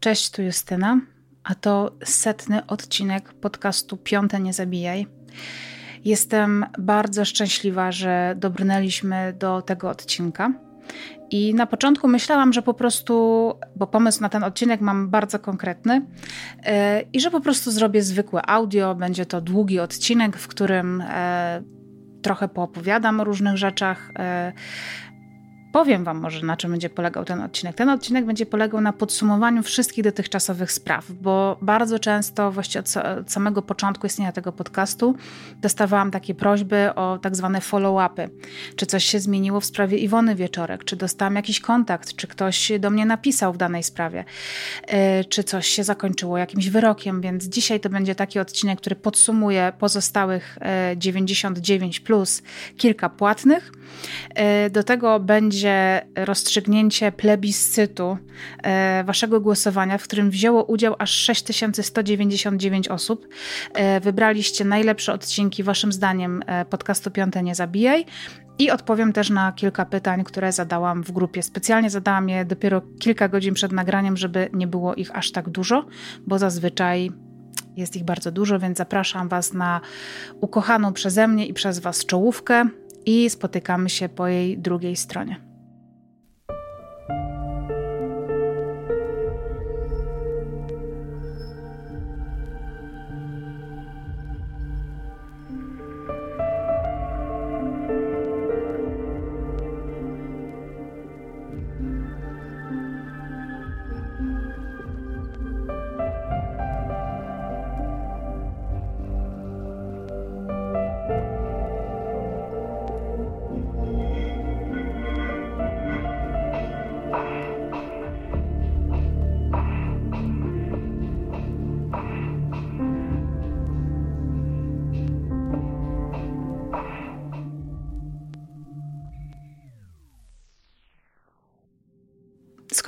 Cześć, tu Justyna, a to setny odcinek podcastu Piąte Nie Zabijaj. Jestem bardzo szczęśliwa, że dobrnęliśmy do tego odcinka. I na początku myślałam, że po prostu, bo pomysł na ten odcinek mam bardzo konkretny, yy, i że po prostu zrobię zwykłe audio. Będzie to długi odcinek, w którym yy, trochę poopowiadam o różnych rzeczach. Yy, Powiem Wam może, na czym będzie polegał ten odcinek. Ten odcinek będzie polegał na podsumowaniu wszystkich dotychczasowych spraw, bo bardzo często, właściwie od samego początku istnienia tego podcastu, dostawałam takie prośby o tak zwane follow-upy. Czy coś się zmieniło w sprawie Iwony Wieczorek, czy dostałam jakiś kontakt, czy ktoś do mnie napisał w danej sprawie, e, czy coś się zakończyło jakimś wyrokiem, więc dzisiaj to będzie taki odcinek, który podsumuje pozostałych 99 e, plus kilka płatnych. E, do tego będzie będzie rozstrzygnięcie plebiscytu e, waszego głosowania, w którym wzięło udział aż 6199 osób. E, wybraliście najlepsze odcinki, waszym zdaniem, e, podcastu Piąte Nie Zabijaj. I odpowiem też na kilka pytań, które zadałam w grupie. Specjalnie zadałam je dopiero kilka godzin przed nagraniem, żeby nie było ich aż tak dużo, bo zazwyczaj jest ich bardzo dużo, więc zapraszam Was na ukochaną przeze mnie i przez Was czołówkę i spotykamy się po jej drugiej stronie.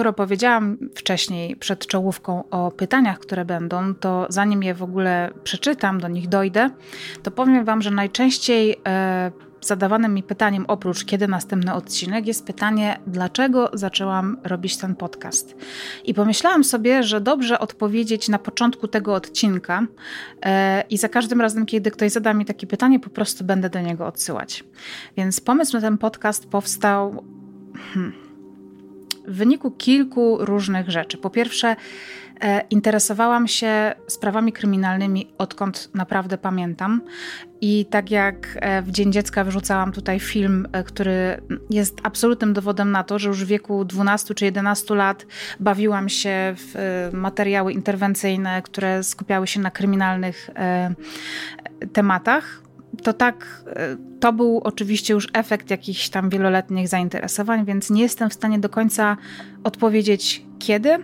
Skoro powiedziałam wcześniej przed czołówką o pytaniach, które będą, to zanim je w ogóle przeczytam, do nich dojdę, to powiem Wam, że najczęściej e, zadawanym mi pytaniem, oprócz kiedy następny odcinek, jest pytanie, dlaczego zaczęłam robić ten podcast. I pomyślałam sobie, że dobrze odpowiedzieć na początku tego odcinka e, i za każdym razem, kiedy ktoś zada mi takie pytanie, po prostu będę do niego odsyłać. Więc pomysł na ten podcast powstał. Hmm, w wyniku kilku różnych rzeczy. Po pierwsze, e, interesowałam się sprawami kryminalnymi odkąd naprawdę pamiętam. I tak jak e, w Dzień Dziecka wyrzucałam tutaj film, e, który jest absolutnym dowodem na to, że już w wieku 12 czy 11 lat bawiłam się w materiały interwencyjne, które skupiały się na kryminalnych tematach to tak, e, to był oczywiście już efekt jakichś tam wieloletnich zainteresowań, więc nie jestem w stanie do końca odpowiedzieć kiedy,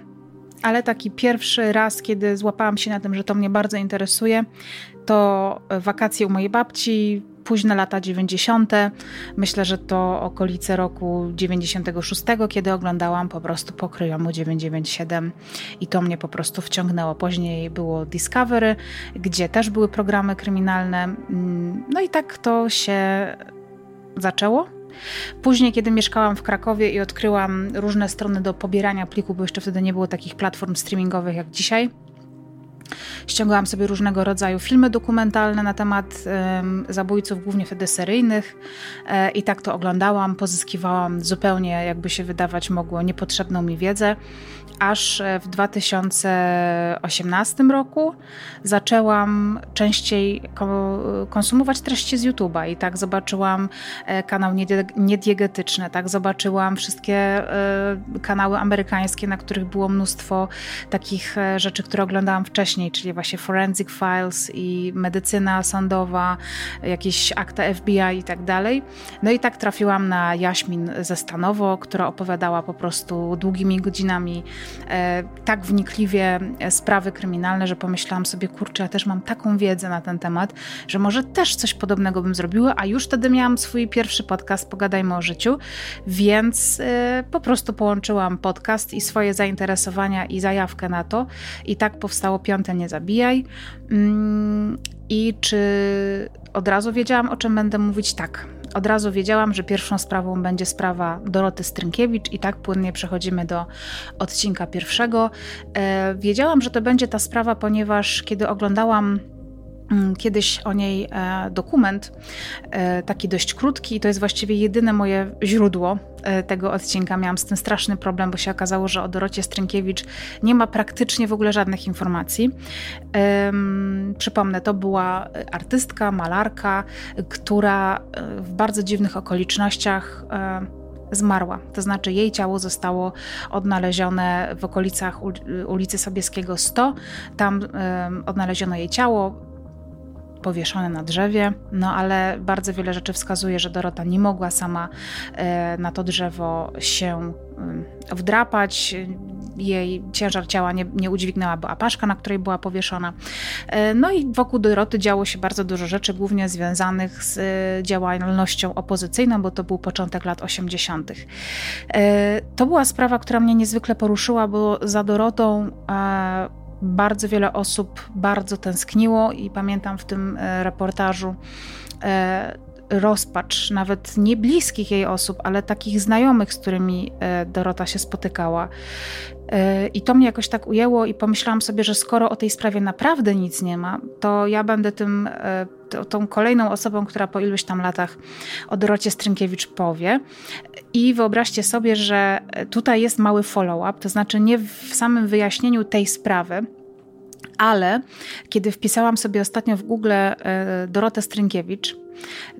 ale taki pierwszy raz, kiedy złapałam się na tym, że to mnie bardzo interesuje, to wakacje u mojej babci, późne lata 90. Myślę, że to okolice roku 96, kiedy oglądałam po prostu pokryjomu 997 i to mnie po prostu wciągnęło. Później było Discovery, gdzie też były programy kryminalne. Mm, no i tak to się zaczęło. Później, kiedy mieszkałam w Krakowie i odkryłam różne strony do pobierania pliku, bo jeszcze wtedy nie było takich platform streamingowych jak dzisiaj, Ściągałam sobie różnego rodzaju filmy dokumentalne na temat um, zabójców, głównie wtedy seryjnych e, i tak to oglądałam, pozyskiwałam zupełnie, jakby się wydawać mogło, niepotrzebną mi wiedzę aż e, w 2018 roku zaczęłam częściej konsumować treści z YouTube'a i tak zobaczyłam e, kanał Niediegetyczny, tak zobaczyłam wszystkie e, kanały amerykańskie, na których było mnóstwo takich rzeczy, które oglądałam wcześniej, czyli właśnie Forensic Files i medycyna sądowa, jakieś akta FBI i tak dalej. No i tak trafiłam na Jaśmin ze Stanowo, która opowiadała po prostu długimi godzinami tak wnikliwie e, sprawy kryminalne, że pomyślałam sobie, kurczę, ja też mam taką wiedzę na ten temat, że może też coś podobnego bym zrobiła, a już wtedy miałam swój pierwszy podcast Pogadajmy o życiu, więc e, po prostu połączyłam podcast i swoje zainteresowania i zajawkę na to i tak powstało Piąte Nie Zabijaj. Mm, I czy od razu wiedziałam, o czym będę mówić? Tak od razu wiedziałam, że pierwszą sprawą będzie sprawa Doroty Strynkiewicz i tak płynnie przechodzimy do odcinka pierwszego. E, wiedziałam, że to będzie ta sprawa, ponieważ kiedy oglądałam kiedyś o niej e, dokument, e, taki dość krótki, i to jest właściwie jedyne moje źródło e, tego odcinka. Miałam z tym straszny problem, bo się okazało, że o Dorocie Strynkiewicz nie ma praktycznie w ogóle żadnych informacji. Przypomnę, to była artystka, malarka, która w bardzo dziwnych okolicznościach zmarła. To znaczy jej ciało zostało odnalezione w okolicach ulicy Sobieskiego 100. Tam odnaleziono jej ciało powieszone na drzewie, no ale bardzo wiele rzeczy wskazuje, że Dorota nie mogła sama e, na to drzewo się wdrapać. Jej ciężar ciała nie, nie udźwignęła była paszka, na której była powieszona. E, no i wokół Doroty działo się bardzo dużo rzeczy, głównie związanych z e, działalnością opozycyjną, bo to był początek lat 80. To była sprawa, która mnie niezwykle poruszyła, bo za Dorotą bardzo wiele osób bardzo tęskniło i pamiętam w tym e, reportażu e, rozpacz, nawet nie bliskich jej osób, ale takich znajomych, z którymi e, Dorota się spotykała. I to mnie jakoś tak ujęło i pomyślałam sobie, że skoro o tej sprawie naprawdę nic nie ma, to ja będę tym, tą kolejną osobą, która po iluś tam latach o Dorocie Strynkiewicz powie. I wyobraźcie sobie, że tutaj jest mały follow-up, to znaczy nie w samym wyjaśnieniu tej sprawy, ale kiedy wpisałam sobie ostatnio w Google e, Dorotę Strynkiewicz,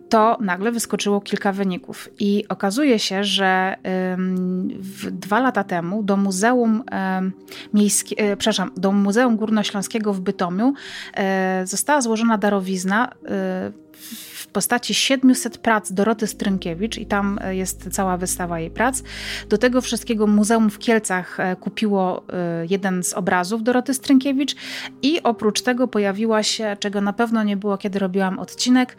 to nagle wyskoczyło kilka wyników. I okazuje się, że dwa lata temu do Muzeum Miejskie, e, przepraszam, do Muzeum Górnośląskiego w Bytomiu e, została złożona darowizna postaci 700 prac Doroty Strynkiewicz i tam e, jest cała wystawa jej prac. Do tego wszystkiego Muzeum w Kielcach e, kupiło e, jeden z obrazów Doroty Strynkiewicz i oprócz tego pojawiła się, czego na pewno nie było, kiedy robiłam odcinek,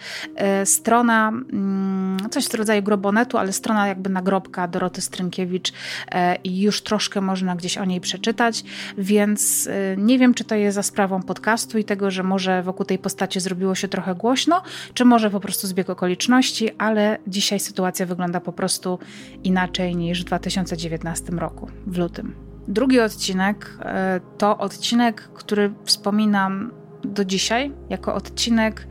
strona, mm, coś w rodzaju grobonetu, ale strona jakby nagrobka Doroty Strynkiewicz i już troszkę można gdzieś o niej przeczytać, więc nie wiem, czy to jest za sprawą podcastu i tego, że może wokół tej postaci zrobiło się trochę głośno, czy może po prostu zbieg okoliczności, ale dzisiaj sytuacja wygląda po prostu inaczej niż w 2019 roku, w lutym. Drugi odcinek e, to odcinek, który wspominam do dzisiaj jako odcinek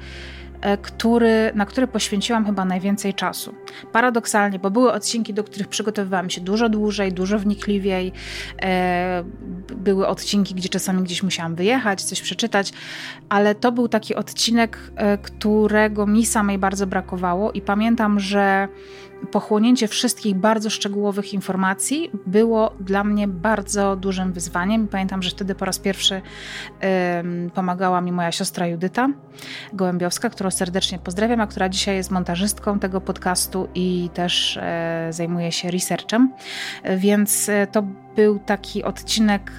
który, na który poświęciłam chyba najwięcej czasu. Paradoksalnie, bo były odcinki, do których przygotowywałam się dużo dłużej, dużo wnikliwiej. E, były odcinki, gdzie czasami gdzieś musiałam wyjechać, coś przeczytać, ale to był taki odcinek, e, którego mi samej bardzo brakowało i pamiętam, że pochłonięcie wszystkich bardzo szczegółowych informacji było dla mnie bardzo dużym wyzwaniem. Pamiętam, że wtedy po raz pierwszy pomagała mi moja siostra Judyta Gołębiowska, którą serdecznie pozdrawiam, a która dzisiaj jest montażystką tego podcastu i też e, zajmuje się researchem. Więc e, to był taki odcinek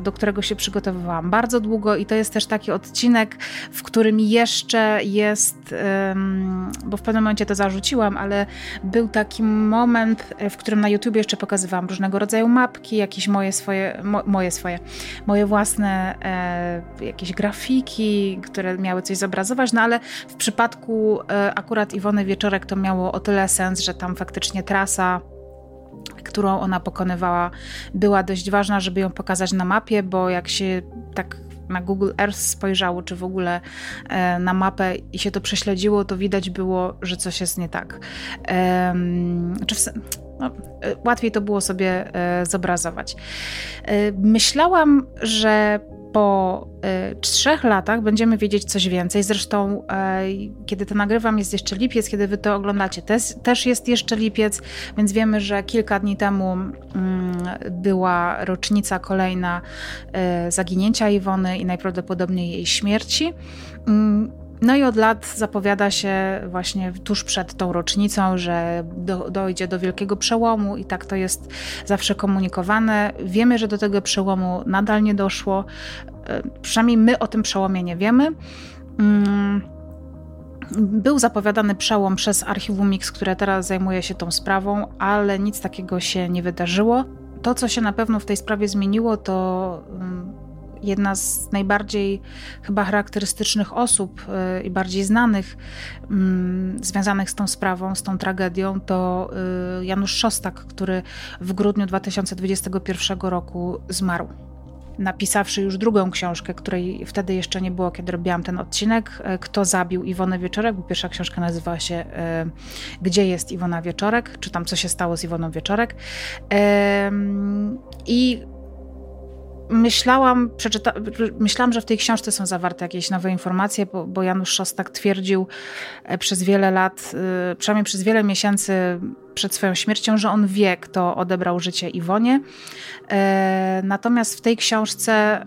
do którego się przygotowywałam bardzo długo i to jest też taki odcinek, w którym jeszcze jest, bo w pewnym momencie to zarzuciłam, ale był taki moment, w którym na YouTube jeszcze pokazywałam różnego rodzaju mapki, jakieś moje swoje, mo, moje swoje, moje własne e, jakieś grafiki, które miały coś zobrazować, no ale w przypadku e, akurat Iwony Wieczorek to miało o tyle sens, że tam faktycznie trasa którą ona pokonywała, była dość ważna, żeby ją pokazać na mapie, bo jak się tak na Google Earth spojrzało, czy w ogóle e, na mapę i się to prześledziło, to widać było, że coś jest nie tak. Czy w, no, e, łatwiej to było sobie e, zobrazować. Myślałam, że po y, trzech latach będziemy wiedzieć coś więcej. Zresztą, y, kiedy to nagrywam, jest jeszcze lipiec, kiedy wy to oglądacie, też, jest jeszcze lipiec, więc wiemy, że kilka dni temu y, była rocznica kolejna e, zaginięcia Iwony i najprawdopodobniej jej śmierci. No i od lat zapowiada się właśnie tuż przed tą rocznicą, że do, dojdzie do wielkiego przełomu i tak to jest zawsze komunikowane. Wiemy, że do tego przełomu nadal nie doszło. E, przynajmniej my o tym przełomie nie wiemy. Mm, był zapowiadany przełom przez Archiwum Mix, które teraz zajmuje się tą sprawą, ale nic takiego się nie wydarzyło. To, co się na pewno w tej sprawie zmieniło, to mm, jedna z najbardziej chyba charakterystycznych osób y, i bardziej znanych mm, związanych z tą sprawą, z tą tragedią, to y, Janusz Szostak, który w grudniu 2021 roku zmarł napisawszy już drugą książkę, której wtedy jeszcze nie było, kiedy robiłam ten odcinek, e, Kto zabił Iwonę Wieczorek, bo pierwsza książka nazywała się Gdzie jest Iwona Wieczorek, czy tam co się stało z Iwoną Wieczorek. I myślałam, przeczyta, myślałam, że w tej książce są zawarte jakieś nowe informacje, bo, bo Janusz Szostak twierdził e, przez wiele lat, e, przynajmniej przez wiele miesięcy przed swoją śmiercią, że on wie, kto odebrał życie Iwonie. E, natomiast w tej książce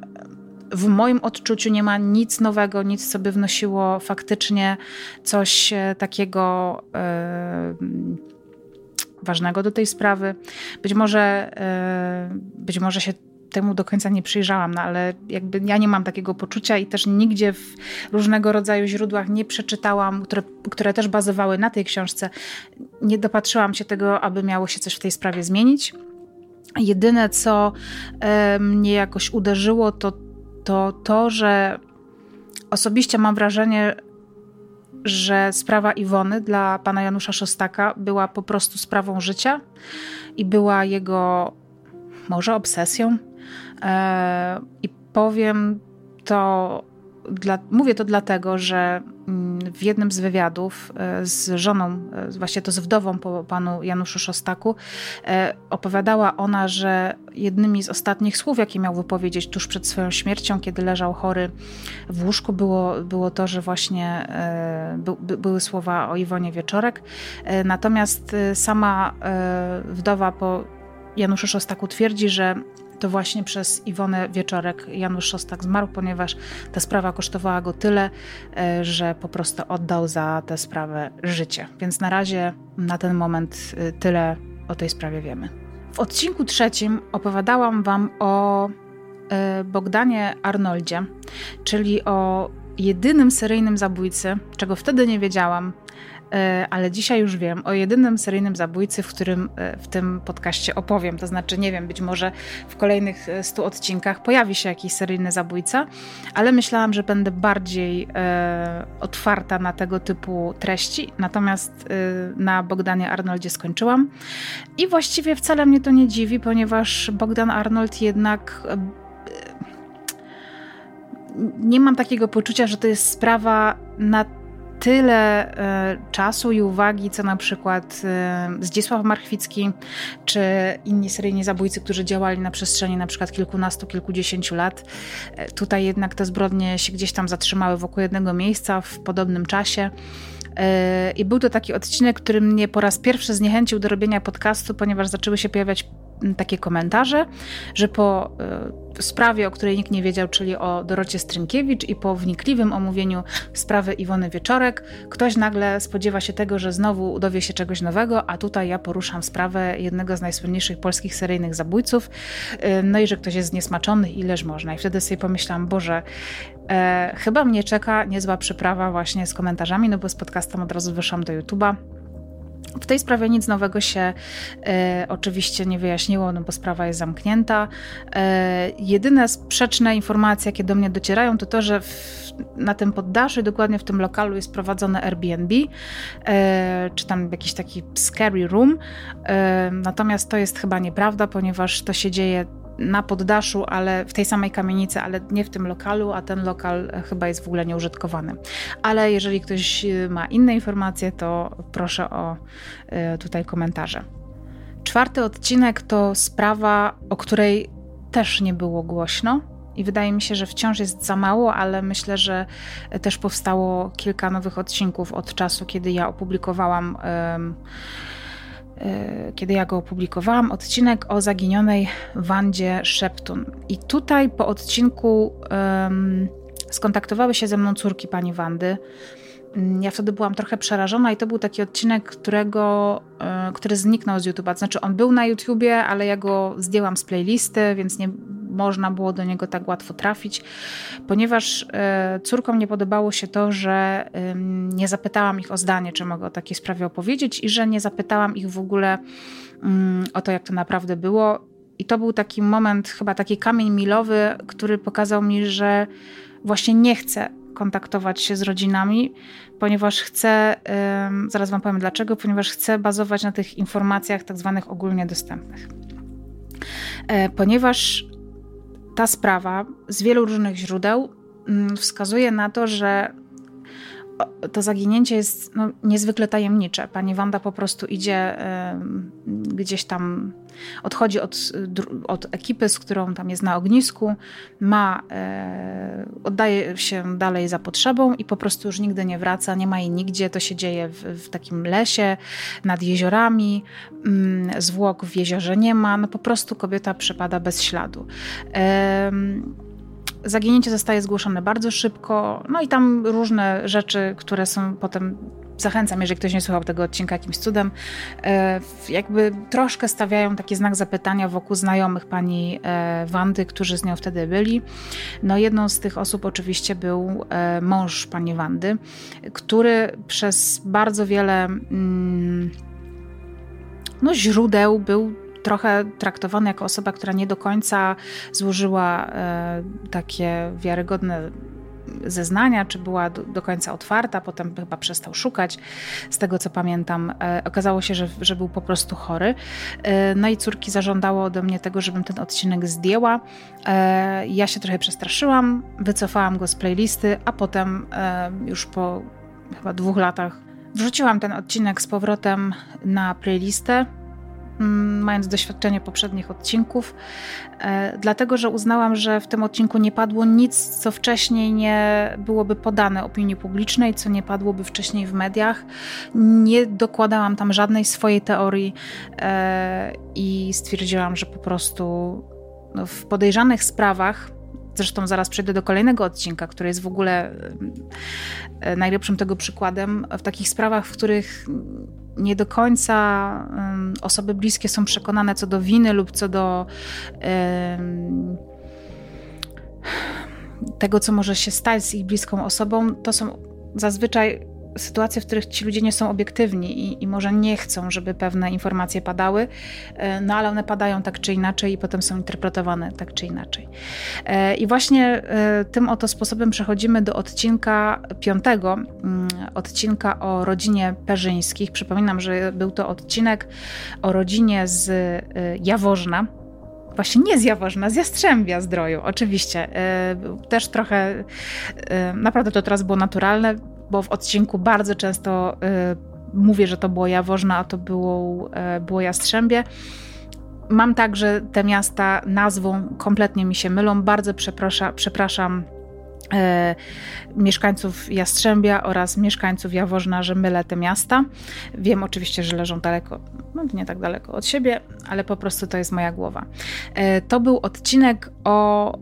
w moim odczuciu nie ma nic nowego, nic, co by wnosiło faktycznie coś takiego ważnego do tej sprawy. Być może, być może się temu do końca nie przyjrzałam, no ale jakby ja nie mam takiego poczucia i też nigdzie w różnego rodzaju źródłach nie przeczytałam, które, które też bazowały na tej książce. Nie dopatrzyłam się tego, aby miało się coś w tej sprawie zmienić. Jedyne, co mnie jakoś uderzyło, to, to to, że osobiście mam wrażenie, że sprawa Iwony dla pana Janusza Szostaka była po prostu sprawą życia i była jego może obsesją. E, I powiem to, dla, mówię to dlatego, że mm, w jednym z wywiadów e, z żoną, e, właśnie to z wdową po panu Januszu Szostaku, opowiadała ona, że jednymi z ostatnich słów, jakie miał wypowiedzieć tuż przed swoją śmiercią, kiedy leżał chory w łóżku, było, było to, że właśnie by, były słowa o Iwonie Wieczorek. Natomiast sama wdowa po Januszu Szostaku twierdzi, że to właśnie przez Iwonę Wieczorek Janusz Szostak zmarł, ponieważ ta sprawa kosztowała go tyle, e, że po prostu oddał za tę sprawę życie. Więc na razie na ten moment e, tyle o tej sprawie wiemy. W odcinku trzecim opowiadałam Wam o e, Bogdanie Arnoldzie, czyli o jedynym seryjnym zabójcy, czego wtedy nie wiedziałam, ale dzisiaj już wiem o jedynym seryjnym zabójcy, w którym e, w tym podcaście opowiem. To znaczy, nie wiem, być może w kolejnych 100 e, odcinkach pojawi się jakiś seryjny zabójca, ale myślałam, że będę bardziej e, otwarta na tego typu treści. Natomiast e, na Bogdanie Arnoldzie skończyłam. I właściwie wcale mnie to nie dziwi, ponieważ Bogdan Arnold jednak. E, nie mam takiego poczucia, że to jest sprawa na tyle e, czasu i uwagi, co na przykład e, Zdzisław Marchwicki, czy inni seryjni zabójcy, którzy działali na przestrzeni na przykład kilkunastu, kilkudziesięciu lat. E, tutaj jednak te zbrodnie się gdzieś tam zatrzymały wokół jednego miejsca w podobnym czasie. I był to taki odcinek, który mnie po raz pierwszy zniechęcił do robienia podcastu, ponieważ zaczęły się pojawiać takie komentarze, że po sprawie, o której nikt nie wiedział, czyli o Dorocie Strynkiewicz i po wnikliwym omówieniu sprawy Iwony Wieczorek, ktoś nagle spodziewa się tego, że znowu dowie się czegoś nowego, a tutaj ja poruszam sprawę jednego z najsłynniejszych polskich seryjnych zabójców, e, no i że ktoś jest zniesmaczony, ileż można. I wtedy sobie pomyślałam, Boże, e, chyba mnie czeka niezła przyprawa właśnie z komentarzami, no bo z podcastem od razu wyszłam do YouTube'a. W tej sprawie nic nowego się e, oczywiście nie wyjaśniło, no bo sprawa jest zamknięta. E, jedyne sprzeczne informacje, jakie do mnie docierają, to to, że w, na tym poddaszu, dokładnie w tym lokalu jest prowadzone Airbnb, e, czy tam jakiś taki scary room. E, natomiast to jest chyba nieprawda, ponieważ to się dzieje na poddaszu, ale w tej samej kamienicy, ale nie w tym lokalu, a ten lokal e, chyba jest w ogóle nieużytkowany. Ale jeżeli ktoś e, ma inne informacje, to proszę o e, tutaj komentarze. Czwarty odcinek to sprawa, o której też nie było głośno. I wydaje mi się, że wciąż jest za mało, ale myślę, że też powstało kilka nowych odcinków od czasu, kiedy ja opublikowałam. E, kiedy ja go opublikowałam, odcinek o zaginionej Wandzie Szeptun. I tutaj po odcinku um, skontaktowały się ze mną córki pani Wandy. Mm, ja wtedy byłam trochę przerażona i to był taki odcinek, którego, e, który zniknął z YouTube'a. Znaczy on był na YouTubie, ale ja go zdjęłam z playlisty, więc nie można było do niego tak łatwo trafić, ponieważ e, córkom nie podobało się to, że nie zapytałam ich o zdanie, czy mogę o takiej sprawie opowiedzieć i że nie zapytałam ich w ogóle mm, o to, jak to naprawdę było I to był taki moment, chyba taki kamień milowy, który pokazał mi, że właśnie nie chcę kontaktować się z rodzinami, ponieważ chcę, zaraz Wam powiem dlaczego, ponieważ chcę bazować na tych informacjach tak zwanych ogólnie dostępnych. E, ponieważ ta sprawa z wielu różnych źródeł mm, wskazuje na to, że to zaginięcie jest no, niezwykle tajemnicze. Pani Wanda po prostu idzie y, gdzieś tam, odchodzi od, od ekipy, z którą tam jest na ognisku, ma, y, oddaje się dalej za potrzebą i po prostu już nigdy nie wraca, nie ma jej nigdzie. To się dzieje w, w takim lesie, nad jeziorami, y, zwłok w jeziorze nie ma. No po prostu kobieta przepada bez śladu. Zaginięcie zostaje zgłoszone bardzo szybko, no i tam różne rzeczy, które są potem zachęcam, jeżeli ktoś nie słuchał tego odcinka jakimś cudem, e, jakby troszkę stawiają taki znak zapytania wokół znajomych pani e, Wandy, którzy z nią wtedy byli. No jedną z tych osób oczywiście był e, mąż pani Wandy, który przez bardzo wiele mm, no, źródeł był trochę traktowany jako osoba, która nie do końca złożyła e, takie wiarygodne zeznania, czy była do, do, końca otwarta, potem chyba przestał szukać. Z tego co pamiętam, e, okazało się, że, że był po prostu chory. E, no i córki zażądało ode mnie tego, żebym ten odcinek zdjęła. E, ja się trochę przestraszyłam, wycofałam go z playlisty, a potem e, już po chyba dwóch latach wrzuciłam ten odcinek z powrotem na playlistę. Mm, mając doświadczenie poprzednich odcinków, e, dlatego że uznałam, że w tym odcinku nie padło nic, co wcześniej nie byłoby podane opinii publicznej, co nie padłoby wcześniej w mediach. Nie dokładałam tam żadnej swojej teorii e, i stwierdziłam, że po prostu no, w podejrzanych sprawach Zresztą zaraz przejdę do kolejnego odcinka, który jest w ogóle e, najlepszym tego przykładem. W takich sprawach, w których nie do końca osoby bliskie są przekonane co do winy lub co do tego, co może się stać z ich bliską osobą, to są zazwyczaj sytuacje, w których ci ludzie nie są obiektywni i, i, może nie chcą, żeby pewne informacje padały, e, no ale one padają tak czy inaczej i potem są interpretowane tak czy inaczej. E, I właśnie e, tym oto sposobem przechodzimy do odcinka piątego, mm, odcinka o rodzinie Perzyńskich. Przypominam, że był to odcinek o rodzinie z Jaworzna, właśnie nie z Jaworzna, z Jastrzębia Zdroju, oczywiście. Też trochę, naprawdę to teraz było naturalne bo w odcinku bardzo często y, mówię, że to było Jaworzno, a to było, y, było Jastrzębie. Mam tak, że te miasta nazwą kompletnie mi się mylą. Bardzo przepraszam E, mieszkańców Jastrzębia oraz mieszkańców Jaworzna, że mylę te miasta. Wiem oczywiście, że leżą daleko, no nie tak daleko od siebie, ale po prostu to jest moja głowa. E, to był odcinek o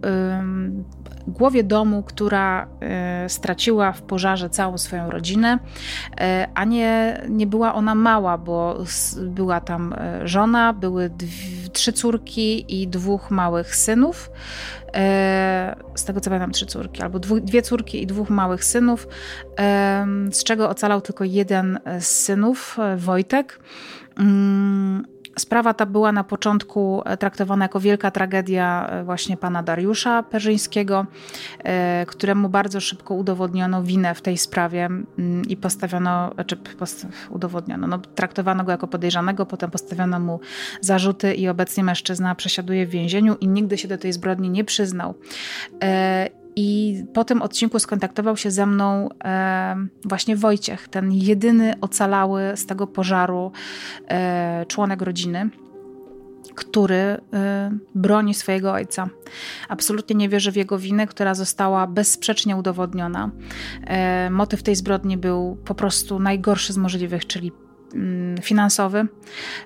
głowie domu, która e, straciła w pożarze całą swoją rodzinę, e, a nie, nie była ona mała, bo była tam e, żona, były dwie, trzy córki i dwóch małych synów. Z tego co pamiętam, trzy córki, albo dwie córki i dwóch małych synów, z czego ocalał tylko jeden z synów, Wojtek. Sprawa ta była na początku e, traktowana jako wielka tragedia e, właśnie pana Dariusza Perzyńskiego, e, któremu bardzo szybko udowodniono winę w tej sprawie mm, i postawiono, czy udowodniono, no, traktowano go jako podejrzanego, potem postawiono mu zarzuty i obecnie mężczyzna przesiaduje w więzieniu i nigdy się do tej zbrodni nie przyznał. I po tym odcinku skontaktował się ze mną e, właśnie Wojciech, ten jedyny ocalały z tego pożaru e, członek rodziny który y, broni swojego ojca. Absolutnie nie wierzy w jego winę, która została bezsprzecznie udowodniona. Motyw tej zbrodni był po prostu najgorszy z możliwych, czyli finansowy.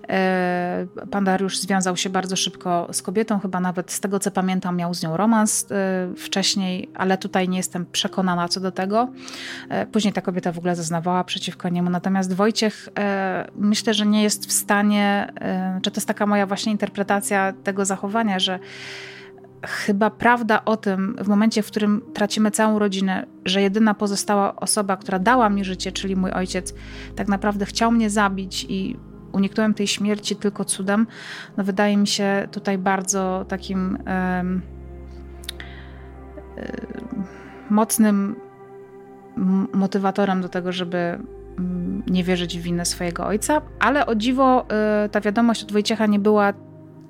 E, pan Dariusz związał się bardzo szybko z kobietą, chyba nawet z tego co pamiętam, miał z nią romans e, wcześniej, ale tutaj nie jestem przekonana co do tego. E, później ta kobieta w ogóle zeznawała przeciwko niemu. Natomiast Wojciech myślę, że nie jest w stanie, czy to jest taka moja właśnie interpretacja tego zachowania, że chyba prawda o tym, w momencie, w którym tracimy całą rodzinę, że jedyna pozostała osoba, która dała mi życie, czyli mój ojciec, tak naprawdę chciał mnie zabić i uniknąłem tej śmierci tylko cudem, no wydaje mi się tutaj bardzo takim mocnym motywatorem do tego, żeby mm, nie wierzyć w winę swojego ojca, ale o dziwo y, ta wiadomość od Wojciecha nie była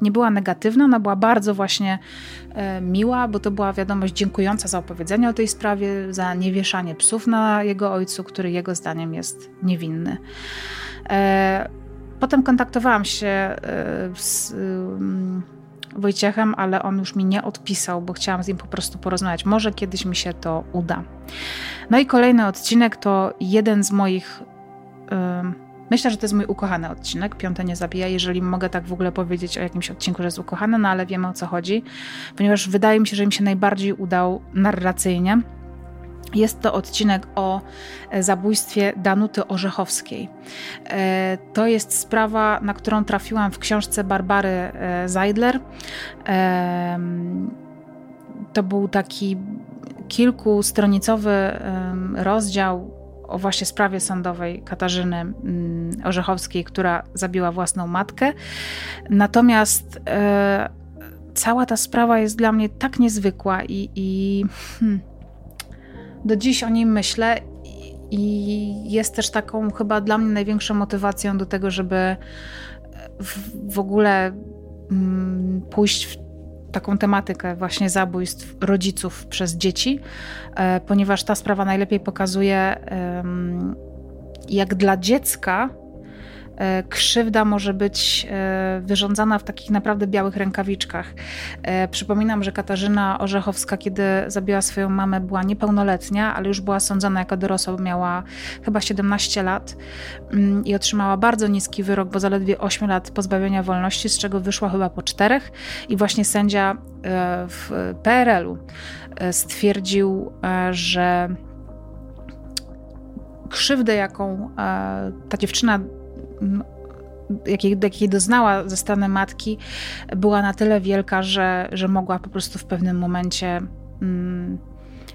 nie była negatywna, ona była bardzo właśnie e, miła, bo to była wiadomość dziękująca za opowiedzenie o tej sprawie, za niewieszanie psów na jego ojcu, który jego zdaniem jest niewinny. E, potem kontaktowałam się e, z Wojciechem, ale on już mi nie odpisał, bo chciałam z nim po prostu porozmawiać. Może kiedyś mi się to uda. No i kolejny odcinek to jeden z moich. Myślę, że to jest mój ukochany odcinek. Piąte nie zabija, jeżeli mogę tak w ogóle powiedzieć o jakimś odcinku, że jest ukochany, no ale wiemy o co chodzi, ponieważ wydaje mi się, że mi się najbardziej udał narracyjnie. Jest to odcinek o e, zabójstwie Danuty Orzechowskiej. E, to jest sprawa, na którą trafiłam w książce Barbary e, Zeidler. To był taki kilkustronicowy rozdział o właśnie sprawie sądowej Katarzyny mm, Orzechowskiej, która zabiła własną matkę. Natomiast cała ta sprawa jest dla mnie tak niezwykła i, i hmm, do dziś o nim myślę i jest też taką chyba dla mnie największą motywacją do tego, żeby w, w ogóle mm, pójść w taką tematykę właśnie zabójstw rodziców przez dzieci, e, ponieważ ta sprawa najlepiej pokazuje, jak dla dziecka krzywda może być e, wyrządzana w takich naprawdę białych rękawiczkach. E, przypominam, że Katarzyna Orzechowska, kiedy zabiła swoją mamę, była niepełnoletnia, ale już była sądzona jako dorosła, miała chyba 17 lat mm, i otrzymała bardzo niski wyrok, bo zaledwie 8 lat pozbawienia wolności, z czego wyszła chyba po czterech i właśnie sędzia w PRL-u stwierdził, że krzywdę, jaką ta dziewczyna jakiej, jakiej doznała ze strony matki, była na tyle wielka, że, że mogła po prostu w pewnym momencie mm,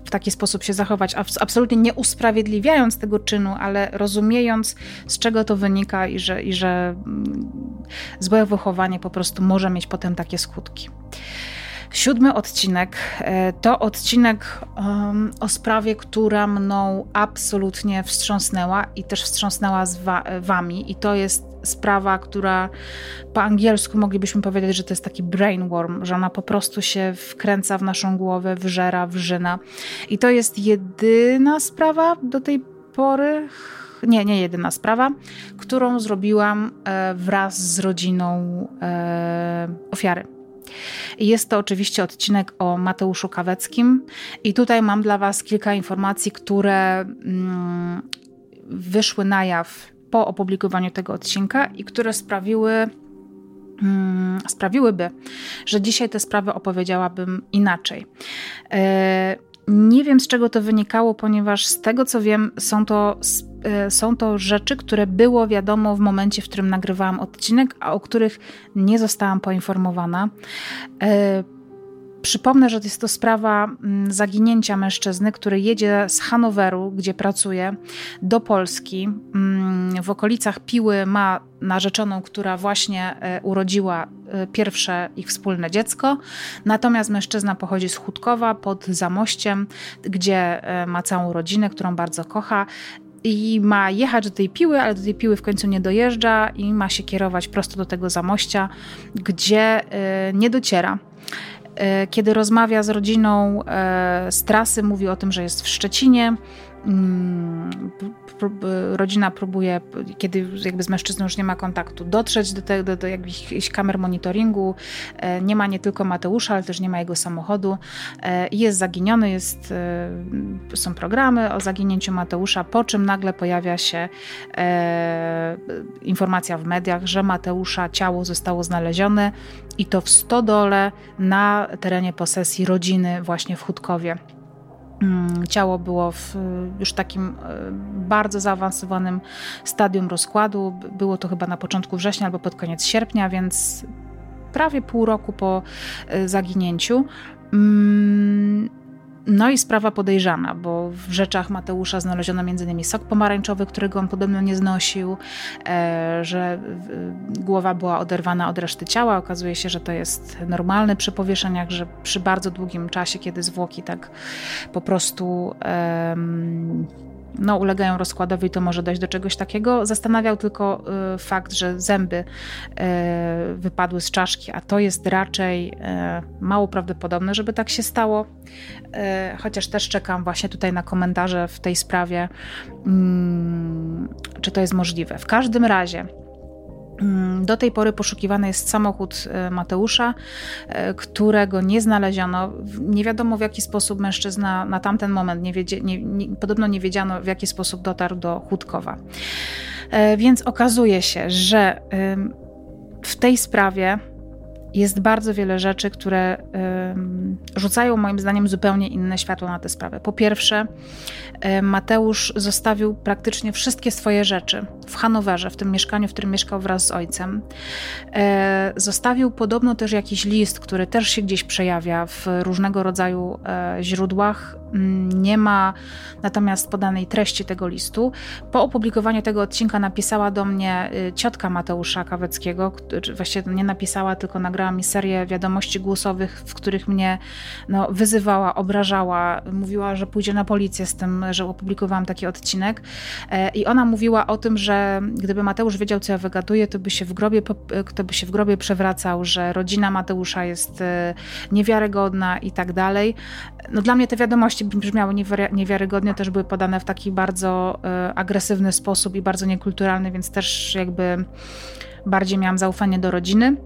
w taki sposób się zachować, absolutnie nie usprawiedliwiając tego czynu, ale rozumiejąc, z czego to wynika i że, i że mm, złe wychowanie po prostu może mieć potem takie skutki. Siódmy odcinek e, to odcinek um, o sprawie, która mną absolutnie wstrząsnęła i też wstrząsnęła z wa wami. I to jest sprawa, która po angielsku moglibyśmy powiedzieć, że to jest taki brainworm, że ona po prostu się wkręca w naszą głowę, wżera, wrzyna. I to jest jedyna sprawa do tej pory, nie, nie jedyna sprawa, którą zrobiłam e, wraz z rodziną e, ofiary. Jest to oczywiście odcinek o Mateuszu Kaweckim i tutaj mam dla Was kilka informacji, które mm, wyszły na jaw po opublikowaniu tego odcinka i które sprawiły, mm, sprawiłyby, że dzisiaj te sprawy opowiedziałabym inaczej. E, nie wiem z czego to wynikało, ponieważ z tego co wiem, są to, są to rzeczy, które było wiadomo w momencie, w którym nagrywałam odcinek, a o których nie zostałam poinformowana. E, Przypomnę, że jest to sprawa mm, zaginięcia mężczyzny, który jedzie z Hanoweru, gdzie pracuje, do Polski. Mm, w okolicach Piły ma narzeczoną, która właśnie e, urodziła pierwsze ich wspólne dziecko. Natomiast mężczyzna pochodzi z Chudkowa pod Zamościem, gdzie ma całą rodzinę, którą bardzo kocha i ma jechać do tej piły, ale do tej piły w końcu nie dojeżdża i ma się kierować prosto do tego zamościa, gdzie nie dociera. E, kiedy rozmawia z rodziną e, z trasy, mówi o tym, że jest w Szczecinie. Mm, rodzina próbuje, kiedy jakby z mężczyzną już nie ma kontaktu, dotrzeć do, te, do, do jakichś kamer monitoringu. E, nie ma nie tylko Mateusza, ale też nie ma jego samochodu. Jest zaginiony, jest, są programy o zaginięciu Mateusza, po czym nagle pojawia się informacja w mediach, że Mateusza ciało zostało znalezione i to w stodole na terenie posesji rodziny właśnie w Chudkowie. Mm, ciało było w już takim e, bardzo zaawansowanym stadium rozkładu. Było to chyba na początku września albo pod koniec sierpnia, więc prawie pół roku po e, zaginięciu. No i sprawa podejrzana, bo w rzeczach Mateusza znaleziono m.in. sok pomarańczowy, którego on podobno nie znosił, e, że głowa była oderwana od reszty ciała. Okazuje się, że to jest normalne przy powieszeniach, że przy bardzo długim czasie, kiedy zwłoki tak po prostu no, ulegają rozkładowi, to może dojść do czegoś takiego. Zastanawiał tylko y, fakt, że zęby y, wypadły z czaszki, a to jest raczej y, mało prawdopodobne, żeby tak się stało. Chociaż też czekam właśnie tutaj na komentarze w tej sprawie, mm, czy to jest możliwe. W każdym razie. Mm, do tej pory poszukiwany jest samochód e, Mateusza, e, którego nie znaleziono. Nie wiadomo w jaki sposób mężczyzna na tamten moment, nie wiedzie, nie, nie, podobno nie wiedziano w jaki sposób dotarł do Chudkowa. E, więc okazuje się, że w tej sprawie jest bardzo wiele rzeczy, które rzucają moim zdaniem zupełnie inne światło na tę sprawę. Po pierwsze, Mateusz zostawił praktycznie wszystkie swoje rzeczy w Hanowerze, w tym mieszkaniu, w którym mieszkał wraz z ojcem. E, zostawił podobno też jakiś list, który też się gdzieś przejawia w różnego rodzaju e, źródłach. Mm, nie ma natomiast podanej treści tego listu. Po opublikowaniu tego odcinka napisała do mnie y, ciotka Mateusza Kaweckiego, właściwie nie napisała, tylko nagrała mi serię wiadomości głosowych, w których mnie no, wyzywała, obrażała, mówiła, że pójdzie na policję z tym, że opublikowałam taki odcinek. E, I ona mówiła o tym, że gdyby Mateusz wiedział, co ja wygaduję, to by się w grobie, to by się w grobie przewracał, że rodzina Mateusza jest e, niewiarygodna i tak dalej. No, dla mnie te wiadomości brzmiały niewiarygodnie, też były podane w taki bardzo e, agresywny sposób i bardzo niekulturalny, więc też jakby bardziej miałam zaufanie do rodziny.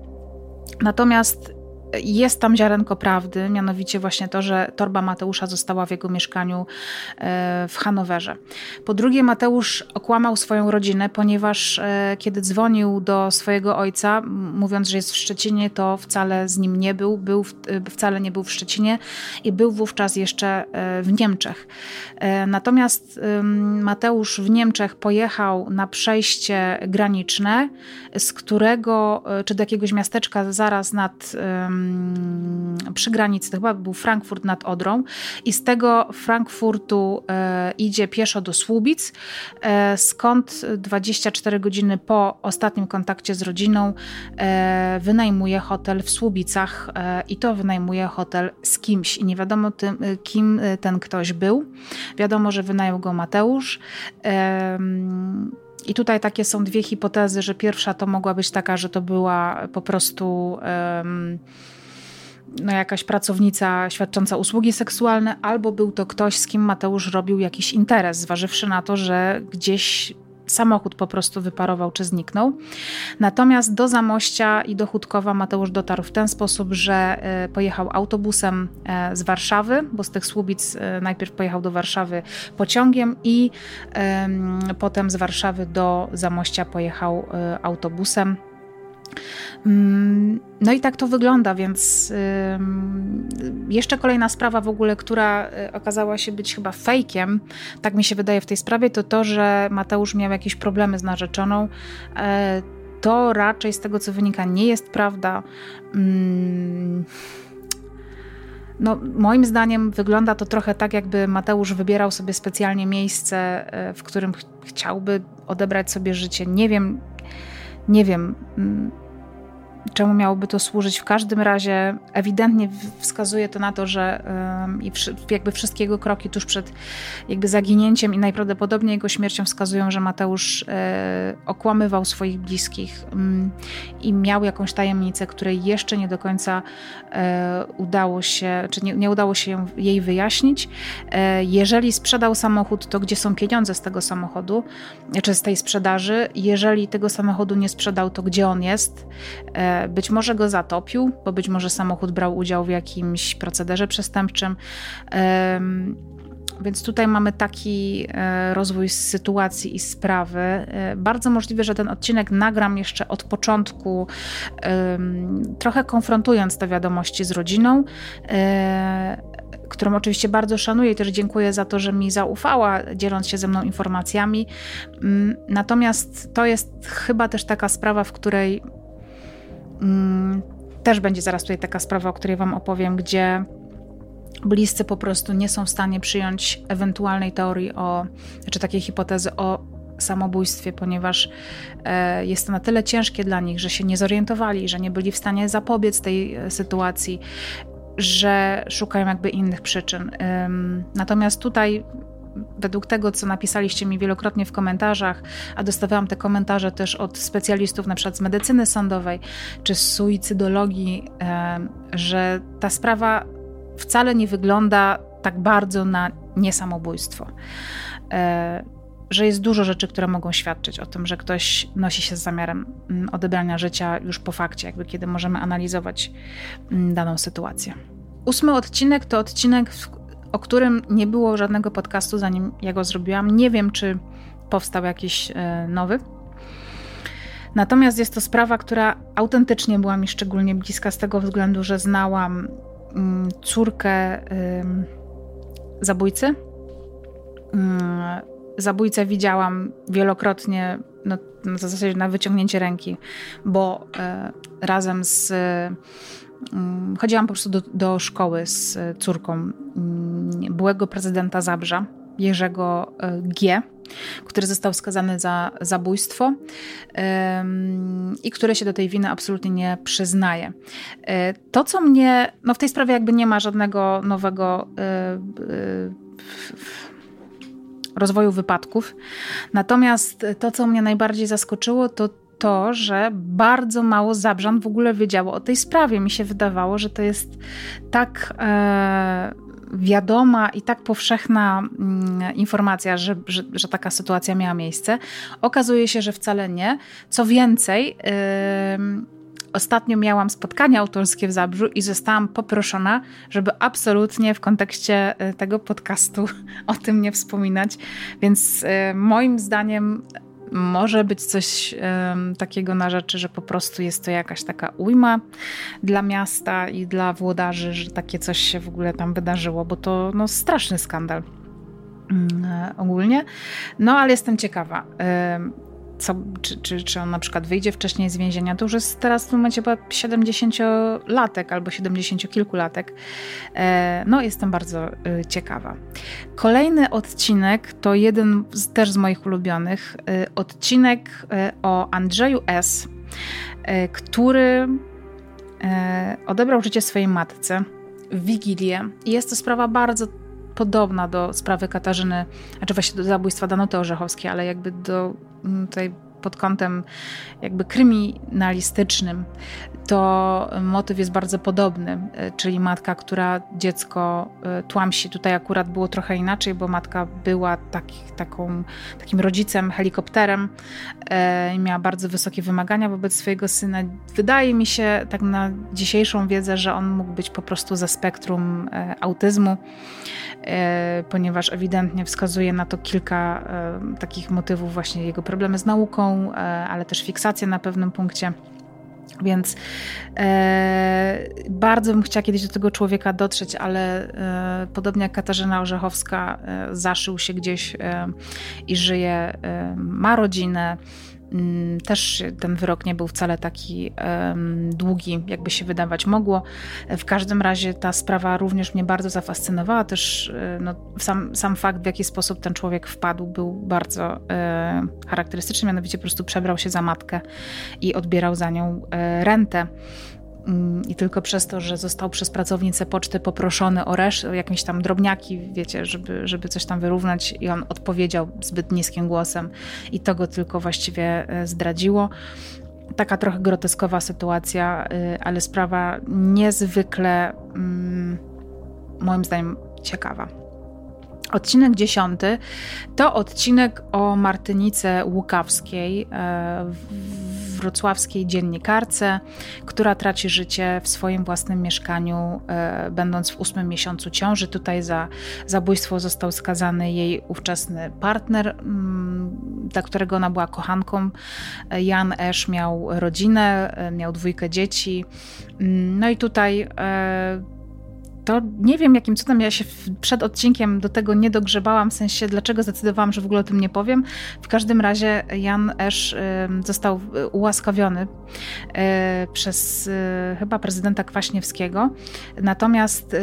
Natomiast jest tam ziarenko prawdy, mianowicie właśnie to, że torba Mateusza została w jego mieszkaniu e, w Hanowerze. Po drugie, Mateusz okłamał swoją rodzinę, ponieważ e, kiedy dzwonił do swojego ojca, mówiąc, że jest w Szczecinie, to wcale z nim nie był, był e, wcale nie był w Szczecinie i był wówczas jeszcze w Niemczech. Natomiast Mateusz w Niemczech pojechał na przejście graniczne, z którego, czy do jakiegoś miasteczka zaraz nad przy granicy, to chyba był Frankfurt nad Odrą i z tego Frankfurtu e, idzie pieszo do Słubic, e, skąd 24 godziny po ostatnim kontakcie z rodziną e, wynajmuje hotel w Słubicach i to wynajmuje hotel z kimś i nie wiadomo tym, kim ten ktoś był. Wiadomo, że wynajął go Mateusz. I tutaj takie są dwie hipotezy, że pierwsza to mogła być taka, że to była po prostu um, no jakaś pracownica świadcząca usługi seksualne, albo był to ktoś, z kim Mateusz robił jakiś interes, zważywszy na to, że gdzieś samochód po prostu wyparował czy zniknął. Natomiast do Zamościa i do Chudkowa Mateusz dotarł w ten sposób, że e, pojechał autobusem e, z Warszawy, bo z tych Słubic e, najpierw pojechał do Warszawy pociągiem i potem z Warszawy do Zamościa pojechał autobusem. Mm, no i tak to wygląda, więc jeszcze kolejna sprawa w ogóle, która y, okazała się być chyba fejkiem, tak mi się wydaje w tej sprawie, to to, że Mateusz miał jakieś problemy z narzeczoną. E, to raczej z tego, co wynika, nie jest prawda. Mm, no, moim zdaniem wygląda to trochę tak, jakby Mateusz wybierał sobie specjalnie miejsce, e, w którym ch chciałby odebrać sobie życie. Nie wiem, nie wiem mm, czemu miałoby to służyć. W każdym razie ewidentnie wskazuje to na to, że i jakby wszystkie jego kroki tuż przed jakby zaginięciem i najprawdopodobniej jego śmiercią wskazują, że Mateusz e, okłamywał swoich bliskich mm, i miał jakąś tajemnicę, której jeszcze nie do końca e, udało się, czy nie, nie udało się jej wyjaśnić. E, jeżeli sprzedał samochód, to gdzie są pieniądze z tego samochodu, czy z tej sprzedaży? Jeżeli tego samochodu nie sprzedał, to gdzie on jest? Być może go zatopił, bo być może samochód brał udział w jakimś procederze przestępczym. Więc tutaj mamy taki e, rozwój sytuacji i sprawy. E, bardzo możliwe, że ten odcinek nagram jeszcze od początku, trochę konfrontując te wiadomości z rodziną e, którą oczywiście bardzo szanuję i też dziękuję za to, że mi zaufała, dzieląc się ze mną informacjami. Mm, natomiast to jest chyba też taka sprawa, w której też będzie zaraz tutaj taka sprawa, o której Wam opowiem, gdzie bliscy po prostu nie są w stanie przyjąć ewentualnej teorii o, czy takiej hipotezy o samobójstwie, ponieważ e, jest to na tyle ciężkie dla nich, że się nie zorientowali, że nie byli w stanie zapobiec tej e, sytuacji, że szukają jakby innych przyczyn. Natomiast tutaj według tego, co napisaliście mi wielokrotnie w komentarzach, a dostawałam te komentarze też od specjalistów na przykład z medycyny sądowej czy z suicydologii, że ta sprawa wcale nie wygląda tak bardzo na niesamobójstwo. E, że jest dużo rzeczy, które mogą świadczyć o tym, że ktoś nosi się z zamiarem mm, odebrania życia już po fakcie, jakby kiedy możemy analizować mm, daną sytuację. Ósmy odcinek to odcinek, o którym nie było żadnego podcastu, zanim ja go zrobiłam. Nie wiem, czy powstał jakiś e, nowy. Natomiast jest to sprawa, która autentycznie była mi szczególnie bliska z tego względu, że znałam mm, córkę zabójcy. Mm, zabójcę widziałam wielokrotnie no, w zasadzie na wyciągnięcie ręki, bo e, razem z Mm, chodziłam po prostu do, do szkoły z córką mm, byłego prezydenta Zabrza, Jerzego e, G., który został skazany za zabójstwo i który się do tej winy absolutnie nie przyznaje. E, to, co mnie, no w tej sprawie jakby nie ma żadnego nowego e, rozwoju wypadków. Natomiast to, co mnie najbardziej zaskoczyło, to to, że bardzo mało Zabrzan w ogóle wiedziało o tej sprawie. Mi się wydawało, że to jest tak wiadoma i tak powszechna mm, informacja, że, że, że, taka sytuacja miała miejsce. Okazuje się, że wcale nie. Co więcej, e, ostatnio miałam spotkanie autorskie w Zabrzu i zostałam poproszona, żeby absolutnie w kontekście e, tego podcastu o tym nie wspominać. Więc e, moim zdaniem może być coś um, takiego na rzeczy, że po prostu jest to jakaś taka ujma dla miasta i dla włodarzy, że takie coś się w ogóle tam wydarzyło, bo to no, straszny skandal um, ogólnie. No ale jestem ciekawa. Co, czy, czy, czy on na przykład wyjdzie wcześniej z więzienia, to już jest teraz w tym momencie chyba 70-latek albo 70-kilkulatek. E, no, jestem bardzo e, ciekawa. Kolejny odcinek to jeden z, też z moich ulubionych. E, odcinek o Andrzeju S., który odebrał życie swojej matce w Wigilię. Jest to sprawa bardzo podobna do sprawy Katarzyny, znaczy właśnie do zabójstwa Danuty Orzechowskiej, ale jakby do mm, tej pod kątem jakby kryminalistycznym, to motyw jest bardzo podobny, e, czyli matka, która dziecko e, tłamsi. Tutaj akurat było trochę inaczej, bo matka była taki, taką, takim rodzicem, helikopterem e, i miała bardzo wysokie wymagania wobec swojego syna. Wydaje mi się, tak na dzisiejszą wiedzę, że on mógł być po prostu ze spektrum autyzmu. Ponieważ ewidentnie wskazuje na to kilka takich motywów, właśnie jego problemy z nauką, e, ale też fiksacja na pewnym punkcie. Więc e, bardzo bym chciała kiedyś do tego człowieka dotrzeć, ale e, podobnie jak Katarzyna Orzechowska, e, zaszył się gdzieś i żyje, ma rodzinę też ten wyrok nie był wcale taki um, długi, jakby się wydawać mogło. W każdym razie ta sprawa również mnie bardzo zafascynowała. Też e, no, sam, sam fakt, w jaki sposób ten człowiek wpadł, był bardzo e, charakterystyczny. Mianowicie po prostu przebrał się za matkę i odbierał za nią e, rentę. Mm, I tylko przez to, że został przez pracownicę poczty poproszony o resz, o jakieś tam drobniaki, wiecie, żeby, żeby coś tam wyrównać, i on odpowiedział zbyt niskim głosem, i to go tylko właściwie e, zdradziło. Taka trochę groteskowa sytuacja, y, ale sprawa niezwykle, mm, moim zdaniem, ciekawa. Odcinek dziesiąty to odcinek o Martynice Łukawskiej, e, wrocławskiej dziennikarce, która traci życie w swoim własnym mieszkaniu, e, będąc w ósmym miesiącu ciąży. Tutaj za zabójstwo został skazany jej ówczesny partner, mm, dla którego ona była kochanką. E, Jan Esz miał rodzinę, miał dwójkę dzieci. Mm, no i tutaj to nie wiem, jakim cudem ja się przed odcinkiem do tego nie dogrzebałam, w sensie dlaczego zdecydowałam, że w ogóle o tym nie powiem. W każdym razie Jan Esz został y, ułaskawiony y, przez y, chyba prezydenta Kwaśniewskiego. Natomiast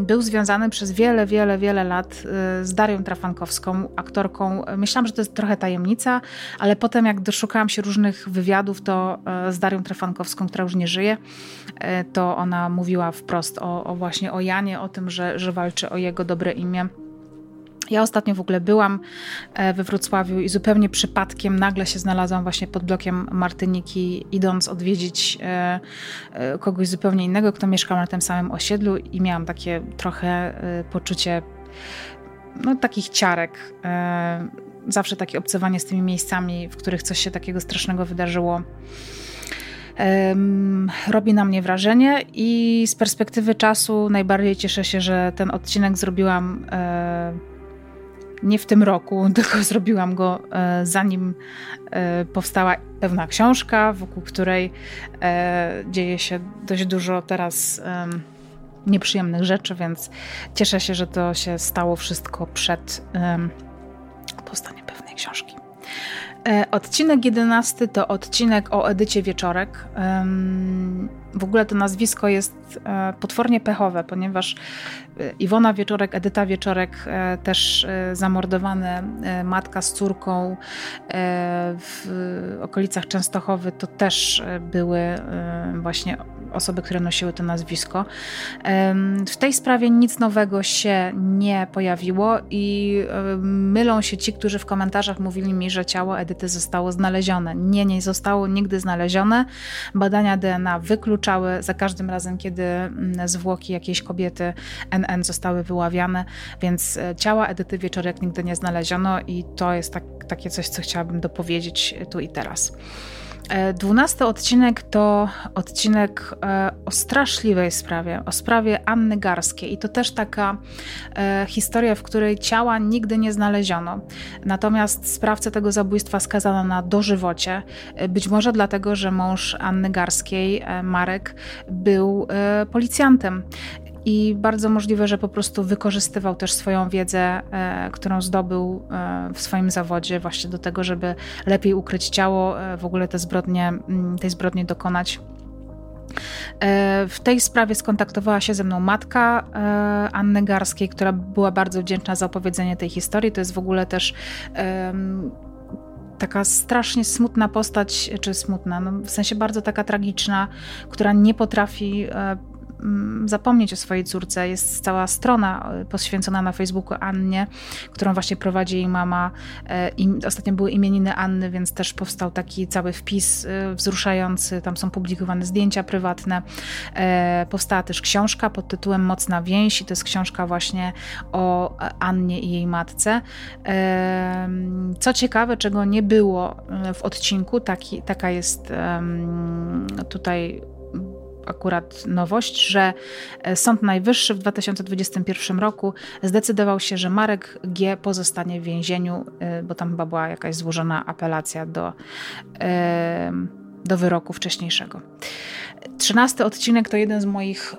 był związany przez wiele, wiele, wiele lat z Darią Trafankowską, aktorką. Myślałam, że to jest trochę tajemnica, ale potem jak doszukałam się różnych wywiadów, to z Darią Trafankowską, która już nie żyje, to ona mówiła wprost o, o właśnie o Janie, o tym, że, że walczy o jego dobre imię. Ja ostatnio w ogóle byłam e, we Wrocławiu i zupełnie przypadkiem nagle się znalazłam właśnie pod blokiem Martyniki, idąc odwiedzić e, e, kogoś zupełnie innego, kto mieszkał na tym samym osiedlu i miałam takie trochę poczucie no, takich ciarek. Zawsze takie obcowanie z tymi miejscami, w których coś się takiego strasznego wydarzyło robi na mnie wrażenie i z perspektywy czasu najbardziej cieszę się, że ten odcinek zrobiłam nie w tym roku, tylko zrobiłam go e, zanim e, powstała pewna książka, wokół której e, dzieje się dość dużo teraz nieprzyjemnych rzeczy, więc cieszę się, że to się stało wszystko przed powstaniem pewnej książki. Odcinek jedenasty to odcinek o Edycie Wieczorek. W ogóle to nazwisko jest potwornie pechowe, ponieważ Iwona Wieczorek, Edyta Wieczorek, e, też e, zamordowane, matka z córką w okolicach Częstochowy, to też były właśnie osoby, które nosiły to nazwisko. W tej sprawie nic nowego się nie pojawiło i mylą się ci, którzy w komentarzach mówili mi, że ciało Edyty zostało znalezione. Nie, nie zostało nigdy znalezione. Badania DNA wykluczały za każdym razem, kiedy mm, zwłoki jakiejś kobiety NN zostały wyławiane, więc e, ciała Edyty Wieczorek nigdy nie znaleziono i to jest tak, takie coś, co chciałabym dopowiedzieć tu i teraz. E, dwunasty odcinek to odcinek e, o straszliwej sprawie, o sprawie Anny Garskiej. I to też taka historia, w której ciała nigdy nie znaleziono. Natomiast sprawcę tego zabójstwa skazano na dożywocie. Być może dlatego, że mąż Anny Garskiej, Marek, był policjantem i bardzo możliwe, że po prostu wykorzystywał też swoją wiedzę, e, którą zdobył e, w swoim zawodzie, właśnie do tego, żeby lepiej ukryć ciało, e, w ogóle te zbrodnie, mm, tej zbrodni dokonać. W tej sprawie skontaktowała się ze mną matka Anny Garskiej, która była bardzo wdzięczna za opowiedzenie tej historii. To jest w ogóle też taka strasznie smutna postać, czy smutna, no w sensie bardzo taka tragiczna, która nie potrafi zapomnieć o swojej córce. Jest cała strona e, poświęcona na Facebooku Annie, którą właśnie prowadzi jej mama. E, ostatnio były imieniny Anny, więc też powstał taki cały wpis e, wzruszający. Tam są publikowane zdjęcia prywatne. Powstała też książka pod tytułem Mocna więź i to jest książka właśnie o Annie i jej matce. Co ciekawe, czego nie było w odcinku, taki, taka jest tutaj akurat nowość, że e, Sąd Najwyższy w 2021 roku zdecydował się, że Marek G. pozostanie w więzieniu, e, bo tam chyba była jakaś złożona apelacja do, e, do wyroku wcześniejszego. Trzynasty odcinek to jeden z moich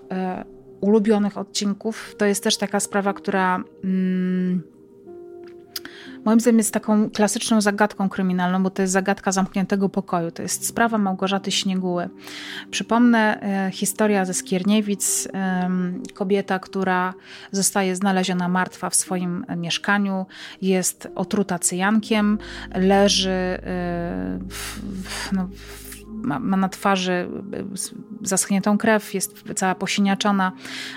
ulubionych odcinków. To jest też taka sprawa, która. Mm, moim zdaniem jest taką klasyczną zagadką kryminalną, bo to jest zagadka zamkniętego pokoju. To jest sprawa Małgorzaty Śnieguły. Przypomnę e, historia ze Skierniewic. E, kobieta, która zostaje znaleziona martwa w swoim mieszkaniu, jest otruta cyjankiem, leży e, w, w, no, w ma, ma na twarzy y, zaschniętą krew, jest cała posiniaczona,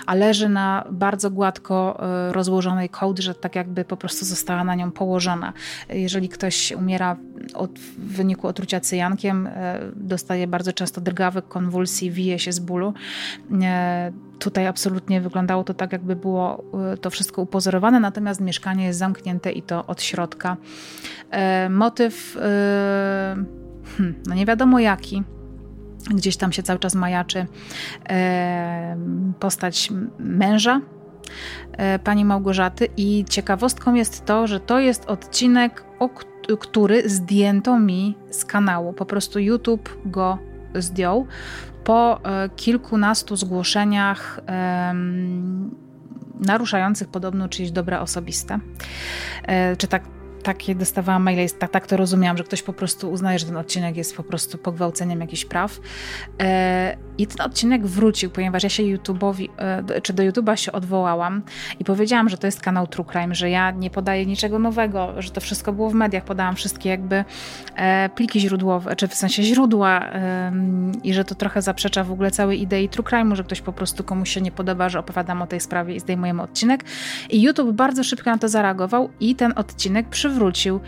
a leży na bardzo gładko y, rozłożonej kołdrze, tak jakby po prostu została na nią położona. Jeżeli ktoś umiera od, w wyniku otrucia cyjankiem, y, dostaje bardzo często drgawek, konwulsji, wije się z bólu. Tutaj absolutnie wyglądało to tak, jakby było to wszystko upozorowane, natomiast mieszkanie jest zamknięte i to od środka. Motyw hmm, no nie wiadomo jaki, gdzieś tam się cały czas majaczy e, postać męża e, pani Małgorzaty i ciekawostką jest to, że to jest odcinek, o który zdjęto mi z kanału. Po prostu YouTube go zdjął po e, kilkunastu zgłoszeniach naruszających podobno czyjeś dobra osobiste. E, czy tak takie dostawałam maile, tak, tak to rozumiałam, że ktoś po prostu uznaje, że ten odcinek jest po prostu pogwałceniem jakichś praw. E, I ten odcinek wrócił, ponieważ ja się YouTube'owi, e, czy do YouTube'a się odwołałam i powiedziałam, że to jest kanał True Crime, że ja nie podaję niczego nowego, że to wszystko było w mediach, podałam wszystkie jakby e, pliki źródłowe, czy w sensie źródła i że to trochę zaprzecza w ogóle całej idei True Crime'u, że ktoś po prostu komuś się nie podoba, że opowiadam o tej sprawie i zdejmujemy odcinek. I YouTube bardzo szybko na to zareagował i ten odcinek przywrócił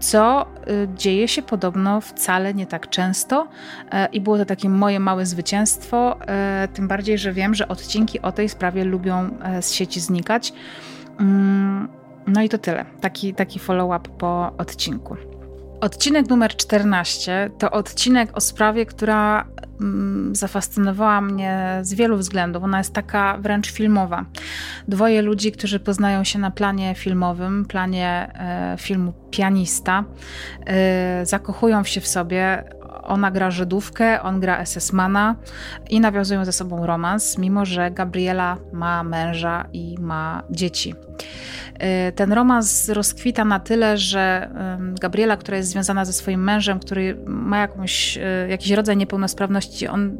co y, dzieje się podobno wcale nie tak często e, i było to takie moje małe zwycięstwo, e, tym bardziej, że wiem, że odcinki o tej sprawie lubią e, z sieci znikać. Mm, no i to tyle. Taki, taki follow-up po odcinku. Odcinek numer 14 to odcinek o sprawie, która mm, zafascynowała mnie z wielu względów. Ona jest taka wręcz filmowa. Dwoje ludzi, którzy poznają się na planie filmowym, planie e, filmu Pianista, e, zakochują się w sobie. Ona gra Żydówkę, on gra SS-mana i nawiązują ze sobą romans, mimo że Gabriela ma męża i ma dzieci. Y, ten romans rozkwita na tyle, że Gabriela, która jest związana ze swoim mężem, który ma jakąś, y, jakiś rodzaj niepełnosprawności, on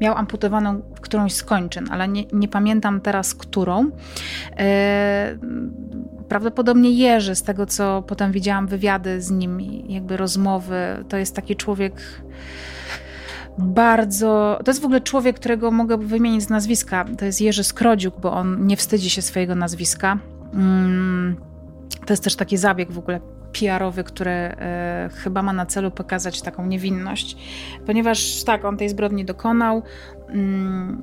miał amputowaną którąś z kończyn, ale nie, nie pamiętam teraz którą. Prawdopodobnie Jerzy, z tego co potem widziałam wywiady z nim, jakby rozmowy, to jest taki człowiek bardzo. To jest w ogóle człowiek, którego mogę wymienić z nazwiska. To jest Jerzy Skrodziuk, bo on nie wstydzi się swojego nazwiska. Mm, to jest też taki zabieg w ogóle PR-owy, który e, chyba ma na celu pokazać taką niewinność, ponieważ tak, on tej zbrodni dokonał. Mm,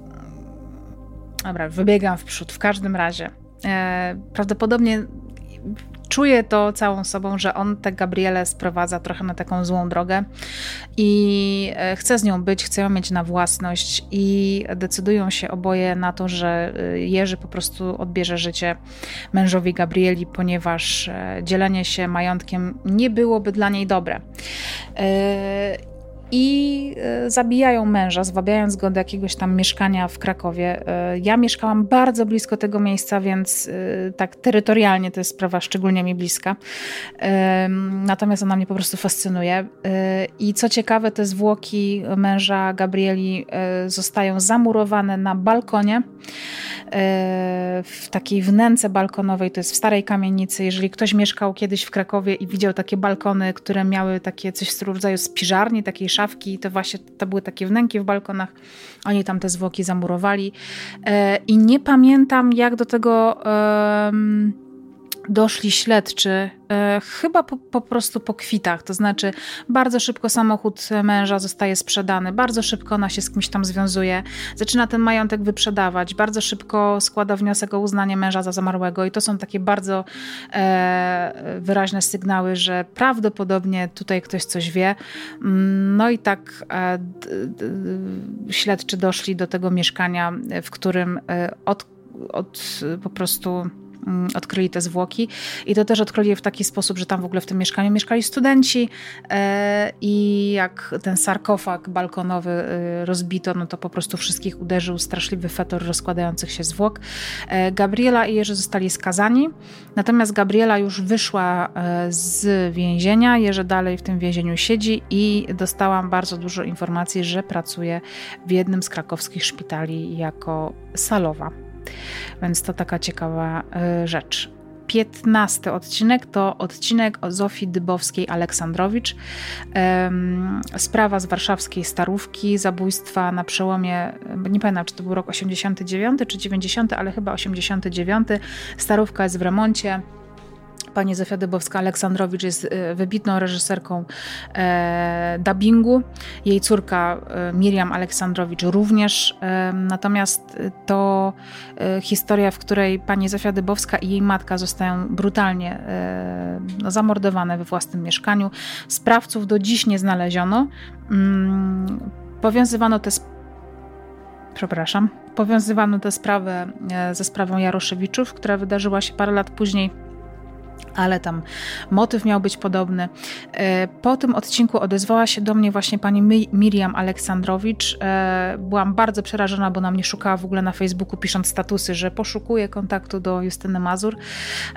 dobra, wybiegam w przód. W każdym razie, prawdopodobnie czuje to całą sobą, że on tę Gabrielę sprowadza trochę na taką złą drogę i e, chce z nią być, chce ją mieć na własność i decydują się oboje na to, że e, Jerzy po prostu odbierze życie mężowi Gabrieli, ponieważ e, dzielenie się majątkiem nie byłoby dla niej dobre i e, zabijają męża, zwabiając go do jakiegoś tam mieszkania w Krakowie. E, ja mieszkałam bardzo blisko tego miejsca, więc e, tak terytorialnie to jest sprawa szczególnie mi bliska. Natomiast ona mnie po prostu fascynuje. I co ciekawe, te zwłoki męża Gabrieli zostają zamurowane na balkonie w takiej wnęce balkonowej, to jest w starej kamienicy. Jeżeli ktoś mieszkał kiedyś w Krakowie i widział takie balkony, które miały takie coś w rodzaju spiżarni, takiej szafki, to właśnie to były takie wnęki w balkonach. Oni tam te zwłoki zamurowali. E, I nie pamiętam, jak do tego doszli śledczy, e, chyba po, po, prostu po kwitach. To znaczy, bardzo szybko samochód męża zostaje sprzedany, bardzo szybko ona się z kimś tam związuje, zaczyna ten majątek wyprzedawać, bardzo szybko składa wniosek o uznanie męża za zamarłego, i to są takie bardzo e, wyraźne sygnały, że prawdopodobnie tutaj ktoś coś wie. No i tak e, d, d, śledczy doszli do tego mieszkania, w którym e, od, od po prostu odkryli te zwłoki i to też odkryli w taki sposób, że tam w ogóle w tym mieszkaniu mieszkali studenci e, i jak ten sarkofag balkonowy e, rozbito, no to po prostu wszystkich uderzył straszliwy fetor rozkładających się zwłok. E, Gabriela i Jerzy zostali skazani, natomiast Gabriela już wyszła z więzienia, Jerzy dalej w tym więzieniu siedzi i dostałam bardzo dużo informacji, że pracuje w jednym z krakowskich szpitali jako salowa. Więc to taka ciekawa e, rzecz. 15 odcinek to odcinek o Zofii Dybowskiej-Aleksandrowicz. Sprawa z warszawskiej Starówki, zabójstwa na przełomie, nie pamiętam czy to był rok 89 czy 90, ale chyba 89. Starówka jest w remoncie Pani Zofia Dybowska-Aleksandrowicz jest e, wybitną reżyserką e, dubbingu. Jej córka e, Miriam Aleksandrowicz również. E, natomiast to e, historia, w której pani Zofia Dybowska i jej matka zostają brutalnie e, no, zamordowane we własnym mieszkaniu. Sprawców do dziś nie znaleziono. Mm, powiązywano te przepraszam, powiązywano tę sprawę ze sprawą Jaroszewiczów, która wydarzyła się parę lat później ale tam motyw miał być podobny. E, po tym odcinku odezwała się do mnie właśnie pani Miriam Aleksandrowicz. E, byłam bardzo przerażona, bo na mnie szukała w ogóle na Facebooku, pisząc statusy, że poszukuje kontaktu do Justyny Mazur.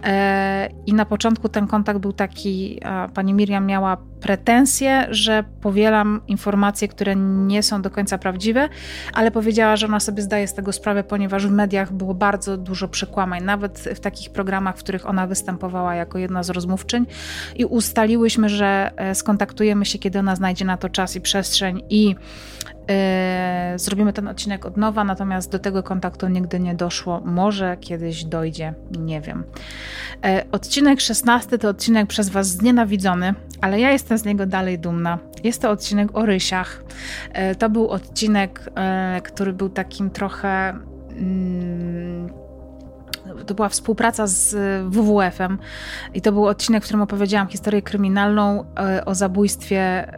E, I na początku ten kontakt był taki, pani Miriam miała pretensje, że powielam informacje, które nie są do końca prawdziwe, ale powiedziała, że ona sobie zdaje z tego sprawę, ponieważ w mediach było bardzo dużo przekłamań, nawet w takich programach, w których ona występowała jako jedna z rozmówczyń i ustaliłyśmy, że e, skontaktujemy się, kiedy ona znajdzie na to czas i przestrzeń i Yy, zrobimy ten odcinek od nowa, natomiast do tego kontaktu nigdy nie doszło. Może kiedyś dojdzie, nie wiem. Yy, odcinek 16 to odcinek przez Was znienawidzony, ale ja jestem z niego dalej dumna. Jest to odcinek o rysiach. To był odcinek, który był takim trochę. To była współpraca z WWF-em i to był odcinek, w którym opowiedziałam historię kryminalną o zabójstwie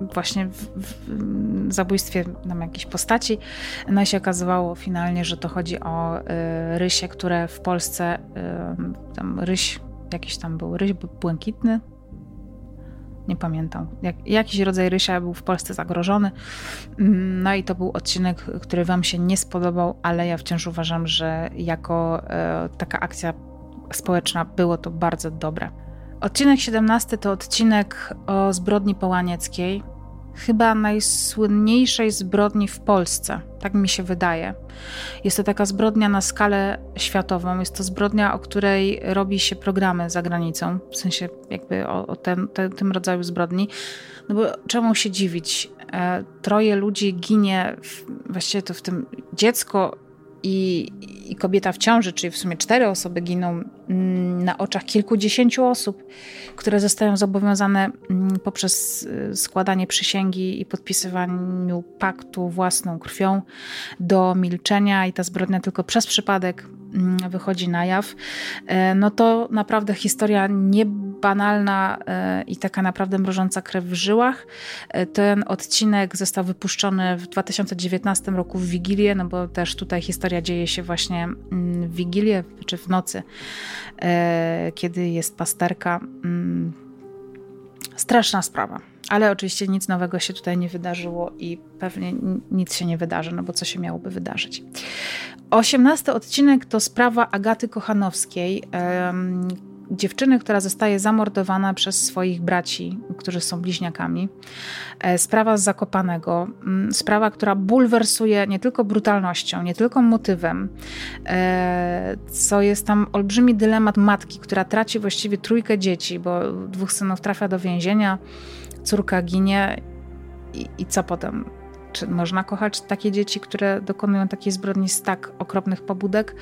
właśnie w, w zabójstwie nam jakiejś postaci. No i się okazywało finalnie, że to chodzi o y, rysie, które w Polsce, tam ryś, jakiś tam był ryś błękitny, nie pamiętam. Jak, jakiś rodzaj rysia był w Polsce zagrożony. Mm, no i to był odcinek, który Wam się nie spodobał, ale ja wciąż uważam, że jako y, taka akcja społeczna było to bardzo dobre. Odcinek 17 to odcinek o zbrodni połanieckiej, chyba najsłynniejszej zbrodni w Polsce, tak mi się wydaje. Jest to taka zbrodnia na skalę światową. Jest to zbrodnia, o której robi się programy za granicą, w sensie jakby o, o tym rodzaju zbrodni. No bo czemu się dziwić? E, troje ludzi ginie, w, właściwie to w tym dziecko i, i kobieta w ciąży, czyli w sumie cztery osoby giną mm, na oczach kilkudziesięciu osób, które zostają zobowiązane mm, poprzez y, składanie przysięgi i podpisywaniu paktu własną krwią do milczenia i ta zbrodnia tylko przez przypadek wychodzi na jaw, e, no to naprawdę historia niebanalna e, i taka naprawdę mrożąca krew w żyłach. E, ten odcinek został wypuszczony w 2019 roku w Wigilię, no bo też tutaj historia dzieje się właśnie mm, w Wigilię, czy w nocy, kiedy jest pasterka. Mm, straszna sprawa. Ale oczywiście nic nowego się tutaj nie wydarzyło i pewnie nic się nie wydarzy, no bo co się miałoby wydarzyć. Osiemnasty odcinek to sprawa Agaty Kochanowskiej, dziewczyny, która zostaje zamordowana przez swoich braci, którzy są bliźniakami. E, sprawa z Zakopanego, mm, sprawa, która bulwersuje nie tylko brutalnością, nie tylko motywem, e, co jest tam olbrzymi dylemat matki, która traci właściwie trójkę dzieci, bo dwóch synów trafia do więzienia, córka ginie i, i co potem? Czy można kochać takie dzieci, które dokonują takiej zbrodni z tak okropnych pobudek?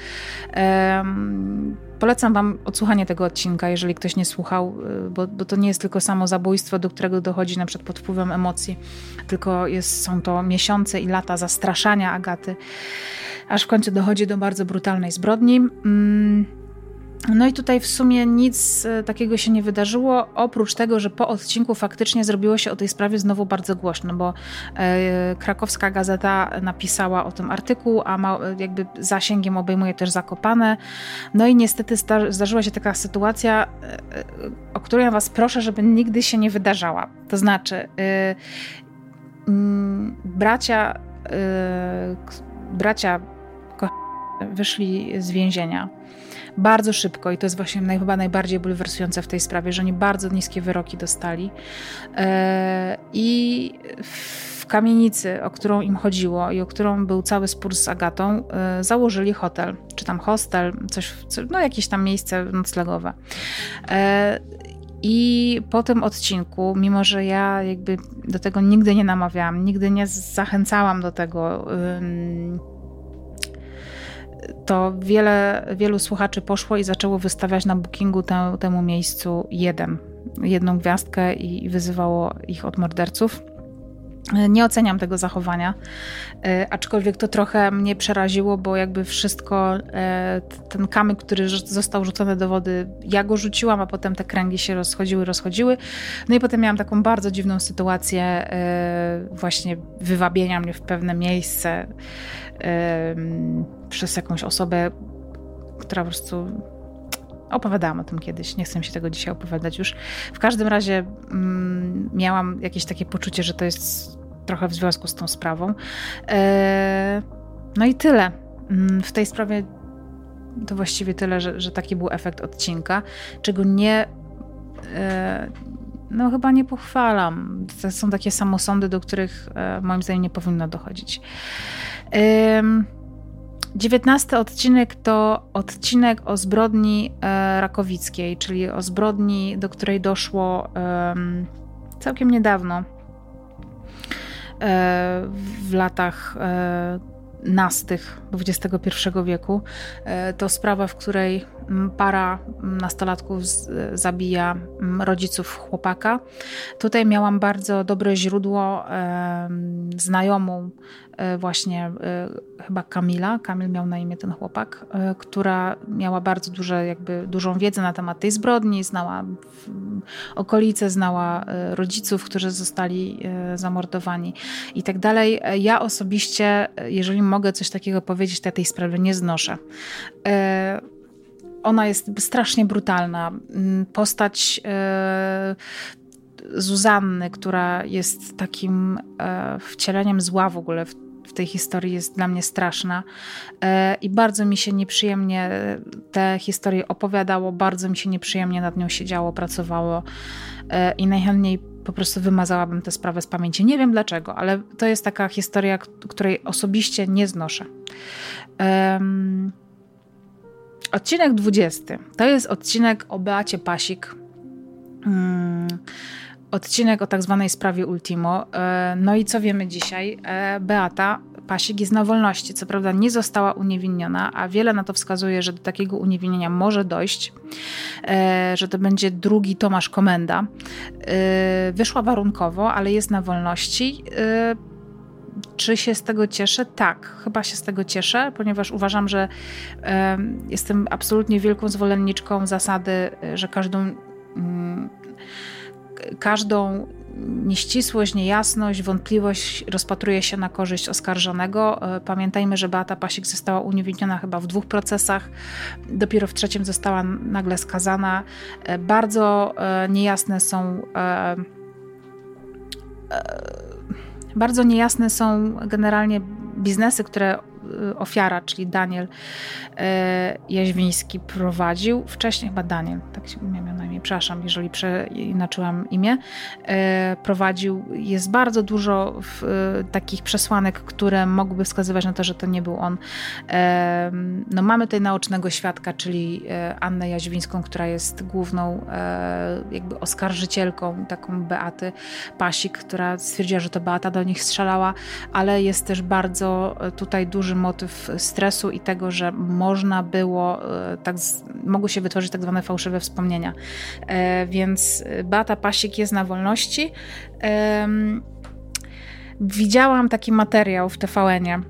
Um, polecam Wam odsłuchanie tego odcinka, jeżeli ktoś nie słuchał, y, bo, bo, to nie jest tylko samo zabójstwo, do którego dochodzi na przykład pod wpływem emocji, tylko jest, są to miesiące i lata zastraszania Agaty, aż w końcu dochodzi do bardzo brutalnej zbrodni. Um, no i tutaj w sumie nic e, takiego się nie wydarzyło, oprócz tego, że po odcinku faktycznie zrobiło się o tej sprawie znowu bardzo głośno, bo e, krakowska gazeta napisała o tym artykuł, a ma, jakby zasięgiem obejmuje też Zakopane. No i niestety zdarzyła się taka sytuacja, e, o której ja was proszę, żeby nigdy się nie wydarzała. To znaczy, bracia, bracia wyszli z więzienia bardzo szybko i to jest właśnie naj, chyba najbardziej bulwersujące w tej sprawie, że oni bardzo niskie wyroki dostali e, i w kamienicy, o którą im chodziło i o którą był cały spór z Agatą, e, założyli hotel, czy tam hostel, coś, no jakieś tam miejsce noclegowe. E, i po tym odcinku, mimo że ja jakby do tego nigdy nie namawiałam, nigdy nie zachęcałam do tego, to wiele, wielu słuchaczy poszło i zaczęło wystawiać na bookingu te, temu miejscu jeden, jedną gwiazdkę i wyzywało ich od morderców. Nie oceniam tego zachowania, e, aczkolwiek to trochę mnie przeraziło, bo jakby wszystko, e, ten kamyk, który został rzucony do wody, ja go rzuciłam, a potem te kręgi się rozchodziły, rozchodziły. No i potem miałam taką bardzo dziwną sytuację e, właśnie wywabienia mnie w pewne miejsce przez jakąś osobę, która po prostu opowiadałam o tym kiedyś, nie chcę się tego dzisiaj opowiadać już. W każdym razie mm, miałam jakieś takie poczucie, że to jest trochę w związku z tą sprawą. E, no i tyle. Mm, w tej sprawie to właściwie tyle, że, że taki był efekt odcinka, czego nie. E, no, chyba nie pochwalam. To są takie samosądy, do których e, moim zdaniem nie powinno dochodzić. Dziewiętnasty odcinek to odcinek o zbrodni e, rakowickiej, czyli o zbrodni, do której doszło całkiem niedawno, w latach nastych XXI wieku. E, to sprawa, w której para nastolatków zabija rodziców chłopaka. Tutaj miałam bardzo dobre źródło, znajomą E, właśnie e, chyba Kamila, Kamil miał na imię ten chłopak, e, która miała bardzo duże, jakby dużą wiedzę na temat tej zbrodni, znała okolice, znała rodziców, którzy zostali zamordowani i tak dalej. Ja osobiście, jeżeli mogę coś takiego powiedzieć, to ja tej sprawy nie znoszę ona jest strasznie brutalna. Mm, postać Zuzanny, która jest takim wcieleniem zła w ogóle w w tej historii jest dla mnie straszna e, i bardzo mi się nieprzyjemnie te historie opowiadało, bardzo mi się nieprzyjemnie nad nią siedziało, pracowało e, i najchętniej po prostu wymazałabym tę sprawę z pamięci. Nie wiem dlaczego, ale to jest taka historia, której osobiście nie znoszę. Um, odcinek 20 to jest odcinek o Beacie Pasik. Um, odcinek o tak zwanej sprawie Ultimo. E, no i co wiemy dzisiaj? E, Beata Pasik jest na wolności. Co prawda nie została uniewinniona, a wiele na to wskazuje, że do takiego uniewinnienia może dojść, e, że to będzie drugi Tomasz Komenda. Wyszła warunkowo, ale jest na wolności. Czy się z tego cieszę? Tak, chyba się z tego cieszę, ponieważ uważam, że jestem absolutnie wielką zwolenniczką zasady, że każdą mm, każdą nieścisłość, niejasność, wątpliwość rozpatruje się na korzyść oskarżonego. E, pamiętajmy, że Beata Pasik została uniewinniona chyba w dwóch procesach, dopiero w trzecim została nagle skazana. E, bardzo e, niejasne są bardzo niejasne są generalnie biznesy, które ofiara, czyli Daniel y, Jaźwiński prowadził. Wcześniej chyba Daniel, tak się miał na imię, przepraszam, jeżeli przeinaczyłam imię. Y, prowadził, jest bardzo dużo takich przesłanek, które mogłyby wskazywać na to, że to nie był on. No, mamy tutaj naocznego świadka, czyli Annę Jaźwińską, która jest główną jakby oskarżycielką, taką Beaty Pasik, która stwierdziła, że to Beata do nich strzelała, ale jest też bardzo tutaj duży duży motyw stresu i tego, że można było, e, tak, mogły się wytworzyć tak zwane fałszywe wspomnienia. E, więc Beata Pasik jest na wolności. Widziałam taki materiał w TVN-ie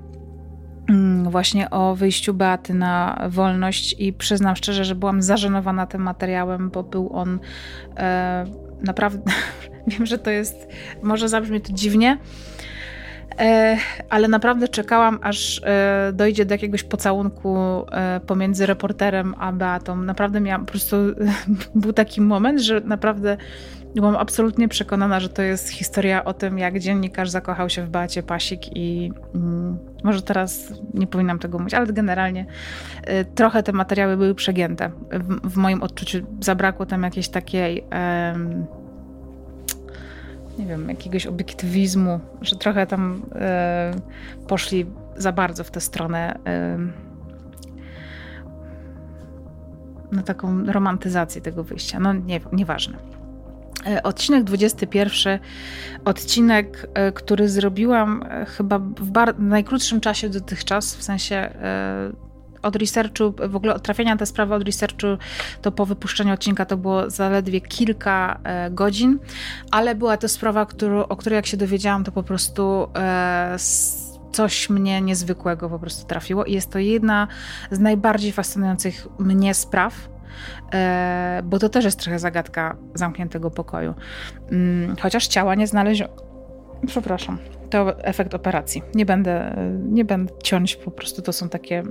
mm, właśnie o wyjściu Beaty na wolność i przyznam szczerze, że byłam zażenowana tym materiałem, bo był on e, naprawdę, wiem, że to jest, może zabrzmi to dziwnie, E, ale naprawdę czekałam, aż e, dojdzie do jakiegoś pocałunku e, pomiędzy reporterem a Beatą. Naprawdę miałam, po prostu był taki moment, że naprawdę byłam absolutnie przekonana, że to jest historia o tym, jak dziennikarz zakochał się w Beacie Pasik i mm, może teraz nie powinnam tego mówić, ale generalnie trochę te materiały były przegięte. W, w moim odczuciu zabrakło tam jakiejś takiej nie wiem, jakiegoś obiektywizmu, że trochę tam e, poszli za bardzo w tę stronę e, na taką romantyzację tego wyjścia. No nie, nieważne. E, odcinek 21, odcinek, który zrobiłam chyba w najkrótszym czasie dotychczas, w sensie od researchu, w ogóle od trafienia te sprawy od researchu, to po wypuszczeniu odcinka to było zaledwie kilka e, godzin, ale była to sprawa, którą, o której jak się dowiedziałam, to po prostu e, coś mnie niezwykłego po prostu trafiło i jest to jedna z najbardziej fascynujących mnie spraw, e, bo to też jest trochę zagadka zamkniętego pokoju. Mm, chociaż ciała nie znaleziono. Przepraszam, to efekt operacji. Nie będę, nie będę ciąć, po prostu to są takie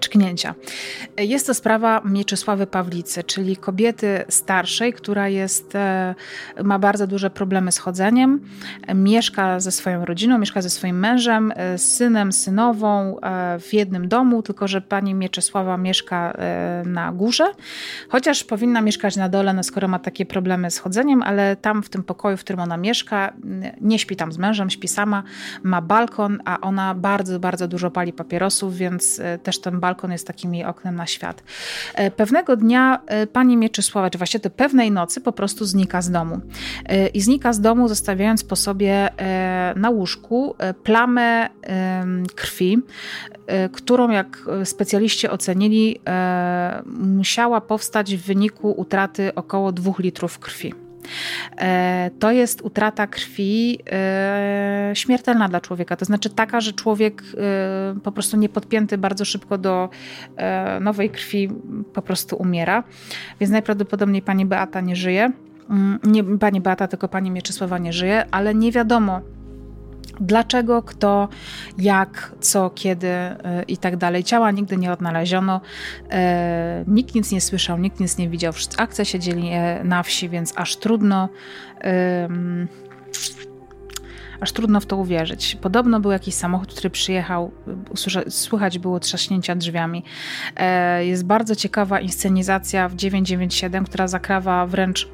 czknięcia. Jest to sprawa Mieczysławy Pawlicy, czyli kobiety starszej, która jest, e, ma bardzo duże problemy z chodzeniem, mieszka ze swoją rodziną, mieszka ze swoim mężem, e, z synem, synową e, w jednym domu, tylko że pani Mieczysława mieszka na górze, chociaż powinna mieszkać na dole, no skoro ma takie problemy z chodzeniem, ale tam w tym pokoju, w którym ona mieszka, nie śpi tam z mężem, śpi sama, ma balkon, a ona bardzo, bardzo dużo pali papierosów, więc też ten balkon jest takim jej oknem na świat. E, pewnego dnia e, pani Mieczysława, czy właściwie pewnej nocy po prostu znika z domu. E, I znika z domu, zostawiając po sobie na łóżku plamę krwi, którą, jak specjaliści ocenili, musiała powstać w wyniku utraty około 2 litrów krwi. E, to jest utrata krwi e, śmiertelna dla człowieka. To znaczy taka, że człowiek e, po prostu niepodpięty bardzo szybko do nowej krwi po prostu umiera. Więc najprawdopodobniej pani Beata nie żyje. Mm, nie pani Beata, tylko pani Mieczysława nie żyje, ale nie wiadomo, Dlaczego, kto, jak, co, kiedy yy, i tak dalej. Ciała nigdy nie odnaleziono, yy, nikt nic nie słyszał, nikt nic nie widział. Akcja się dzieli na wsi, więc aż trudno. Aż trudno w to uwierzyć. Podobno był jakiś samochód, który przyjechał, słychać było trzaśnięcia drzwiami. E, jest bardzo ciekawa inscenizacja w 997, która zakrawa wręcz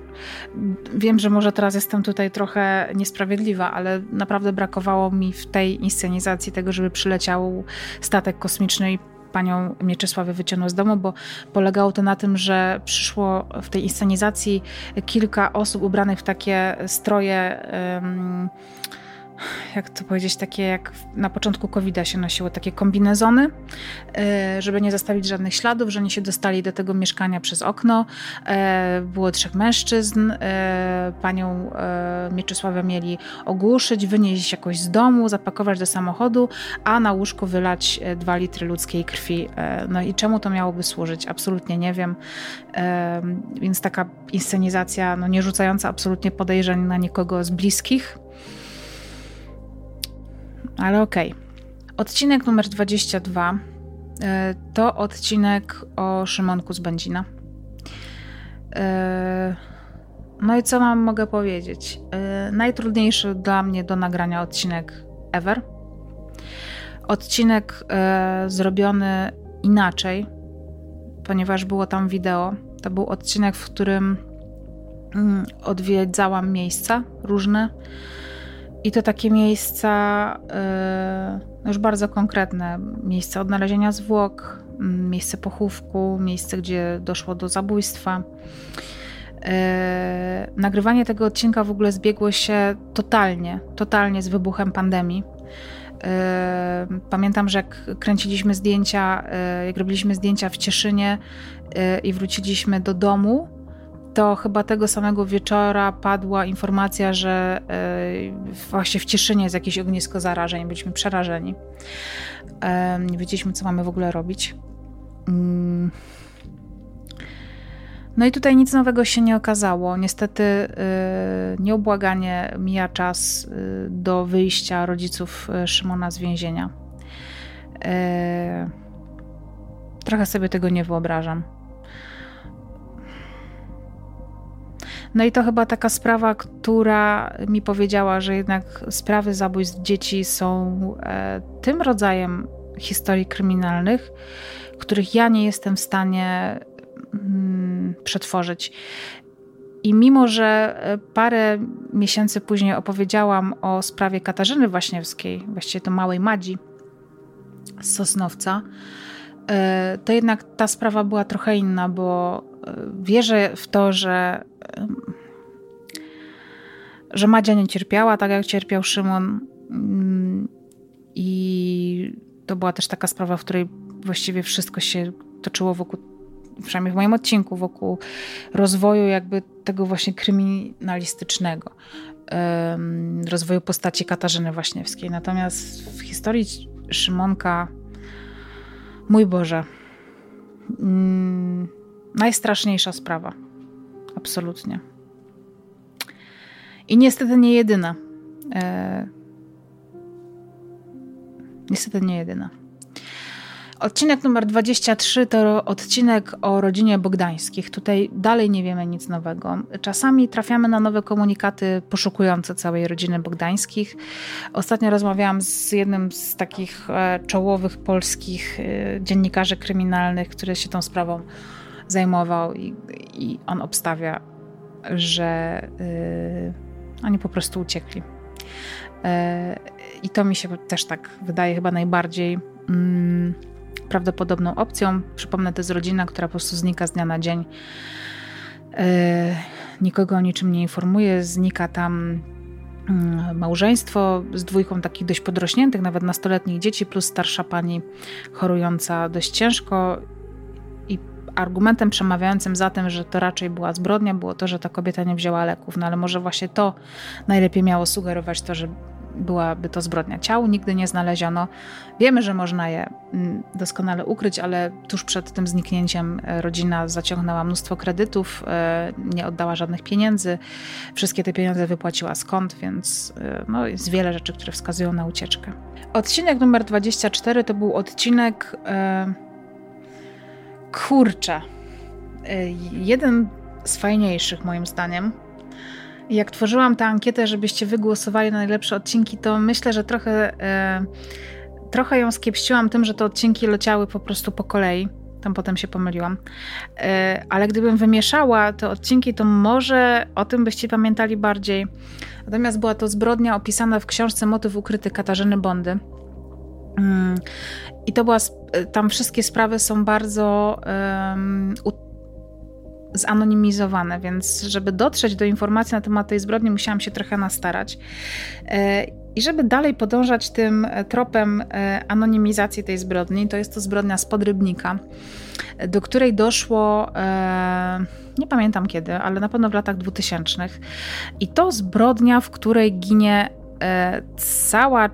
Wiem, że może teraz jestem tutaj trochę niesprawiedliwa, ale naprawdę brakowało mi w tej inscenizacji tego, żeby przyleciał statek kosmiczny i panią Mieczysławę wyciągnął z domu, bo polegało to na tym, że przyszło w tej inscenizacji kilka osób ubranych w takie stroje. Um, jak to powiedzieć, takie jak na początku covid się nosiło, takie kombinezony, e, żeby nie zostawić żadnych śladów, że oni się dostali do tego mieszkania przez okno. E, było trzech mężczyzn. E, panią Mieczysławę mieli ogłuszyć, wynieść jakoś z domu, zapakować do samochodu, a na łóżku wylać dwa litry ludzkiej krwi. No i czemu to miałoby służyć? Absolutnie nie wiem. Więc taka inscenizacja, no nie rzucająca absolutnie podejrzeń na nikogo z bliskich, ale okej. Okay. Odcinek numer 22 e, to odcinek o Szymonku z Będzina. E, no i co mam mogę powiedzieć? E, najtrudniejszy dla mnie do nagrania odcinek ever. Odcinek zrobiony inaczej, ponieważ było tam wideo. To był odcinek, w którym mm, odwiedzałam miejsca różne i to takie miejsca y, już bardzo konkretne, miejsce odnalezienia zwłok, miejsce pochówku, miejsce, gdzie doszło do zabójstwa. Y, nagrywanie tego odcinka w ogóle zbiegło się totalnie, totalnie z wybuchem pandemii. Y, pamiętam, że jak kręciliśmy zdjęcia, jak robiliśmy zdjęcia w Cieszynie i wróciliśmy do domu, to chyba tego samego wieczora padła informacja, że e, właśnie w Cieszynie jest jakieś ognisko zarażeń. Byliśmy przerażeni. Nie wiedzieliśmy, co mamy w ogóle robić. Mm. No i tutaj nic nowego się nie okazało. Niestety e, nieubłaganie mija czas e, do wyjścia rodziców Szymona z więzienia. Trochę sobie tego nie wyobrażam. No i to chyba taka sprawa, która mi powiedziała, że jednak sprawy zabójstw dzieci są e, tym rodzajem historii kryminalnych, których ja nie jestem w stanie mm, przetworzyć. I mimo, że e, parę miesięcy później opowiedziałam o sprawie Katarzyny Waśniewskiej, właściwie to małej Madzi z Sosnowca, e, to jednak ta sprawa była trochę inna, bo wierzę w to, że, że Madzia nie cierpiała tak, jak cierpiał Szymon. Mm, I to była też taka sprawa, w której właściwie wszystko się toczyło wokół, przynajmniej w moim odcinku, wokół rozwoju jakby tego właśnie kryminalistycznego, rozwoju postaci Katarzyny Waśniewskiej. Natomiast w historii Szymonka, mój Boże, mm, Najstraszniejsza sprawa. Absolutnie. I niestety nie jedyna. E... Niestety nie jedyna. Odcinek numer 23 to odcinek o rodzinie Bogdańskich. Tutaj dalej nie wiemy nic nowego. Czasami trafiamy na nowe komunikaty poszukujące całej rodziny Bogdańskich. Ostatnio rozmawiałam z jednym z takich e, czołowych polskich e, dziennikarzy kryminalnych, który się tą sprawą zajmował i, i on obstawia, że yy, oni po prostu uciekli. Yy, I to mi się też tak wydaje chyba najbardziej yy, prawdopodobną opcją. Przypomnę, to jest rodzina, która po prostu znika z dnia na dzień. Yy, nikogo o niczym nie informuje, znika tam mm, małżeństwo z dwójką takich dość podrośniętych, nawet nastoletnich dzieci, plus starsza pani chorująca dość ciężko argumentem przemawiającym za tym, że to raczej była zbrodnia, było to, że ta kobieta nie wzięła leków. No ale może właśnie to najlepiej miało sugerować to, że byłaby to zbrodnia. Ciał nigdy nie znaleziono. Wiemy, że można je mm, doskonale ukryć, ale tuż przed tym zniknięciem e, rodzina zaciągnęła mnóstwo kredytów, e, nie oddała żadnych pieniędzy. Wszystkie te pieniądze wypłaciła skąd, więc e, no, jest wiele rzeczy, które wskazują na ucieczkę. Odcinek numer 24 to był odcinek. Kurczę. Y, jeden z fajniejszych moim zdaniem. Jak tworzyłam tę ankietę, żebyście wygłosowali na najlepsze odcinki, to myślę, że trochę, y, trochę ją skiepściłam tym, że te odcinki leciały po prostu po kolei. Tam potem się pomyliłam. Y, ale gdybym wymieszała te odcinki, to może o tym byście pamiętali bardziej. Natomiast była to zbrodnia opisana w książce Motyw ukryty Katarzyny Bondy. I to była, tam wszystkie sprawy są bardzo um, zanonimizowane, więc żeby dotrzeć do informacji na temat tej zbrodni, musiałam się trochę nastarać. E, I żeby dalej podążać tym tropem e, anonimizacji tej zbrodni, to jest to zbrodnia z Podrybnika, do której doszło, e, nie pamiętam kiedy, ale na pewno w latach 2000. I to zbrodnia, w której ginie cała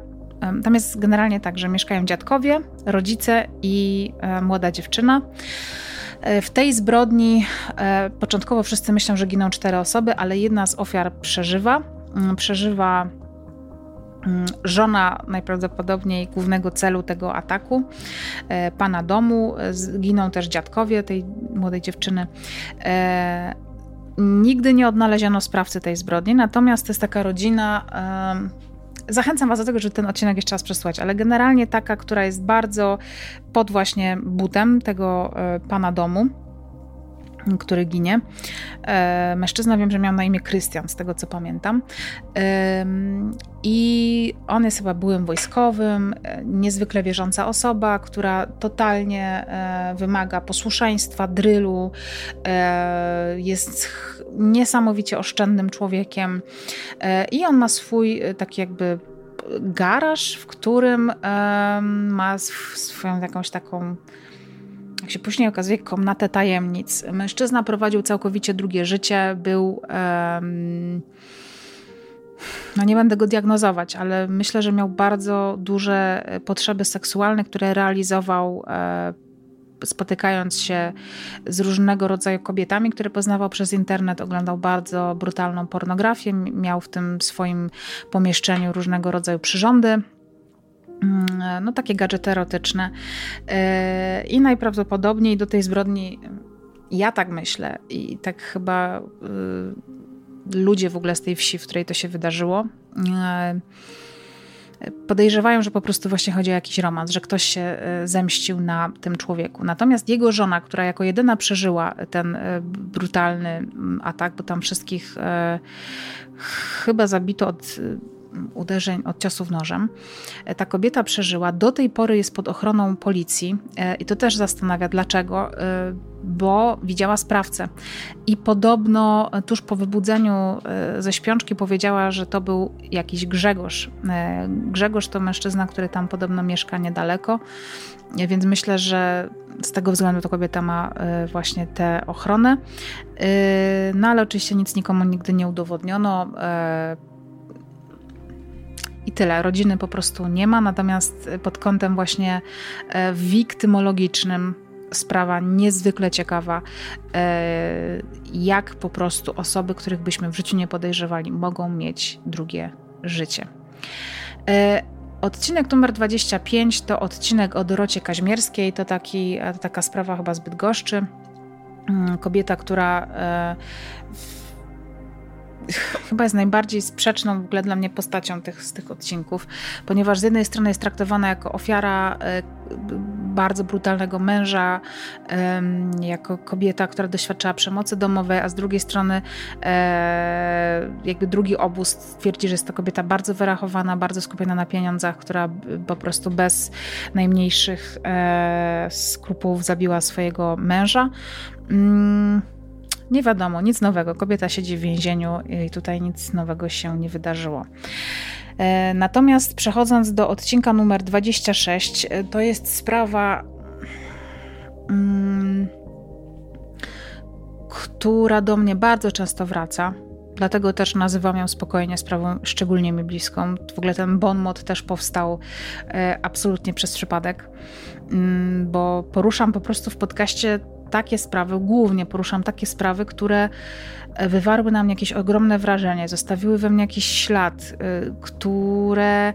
tam jest generalnie tak, że mieszkają dziadkowie, rodzice i e, młoda dziewczyna. E, w tej zbrodni e, początkowo wszyscy myślą, że giną cztery osoby, ale jedna z ofiar przeżywa. Mm, przeżywa mm, żona najprawdopodobniej głównego celu tego ataku, pana domu. Giną też dziadkowie tej młodej dziewczyny. Nigdy nie odnaleziono sprawcy tej zbrodni, natomiast to jest taka rodzina Zachęcam Was do tego, żeby ten odcinek jeszcze raz przesłuchać, ale generalnie taka, która jest bardzo pod właśnie butem tego e, pana domu który ginie. E, mężczyzna wiem, że miał na imię Krystian, z tego co pamiętam. I on jest chyba byłym wojskowym, e, niezwykle wierząca osoba, która totalnie wymaga posłuszeństwa, drylu, jest niesamowicie oszczędnym człowiekiem i on ma swój taki jakby garaż, w którym ma swoją jakąś taką jak się później okazuje, komnatę tajemnic. Mężczyzna prowadził całkowicie drugie życie, był. Um, no nie będę go diagnozować, ale myślę, że miał bardzo duże potrzeby seksualne, które realizował e, spotykając się z różnego rodzaju kobietami, które poznawał przez internet, oglądał bardzo brutalną pornografię, miał w tym swoim pomieszczeniu różnego rodzaju przyrządy no takie gadżety erotyczne. E, I najprawdopodobniej do tej zbrodni, ja tak myślę i tak chyba y, ludzie w ogóle z tej wsi, w której to się wydarzyło, y, podejrzewają, że po prostu właśnie chodzi o jakiś romans, że ktoś się zemścił na tym człowieku. Natomiast jego żona, która jako jedyna przeżyła ten brutalny mm, atak, bo tam wszystkich chyba zabito od uderzeń, od ciosów nożem. E, ta kobieta przeżyła, do tej pory jest pod ochroną policji e, i to też zastanawia dlaczego, e, bo widziała sprawcę. I podobno tuż po wybudzeniu ze śpiączki powiedziała, że to był jakiś Grzegorz. Grzegorz to mężczyzna, który tam podobno mieszka niedaleko, więc myślę, że z tego względu ta kobieta ma właśnie tę ochronę. No ale oczywiście nic nikomu nigdy nie udowodniono i tyle. Rodziny po prostu nie ma, natomiast pod kątem właśnie e, wiktymologicznym sprawa niezwykle ciekawa, e, jak po prostu osoby, których byśmy w życiu nie podejrzewali, mogą mieć drugie życie. E, Odcinek numer 25 to odcinek o Dorocie Kaźmierskiej, to, taki, to taka sprawa chyba zbyt goszczy. Mm, kobieta, która e, chyba jest najbardziej sprzeczną w ogóle dla mnie postacią tych, z tych odcinków, ponieważ z jednej strony jest traktowana jako ofiara e, bardzo brutalnego męża, jako kobieta, która doświadczała przemocy domowej, a z drugiej strony e, jakby drugi obóz twierdzi, że jest to kobieta bardzo wyrachowana, bardzo skupiona na pieniądzach, która po prostu bez najmniejszych e, skrupułów zabiła swojego męża. Mm, nie wiadomo, nic nowego. Kobieta siedzi w więzieniu i tutaj nic nowego się nie wydarzyło. E, natomiast przechodząc do odcinka numer 26, e, to jest sprawa, mm, która do mnie bardzo często wraca. Dlatego też nazywam ją spokojnie sprawą szczególnie mi bliską. W ogóle ten bon mot też powstał e, absolutnie przez przypadek, mm, bo poruszam po prostu w podcaście takie sprawy, głównie poruszam takie sprawy, które e, wywarły na mnie jakieś ogromne wrażenie, zostawiły we mnie jakiś ślad, e, które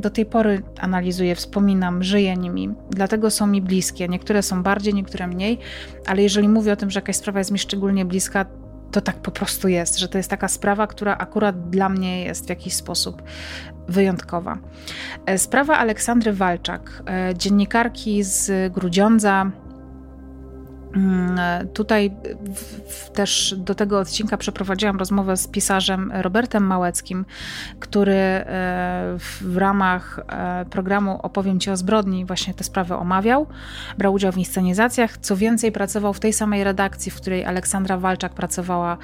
do tej pory analizuję, wspominam, żyję nimi. Dlatego są mi bliskie. Niektóre są bardziej, niektóre mniej, ale jeżeli mówię o tym, że jakaś sprawa jest mi szczególnie bliska, to tak po prostu jest, że to jest taka sprawa, która akurat dla mnie jest w jakiś sposób wyjątkowa. E, sprawa Aleksandry Walczak, dziennikarki z Grudziądza, tutaj też do tego odcinka przeprowadziłam rozmowę z pisarzem Robertem Małeckim, który e, w ramach e, programu Opowiem Ci o zbrodni właśnie te sprawy omawiał, brał udział w inscenizacjach, co więcej pracował w tej samej redakcji, w której Aleksandra Walczak pracowała,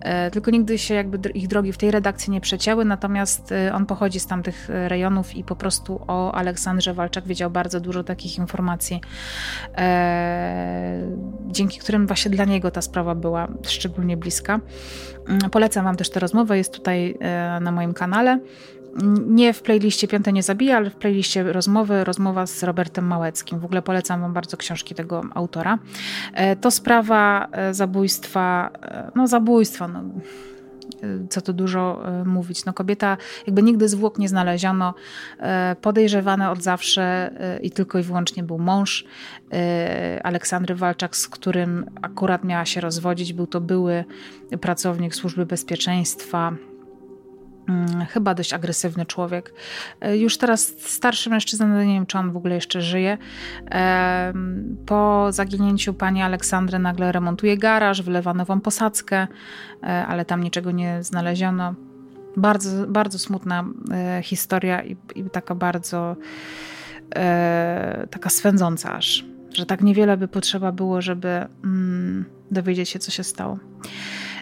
e, tylko nigdy się jakby ich drogi w tej redakcji nie przecięły, natomiast on pochodzi z tamtych rejonów i po prostu o Aleksandrze Walczak wiedział bardzo dużo takich informacji dzięki którym właśnie dla niego ta sprawa była szczególnie bliska. Mm, polecam Wam też tę rozmowę, jest tutaj e, na moim kanale. Nie w playliście Piąte nie zabija, ale w playliście rozmowy, rozmowa z Robertem Małeckim. W ogóle polecam Wam bardzo książki tego autora. E, to sprawa e, zabójstwa, no zabójstwa, no co tu dużo y, mówić. No kobieta, jakby nigdy zwłok nie znaleziono, y, podejrzewane od zawsze i tylko i wyłącznie był mąż Aleksandry Walczak, z którym akurat miała się rozwodzić. Był to były pracownik służby bezpieczeństwa, chyba dość agresywny człowiek. E, już teraz starszy mężczyzna, no nie wiem, czy on w ogóle jeszcze żyje. Po zaginięciu pani Aleksandry nagle remontuje garaż, wylewa nową posadzkę, e, ale tam niczego nie znaleziono. Bardzo, bardzo smutna e, historia i, i taka bardzo taka swędząca aż, że tak niewiele by potrzeba było, żeby mm, dowiedzieć się, co się stało.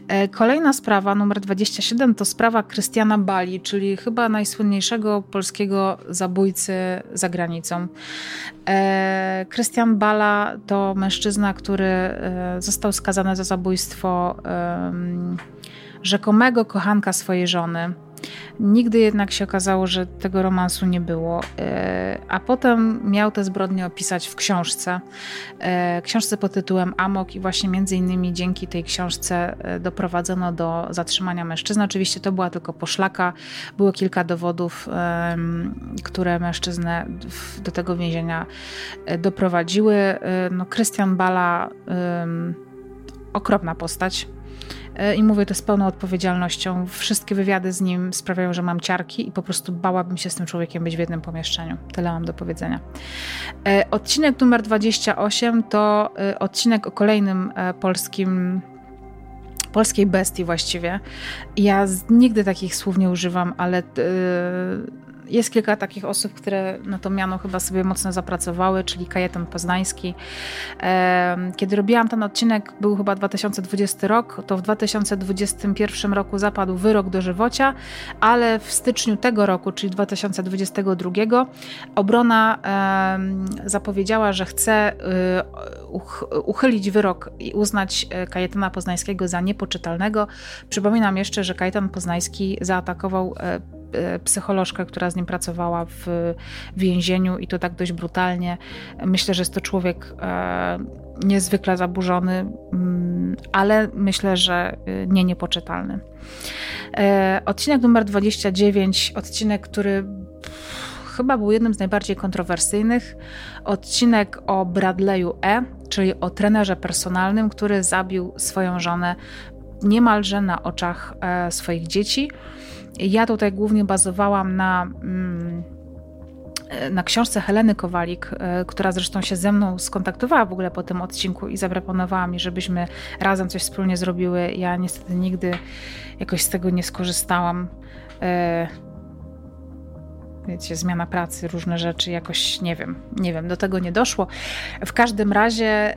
E, kolejna sprawa, numer 27, to sprawa Krystiana Bali, czyli chyba najsłynniejszego polskiego zabójcy za granicą. E, Krystian Bala to mężczyzna, który e, został skazany za zabójstwo rzekomego kochanka swojej żony. Nigdy jednak się okazało, że tego romansu nie było. E, a potem miał te zbrodnie opisać w książce. E, książce pod tytułem Amok i właśnie między innymi dzięki tej książce e, doprowadzono do zatrzymania mężczyzny. Oczywiście to była tylko poszlaka. Było kilka dowodów, które mężczyznę do tego więzienia doprowadziły. No, Krystian Bala okropna postać. E, I mówię to z pełną odpowiedzialnością. Wszystkie wywiady z nim sprawiają, że mam ciarki i po prostu bałabym się z tym człowiekiem być w jednym pomieszczeniu. Tyle mam do powiedzenia. E, odcinek numer 28 to e, odcinek o kolejnym polskim polskiej bestii właściwie. Ja nigdy takich słów nie używam, ale jest kilka takich osób, które na to miano chyba sobie mocno zapracowały, czyli Kajetan Poznański. Kiedy robiłam ten odcinek, był chyba 2020 rok, to w 2021 roku zapadł wyrok do żywocia, ale w styczniu tego roku, czyli 2022, obrona zapowiedziała, że chce y, uchylić wyrok i uznać e, Kajetana Poznańskiego za niepoczytalnego. Przypominam jeszcze, że Kajetan Poznański zaatakował E, psycholożkę, która z nim pracowała w więzieniu i to tak dość brutalnie. Myślę, że jest to człowiek e, niezwykle zaburzony, mm, ale myślę, że e, nie niepoczytalny. Odcinek numer 29, odcinek, który chyba był jednym z najbardziej kontrowersyjnych. Odcinek o Bradley'u E, czyli o trenerze personalnym, który zabił swoją żonę niemalże na oczach e, swoich dzieci. Ja tutaj głównie bazowałam na. Mm, na książce Heleny Kowalik, e, która zresztą się ze mną skontaktowała w ogóle po tym odcinku i zaproponowała mi, żebyśmy razem coś wspólnie zrobiły. Ja niestety nigdy jakoś z tego nie skorzystałam. Wiecie, zmiana pracy, różne rzeczy, jakoś nie wiem, nie wiem, do tego nie doszło. W każdym razie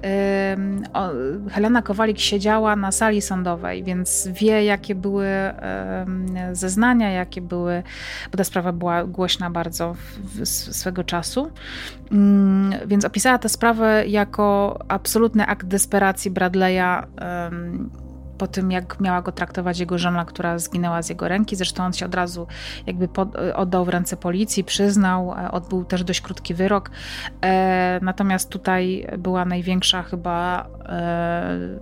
o, Helena Kowalik siedziała na sali sądowej, więc wie, jakie były zeznania, jakie były, bo ta sprawa była głośna bardzo w, w, swego czasu, yy, więc opisała tę sprawę jako absolutny akt desperacji Bradley'a po tym, jak miała go traktować jego żona, która zginęła z jego ręki. Zresztą on się od razu jakby pod, oddał w ręce policji, przyznał, e, odbył też dość krótki wyrok. E, natomiast tutaj była największa chyba. E,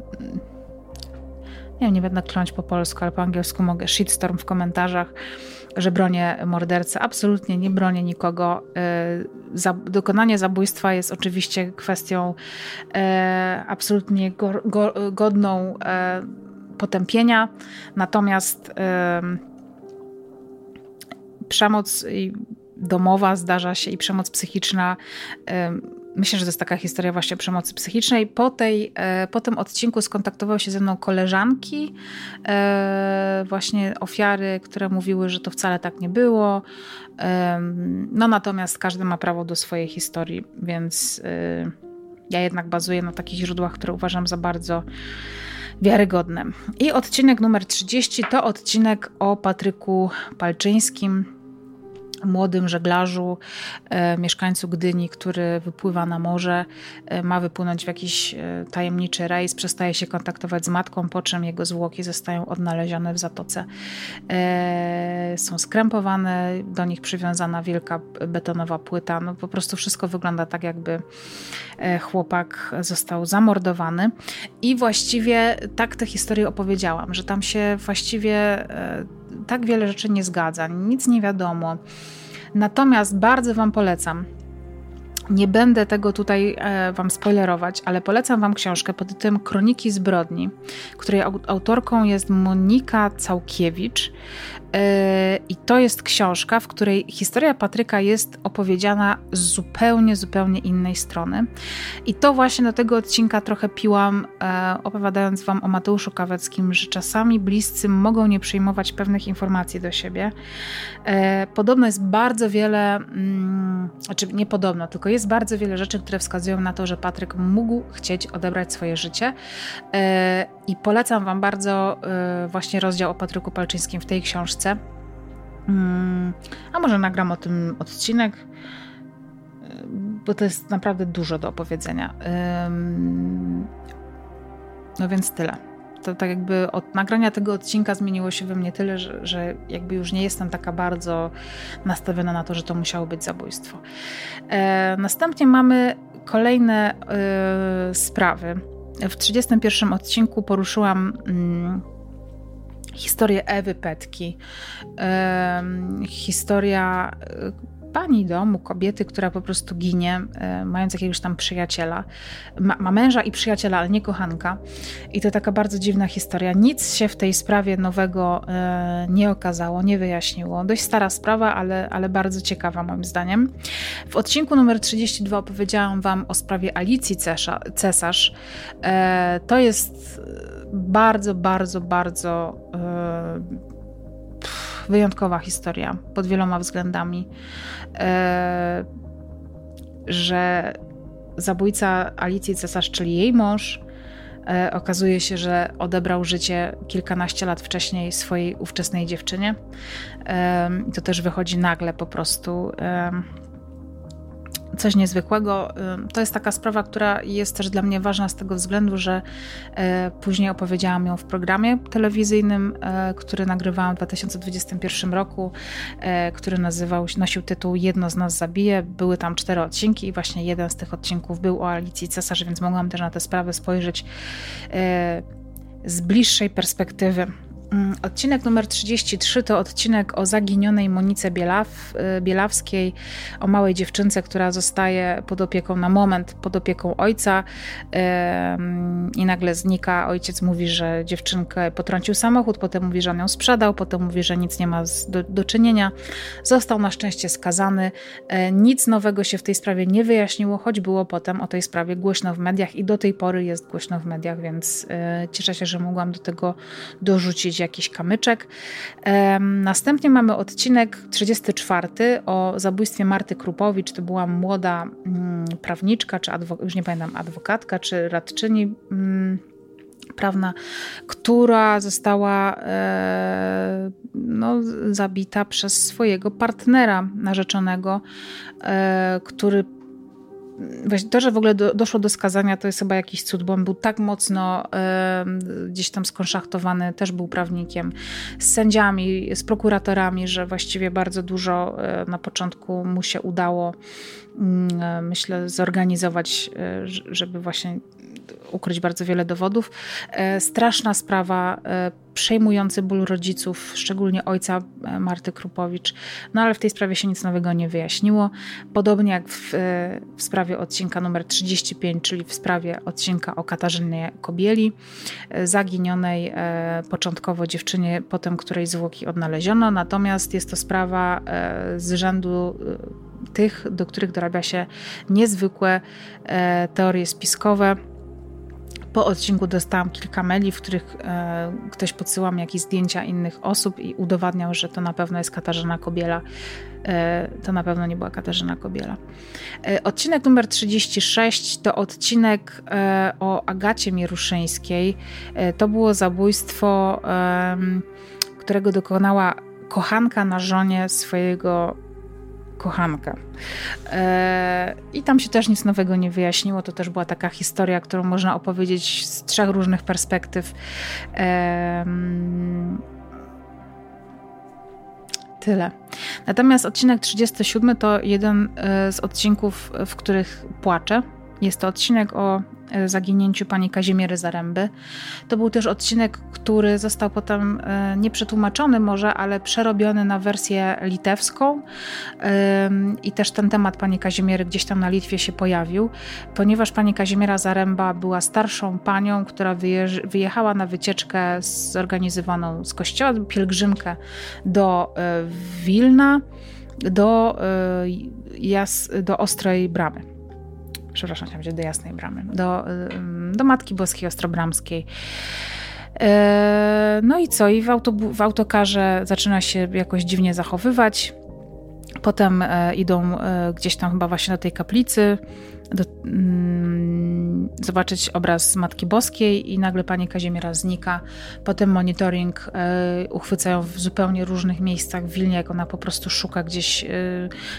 nie wiem, nie będę kląć po polsku, ale po angielsku mogę. Shitstorm w komentarzach, że bronię mordercę. Absolutnie nie bronię nikogo. E, dokonanie zabójstwa jest oczywiście kwestią e, absolutnie go, go, godną potępienia, natomiast przemoc domowa zdarza się i przemoc psychiczna. Myślę, że to jest taka historia właśnie przemocy psychicznej. Po, tej, e, po tym odcinku skontaktowały się ze mną koleżanki, e, właśnie ofiary, które mówiły, że to wcale tak nie było. No natomiast każdy ma prawo do swojej historii, więc e, ja jednak bazuję na takich źródłach, które uważam za bardzo wiarygodne. I odcinek numer 30 to odcinek o Patryku Palczyńskim, młodym żeglarzu, e, mieszkańcu Gdyni, który wypływa na morze, e, ma wypłynąć w jakiś e, tajemniczy rejs, przestaje się kontaktować z matką, po czym jego zwłoki zostają odnalezione w zatoce. Są skrępowane, do nich przywiązana wielka betonowa płyta. No po prostu wszystko wygląda tak, jakby chłopak został zamordowany. I właściwie tak tę historię opowiedziałam, że tam się właściwie tak wiele rzeczy nie zgadza, nic nie wiadomo. Natomiast bardzo Wam polecam. Nie będę tego tutaj e, Wam spoilerować, ale polecam Wam książkę pod tytułem Kroniki zbrodni, której autorką jest Monika Całkiewicz. E, I to jest książka, w której historia Patryka jest opowiedziana z zupełnie, zupełnie innej strony. I to właśnie do tego odcinka trochę piłam, e, opowiadając Wam o Mateuszu Kaweckim, że czasami bliscy mogą nie przyjmować pewnych informacji do siebie. E, podobno jest bardzo wiele, mm, znaczy nie podobno, tylko jest bardzo wiele rzeczy, które wskazują na to, że Patryk mógł chcieć odebrać swoje życie. I polecam Wam bardzo właśnie rozdział o Patryku Palczyńskim w tej książce Mm, a może nagram o tym odcinek, bo to jest naprawdę dużo do opowiedzenia. No więc tyle. To tak jakby od nagrania tego odcinka zmieniło się we mnie tyle, że, że jakby już nie jestem taka bardzo nastawiona na to, że to musiało być zabójstwo. E, następnie mamy kolejne e, sprawy. W 31 odcinku poruszyłam. Historię Ewy Petki, historia pani domu, kobiety, która po prostu ginie, e, mając jakiegoś tam przyjaciela. Ma, ma, męża i przyjaciela, ale nie kochanka. I to taka bardzo dziwna historia. Nic się w tej sprawie nowego e, nie okazało, nie wyjaśniło. Dość stara sprawa, ale, ale bardzo ciekawa moim zdaniem. W odcinku numer 32 opowiedziałam Wam o sprawie Alicji Cesza, Cesarz. E, to jest bardzo, bardzo, bardzo wyjątkowa historia pod wieloma względami. E, że zabójca Alicji Cesarz, czyli jej mąż, e, okazuje się, że odebrał życie kilkanaście lat wcześniej swojej ówczesnej dziewczynie. E, to też wychodzi nagle po prostu coś niezwykłego. To jest taka sprawa, która jest też dla mnie ważna z tego względu, że e, później opowiedziałam ją w programie telewizyjnym, e, który nagrywałam w 2021 roku, e, który nazywał, nosił tytuł Jedno z nas zabije. Były tam cztery odcinki i właśnie jeden z tych odcinków był o Alicji Cesarz, więc mogłam też na tę sprawę spojrzeć z bliższej perspektywy. Mm, odcinek numer 33 to odcinek o zaginionej Monice Bielaw, y, Bielawskiej, o małej dziewczynce, która zostaje pod opieką na moment, pod opieką ojca i nagle znika. Ojciec mówi, że dziewczynkę potrącił samochód, potem mówi, że on ją sprzedał, potem mówi, że nic nie ma do, do czynienia. Został na szczęście skazany. E, nic nowego się w tej sprawie nie wyjaśniło, choć było potem o tej sprawie głośno w mediach i do tej pory jest głośno w mediach, więc e, cieszę się, że mogłam do tego dorzucić jakiś kamyczek. Następnie mamy odcinek 34 o zabójstwie Marty Krupowicz. To była młoda mm, prawniczka, czy już nie pamiętam, adwokatka, czy radczyni mm, prawna, która została e, no, zabita przez swojego partnera narzeczonego, e, który to, że w ogóle do, doszło do skazania, to jest chyba jakiś cud, bo on był tak mocno gdzieś tam skonszachtowany, też był prawnikiem, z sędziami, z prokuratorami, że właściwie bardzo dużo e, na początku mu się udało, e, myślę, zorganizować, e, żeby właśnie ukryć bardzo wiele dowodów. E, straszna sprawa, e, przejmujący ból rodziców, szczególnie ojca e, Marty Krupowicz. No ale w tej sprawie się nic nowego nie wyjaśniło. Podobnie jak w, w sprawie odcinka numer 35, czyli w sprawie odcinka o Katarzynie Kobieli, zaginionej początkowo dziewczynie, potem której zwłoki odnaleziono. Natomiast jest to sprawa z rzędu tych, do których dorabia się niezwykłe teorie spiskowe po odcinku dostałam kilka maili, w których e, ktoś podsyłał mi jakieś zdjęcia innych osób i udowadniał, że to na pewno jest Katarzyna Kobiela. E, to na pewno nie była Katarzyna Kobiela. E, odcinek numer 36 to odcinek e, o Agacie Mieruszyńskiej. E, to było zabójstwo, którego dokonała kochanka na żonie swojego kochanka. E, I tam się też nic nowego nie wyjaśniło. To też była taka historia, którą można opowiedzieć z trzech różnych perspektyw. Tyle. Natomiast odcinek 37 to jeden e, z odcinków, w których płaczę. Jest to odcinek o E, zaginięciu pani Kazimiery Zaręby. To był też odcinek, który został potem e, nie przetłumaczony może, ale przerobiony na wersję litewską. I też ten temat pani Kazimiery gdzieś tam na Litwie się pojawił, ponieważ pani Kazimiera Zaręba była starszą panią, która wyjechała na wycieczkę zorganizowaną z kościoła, pielgrzymkę do e, Wilna, do, do Ostrej Bramy przepraszam, chciałam powiedzieć do Jasnej Bramy, do, do Matki Boskiej Ostrobramskiej. E, no i co? I w, autobu- w autokarze zaczyna się jakoś dziwnie zachowywać. Potem e, idą e, gdzieś tam chyba właśnie do tej kaplicy, do, mm, zobaczyć obraz Matki Boskiej i nagle pani Kazimiera znika. Potem monitoring e, uchwycają w zupełnie różnych miejscach w Wilnie, jak ona po prostu szuka gdzieś e,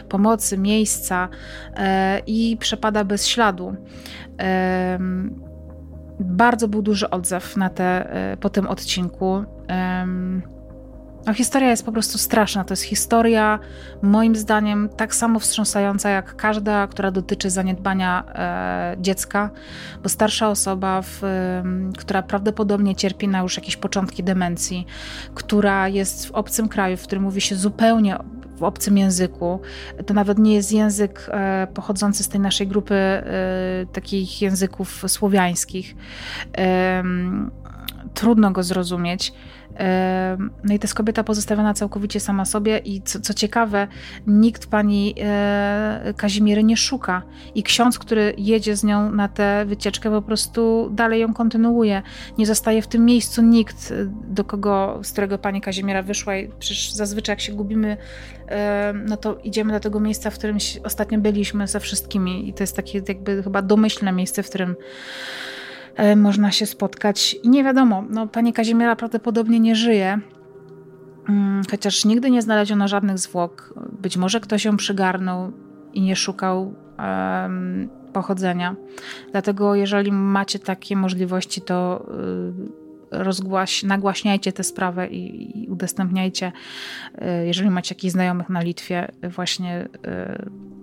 pomocy, miejsca e, i przepada bez śladu. Bardzo był duży odzew na te, po tym odcinku. No, historia jest po prostu straszna. To jest historia, moim zdaniem, tak samo wstrząsająca jak każda, która dotyczy zaniedbania e, dziecka, bo starsza osoba, w, e, która prawdopodobnie cierpi na już jakieś początki demencji, która jest w obcym kraju, w którym mówi się zupełnie w obcym języku. To nawet nie jest język e, pochodzący z tej naszej grupy e, takich języków słowiańskich. E, trudno go zrozumieć. No i to jest kobieta pozostawiona całkowicie sama sobie i co, co ciekawe, nikt pani e, Kazimiery nie szuka. I ksiądz, który jedzie z nią na tę wycieczkę po prostu dalej ją kontynuuje. Nie zostaje w tym miejscu nikt, do kogo, z którego pani Kazimiera wyszła. I przecież zazwyczaj jak się gubimy, no to idziemy do tego miejsca, w którym ostatnio byliśmy ze wszystkimi. I to jest takie jakby chyba domyślne miejsce, w którym E, można się spotkać. I nie wiadomo, no, pani Kazimiera prawdopodobnie nie żyje, mm, chociaż nigdy nie znaleziono żadnych zwłok. Być może ktoś ją przygarnął i nie szukał um, pochodzenia. Dlatego, jeżeli macie takie możliwości, to y, rozgłaś, nagłaśniajcie tę sprawę i, i udostępniajcie, y, jeżeli macie jakichś znajomych na Litwie, właśnie y,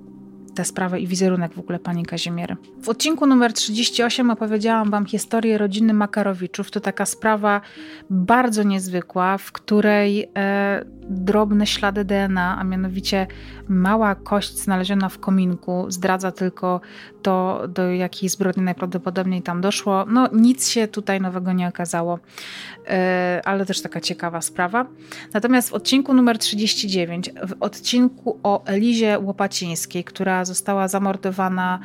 tę sprawę i wizerunek w ogóle pani Kazimiery. W odcinku numer 38 opowiedziałam wam historię rodziny Makarowiczów. To taka sprawa bardzo niezwykła, w której e, drobne ślady DNA, a mianowicie mała kość znaleziona w kominku, zdradza tylko to, do jakiej zbrodni najprawdopodobniej tam doszło. No nic się tutaj nowego nie okazało, e, ale też taka ciekawa sprawa. Natomiast w odcinku numer 39, w odcinku o Elizie Łopacińskiej, która została zamordowana,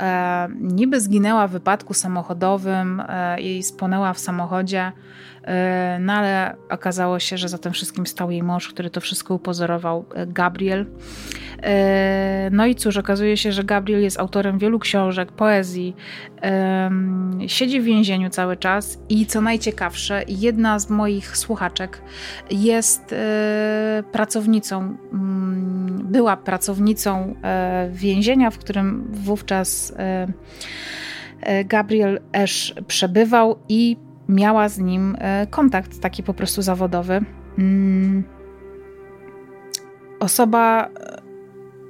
e, niby zginęła w wypadku samochodowym e, i spłonęła w samochodzie, no ale okazało się, że za tym wszystkim stał jej mąż, który to wszystko upozorował, e, Gabriel. E, no i cóż, okazuje się, że Gabriel jest autorem wielu książek, poezji, siedzi w więzieniu cały czas i co najciekawsze, jedna z moich słuchaczek jest pracownicą, mm, była pracownicą więzienia, w którym wówczas Gabriel Esz przebywał i miała z nim e, kontakt taki po prostu zawodowy. Mm. Osoba e,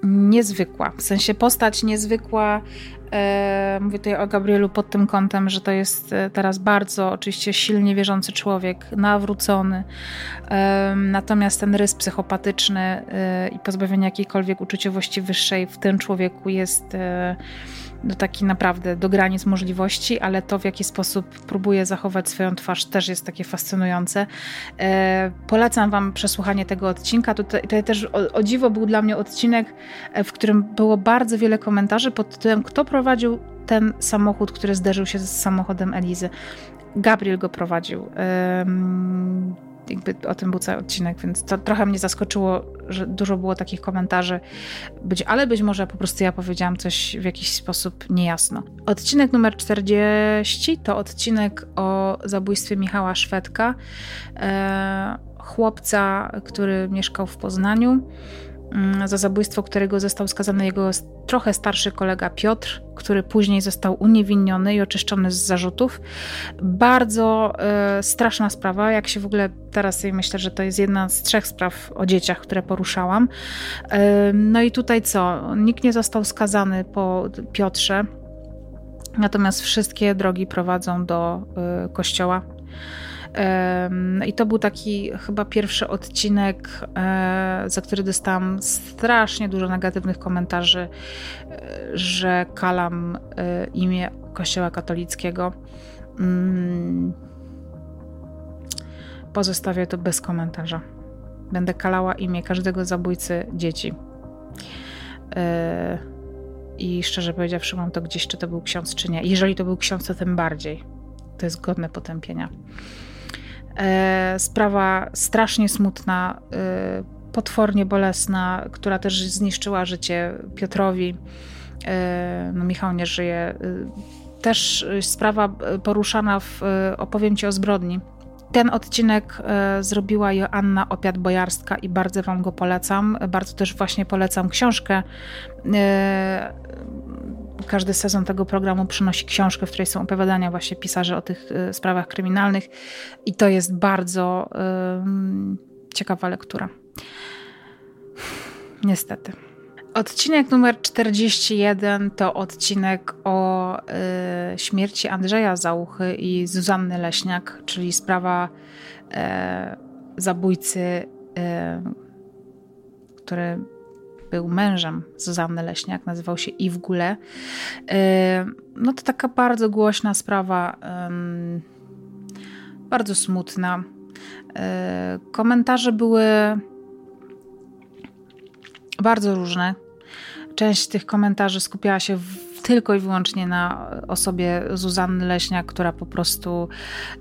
niezwykła, w sensie postać niezwykła. E, mówię tutaj o Gabrielu pod tym kątem, że to jest teraz bardzo oczywiście silnie wierzący człowiek, nawrócony. Natomiast ten rys psychopatyczny i pozbawienie jakiejkolwiek uczuciowości wyższej w tym człowieku jest do taki naprawdę do granic możliwości, ale to w jaki sposób próbuje zachować swoją twarz też jest takie fascynujące. E, polecam Wam przesłuchanie tego odcinka. Tutaj też o, o, dziwo był dla mnie odcinek, e, w którym było bardzo wiele komentarzy pod tytułem kto prowadził ten samochód, który zderzył się z samochodem Elizy. Gabriel go prowadził. E, jakby o tym był cały odcinek, więc to trochę mnie zaskoczyło, że dużo było takich komentarzy, być, ale być może po prostu ja powiedziałam coś w jakiś sposób niejasno. Odcinek numer 40 to odcinek o zabójstwie Michała Szwedka, e, chłopca, który mieszkał w Poznaniu. Mm, za zabójstwo, którego został skazany jego trochę starszy kolega Piotr, który później został uniewinniony i oczyszczony z zarzutów. Bardzo y, straszna sprawa, jak się w ogóle teraz myślę, że to jest jedna z trzech spraw o dzieciach, które poruszałam. Y, no i tutaj co? Nikt nie został skazany po Piotrze, natomiast wszystkie drogi prowadzą do y, kościoła i to był taki chyba pierwszy odcinek, e, za który dostałam strasznie dużo negatywnych komentarzy, e, że kalam e, imię Kościoła katolickiego. Mm. Pozostawię to bez komentarza. Będę kalała imię każdego zabójcy dzieci. I szczerze powiedziawszy, mam to gdzieś, czy to był ksiądz, czy nie. Jeżeli to był ksiądz, to tym bardziej. To jest godne potępienia. E, sprawa strasznie smutna, e, potwornie bolesna, która też zniszczyła życie Piotrowi. E, no, Michał nie żyje. Też sprawa poruszana w Opowiem Ci o zbrodni. Ten odcinek zrobiła Joanna Opiat-Bojarska i bardzo Wam go polecam. Bardzo też właśnie polecam książkę każdy sezon tego programu przynosi książkę, w której są opowiadania właśnie pisarzy o tych y, sprawach kryminalnych i to jest bardzo y, ciekawa lektura. Niestety. Odcinek numer 41 to odcinek o y, śmierci Andrzeja Załuchy i Zuzanny Leśniak, czyli sprawa y, zabójcy, y, który był mężem Zuzanny Leśniak, nazywał się Yves Goulet. No to taka bardzo głośna sprawa, bardzo smutna. E, komentarze były bardzo różne. Część tych komentarzy skupiała się tylko i wyłącznie na osobie Zuzanny Leśniak, która po prostu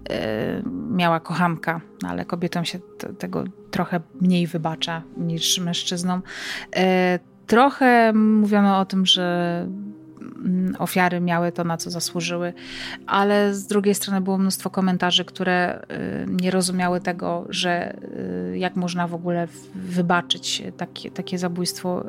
e, miała kochanka, ale kobietom się tego trochę mniej wybacza niż mężczyznom. E, trochę mówiono o tym, że mm, ofiary miały to, na co zasłużyły, ale z drugiej strony było mnóstwo komentarzy, które e, nie rozumiały tego, że jak można w ogóle wybaczyć takie, takie zabójstwo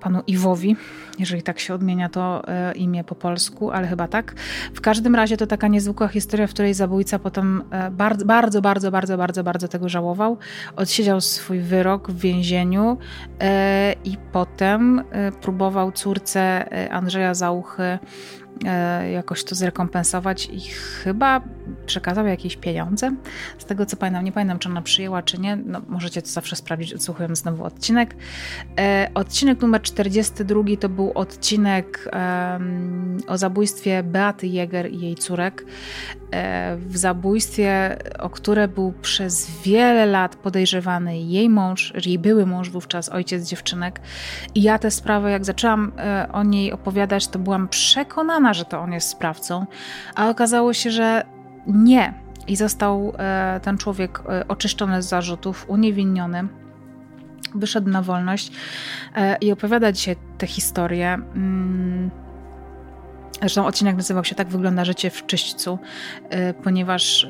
panu Iwowi, jeżeli tak się odmienia to e, imię po polsku, ale chyba tak. W każdym razie to taka niezwykła historia, w której zabójca potem bardzo, bardzo, bardzo, bardzo, bardzo, bardzo tego żałował. Odsiedział swój wyrok w więzieniu i potem próbował córce Andrzeja Zauchy E, jakoś to zrekompensować i chyba przekazał jakieś pieniądze. Z tego co pamiętam, nie pamiętam czy ona przyjęła, czy nie. No, możecie to zawsze sprawdzić, odsłuchując znowu odcinek. E, odcinek numer 42 to był odcinek o zabójstwie Beaty Jäger i jej córek. E, w zabójstwie, o które był przez wiele lat podejrzewany jej mąż, jej były mąż wówczas, ojciec dziewczynek. I ja tę sprawę, jak zaczęłam o niej opowiadać, to byłam przekonana, przekonana, że to on jest sprawcą, a okazało się, że nie. I został e, ten człowiek e, oczyszczony z zarzutów, uniewinniony. Wyszedł na wolność e, i opowiada dzisiaj tę historię. Mm, zresztą odcinek nazywał się Tak wygląda życie w czyśćcu, ponieważ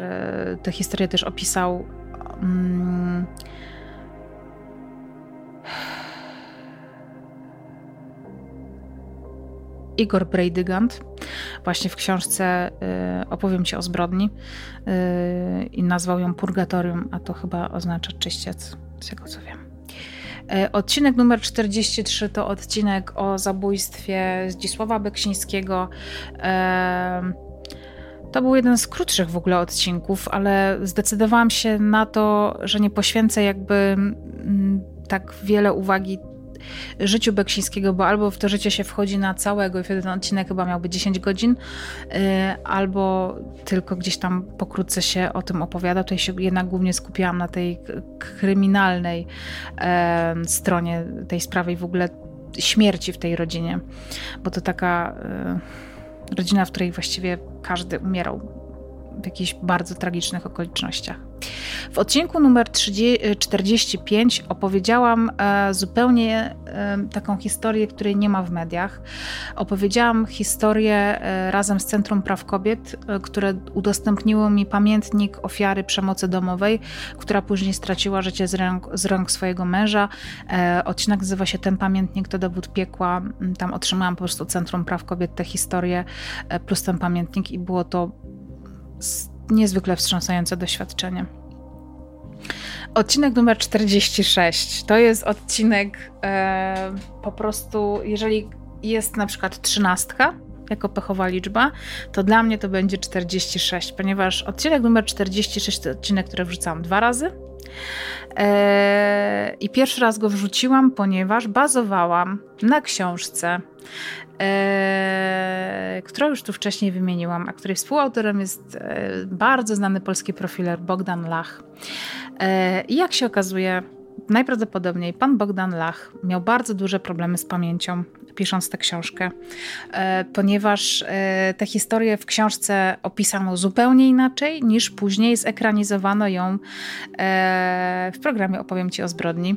tę historię też opisał. Mm, Igor Breidygant. Właśnie w książce y, opowiem Ci o zbrodni y, i nazwał ją Purgatorium, a to chyba oznacza czyściec, z tego co wiem. Y, odcinek numer 43 to odcinek o zabójstwie Zdzisława Beksińskiego. To był jeden z krótszych w ogóle odcinków, ale zdecydowałam się na to, że nie poświęcę jakby mm, tak wiele uwagi życiu Beksińskiego, bo albo w to życie się wchodzi na całego i wtedy ten odcinek chyba miałby 10 godzin, y, albo tylko gdzieś tam pokrótce się o tym opowiada. Tutaj się jednak głównie skupiłam na tej kryminalnej stronie tej sprawy i w ogóle śmierci w tej rodzinie, bo to taka y, rodzina, w której właściwie każdy umierał w jakichś bardzo tragicznych okolicznościach. W odcinku numer 45 opowiedziałam e, zupełnie e, taką historię, której nie ma w mediach. Opowiedziałam historię e, razem z Centrum Praw Kobiet, które udostępniło mi pamiętnik ofiary przemocy domowej, która później straciła życie z rąk, z rąk swojego męża. Odcinek nazywa się Ten pamiętnik to dowód piekła. Tam otrzymałam po prostu Centrum Praw Kobiet tę historię plus ten pamiętnik i było to niezwykle wstrząsające doświadczenie. Odcinek numer 46 to jest odcinek e, po prostu, jeżeli jest na przykład trzynastka jako pechowa liczba, to dla mnie to będzie 46, ponieważ odcinek numer 46 to odcinek, który wrzucałam dwa razy. E, I pierwszy raz go wrzuciłam, ponieważ bazowałam na książce e, którą już tu wcześniej wymieniłam, a której współautorem jest e, bardzo znany polski profiler Bogdan Lach. E, I jak się okazuje, najprawdopodobniej pan Bogdan Lach miał bardzo duże problemy z pamięcią, pisząc tę książkę, e, ponieważ e, tę historię w książce opisano zupełnie inaczej niż później zekranizowano ją e, w programie Opowiem Ci o zbrodni.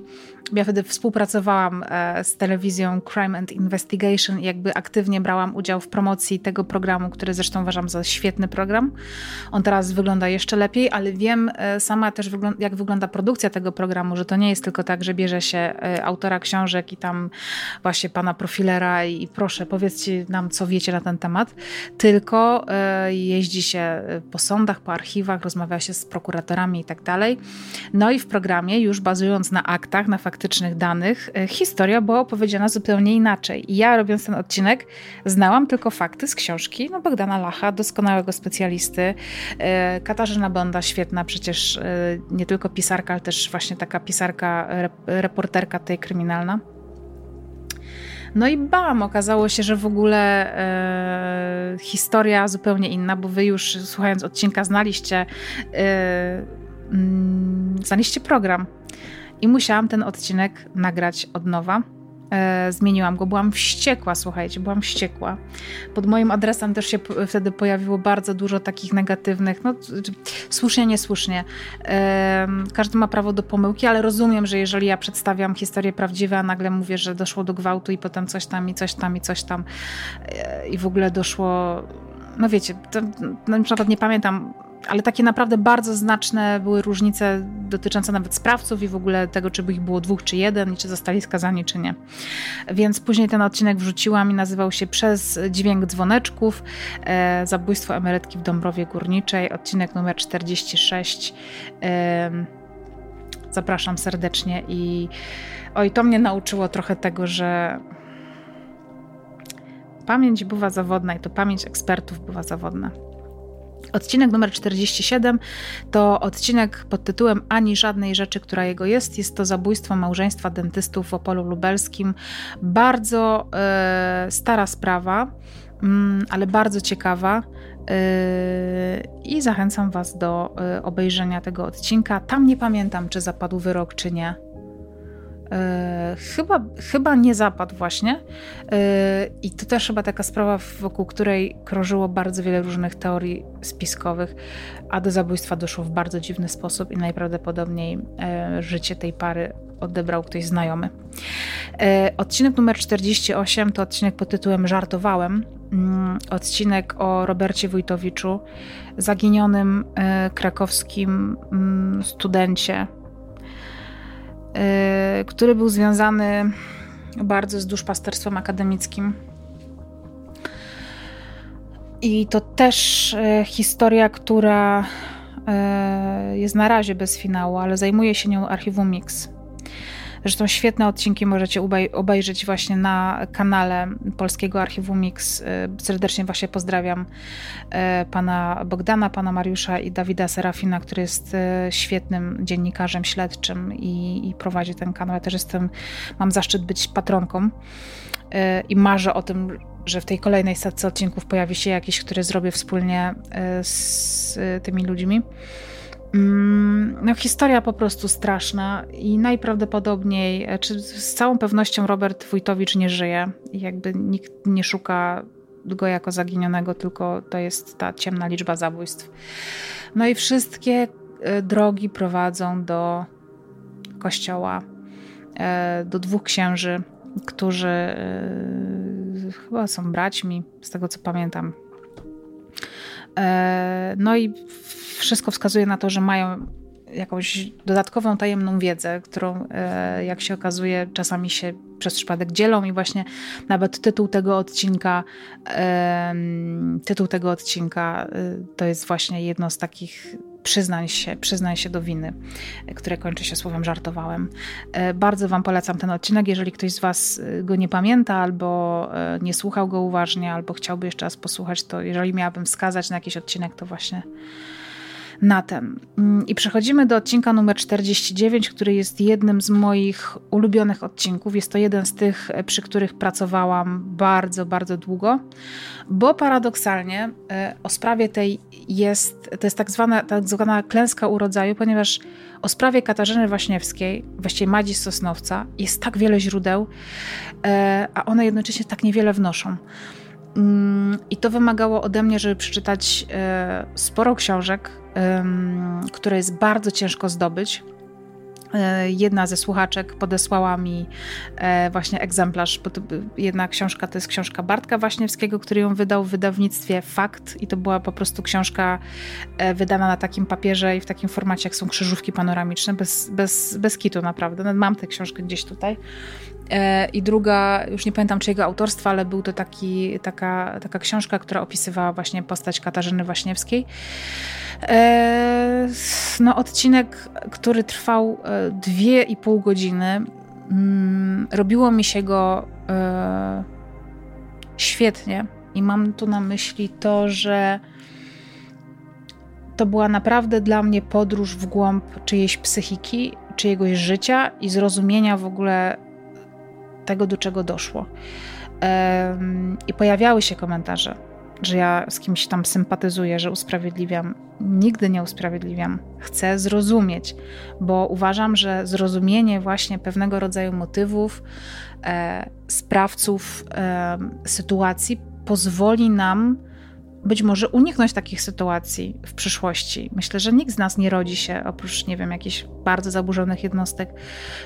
Ja wtedy współpracowałam z telewizją Crime and Investigation i jakby aktywnie brałam udział w promocji tego programu, który zresztą uważam za świetny program. On teraz wygląda jeszcze lepiej, ale wiem sama też jak wygląda produkcja tego programu, że to nie jest tylko tak, że bierze się autora książek i tam właśnie pana profilera i proszę, powiedzcie nam, co wiecie na ten temat, tylko e, jeździ się po sądach, po archiwach, rozmawia się z prokuratorami i tak dalej. No i w programie, już bazując na aktach, na faktycznych danych, e, historia była opowiedziana zupełnie inaczej. Ja, robiąc ten odcinek, znałam tylko fakty z książki no, Bogdana Lacha, doskonałego specjalisty, e, Katarzyna Bonda, świetna przecież nie tylko pisarka, ale też właśnie taka pisarka, reporterka tej kryminalna. No i bam, okazało się, że w ogóle e, historia zupełnie inna, bo wy już słuchając odcinka znaliście, e, mm, znaliście program. I musiałam ten odcinek nagrać od nowa e, zmieniłam go. Byłam wściekła, słuchajcie, byłam wściekła. Pod moim adresem też się wtedy pojawiło bardzo dużo takich negatywnych, no słusznie, niesłusznie. E, każdy ma prawo do pomyłki, ale rozumiem, że jeżeli ja przedstawiam historię prawdziwą, a nagle mówię, że doszło do gwałtu i potem coś tam i coś tam i coś tam e, i w ogóle doszło, no wiecie, to, na przykład nie pamiętam ale takie naprawdę bardzo znaczne były różnice dotyczące nawet sprawców i w ogóle tego, czy by ich było dwóch czy jeden i czy zostali skazani czy nie. Więc później ten odcinek wrzuciłam i nazywał się Przez dźwięk dzwoneczków e, zabójstwo emerytki w Dąbrowie Górniczej, odcinek numer 46. E, zapraszam serdecznie i oj, to mnie nauczyło trochę tego, że pamięć bywa zawodna i to pamięć ekspertów bywa zawodna. Odcinek numer 47 to odcinek pod tytułem Ani żadnej rzeczy, która jego jest. Jest to zabójstwo małżeństwa dentystów w Opolu Lubelskim. Bardzo e, stara sprawa, mm, ale bardzo ciekawa. E, I zachęcam Was do e, obejrzenia tego odcinka. Tam nie pamiętam, czy zapadł wyrok, czy nie E, chyba, chyba nie zapadł właśnie. E, I to też chyba taka sprawa, wokół której krążyło bardzo wiele różnych teorii spiskowych, a do zabójstwa doszło w bardzo dziwny sposób i najprawdopodobniej e, życie tej pary odebrał ktoś znajomy. Odcinek numer 48 to odcinek pod tytułem Żartowałem. Mm, odcinek o Robercie Wójtowiczu, zaginionym krakowskim mm, studencie, który był związany bardzo z duszpasterstwem akademickim. I to też y, historia, która y, jest na razie bez finału, ale zajmuje się nią archiwum Mix. Zresztą świetne odcinki możecie obejrzeć właśnie na kanale Polskiego Archiwum Mix. Y, serdecznie właśnie pozdrawiam y, pana Bogdana, pana Mariusza i Dawida Serafina, który jest y, świetnym dziennikarzem śledczym i, i prowadzi ten kanał. Ja też jestem, mam zaszczyt być patronką i marzę o tym, że w tej kolejnej setce odcinków pojawi się jakiś, który zrobię wspólnie z tymi ludźmi. Mm, no, historia po prostu straszna i najprawdopodobniej, e, czy z całą pewnością Robert Wójtowicz nie żyje i jakby nikt nie szuka go jako zaginionego, tylko to jest ta ciemna liczba zabójstw. No i wszystkie e, drogi prowadzą do kościoła, e, do dwóch księży, którzy chyba są braćmi, z tego co pamiętam. No i wszystko wskazuje na to, że mają jakąś dodatkową, tajemną wiedzę, którą, e, jak się okazuje, czasami się przez przypadek dzielą i właśnie nawet tytuł tego odcinka, tytuł tego odcinka e, to jest właśnie jedno z takich przyznań się, przyznań się do winy, które kończy się słowem żartowałem. E, bardzo Wam polecam ten odcinek, jeżeli ktoś z Was go nie pamięta albo nie słuchał go uważnie, albo chciałby jeszcze raz posłuchać, to jeżeli miałabym wskazać na jakiś odcinek, to właśnie na ten. Mm, I przechodzimy do odcinka numer 49, który jest jednym z moich ulubionych odcinków. Jest to jeden z tych, e, przy których pracowałam bardzo, bardzo długo, bo paradoksalnie e, o sprawie tej jest, to jest tak zwana, tak zwana klęska urodzaju, ponieważ o sprawie Katarzyny Waśniewskiej, właściwie Madzi Sosnowca, jest tak wiele źródeł, e, a one jednocześnie tak niewiele wnoszą. Mm, I to wymagało ode mnie, żeby przeczytać sporo książek, które jest bardzo ciężko zdobyć. E, jedna ze słuchaczek podesłała mi e, właśnie egzemplarz, bo to jedna książka to jest książka Bartka Waśniewskiego, który ją wydał w wydawnictwie Fakt i to była po prostu książka e, wydana na takim papierze i w takim formacie, jak są krzyżówki panoramiczne, bez, bez, bez kitu naprawdę. Mam tę książkę gdzieś tutaj. I druga, już nie pamiętam czyjego autorstwa, ale był to taki, taka, taka książka, która opisywała właśnie postać Katarzyny Waśniewskiej. No, odcinek, który trwał dwie i pół godziny. Mm, robiło mi się go e, świetnie i mam tu na myśli to, że to była naprawdę dla mnie podróż w głąb czyjejś psychiki, czyjegoś życia i zrozumienia w ogóle tego, do czego doszło. I pojawiały się komentarze że ja z kimś tam sympatyzuję, że usprawiedliwiam. Nigdy nie usprawiedliwiam. Chcę zrozumieć, bo uważam, że zrozumienie właśnie pewnego rodzaju motywów, e, sprawców sytuacji pozwoli nam być może uniknąć takich sytuacji w przyszłości. Myślę, że nikt z nas nie rodzi się, oprócz, nie wiem, jakichś bardzo zaburzonych jednostek,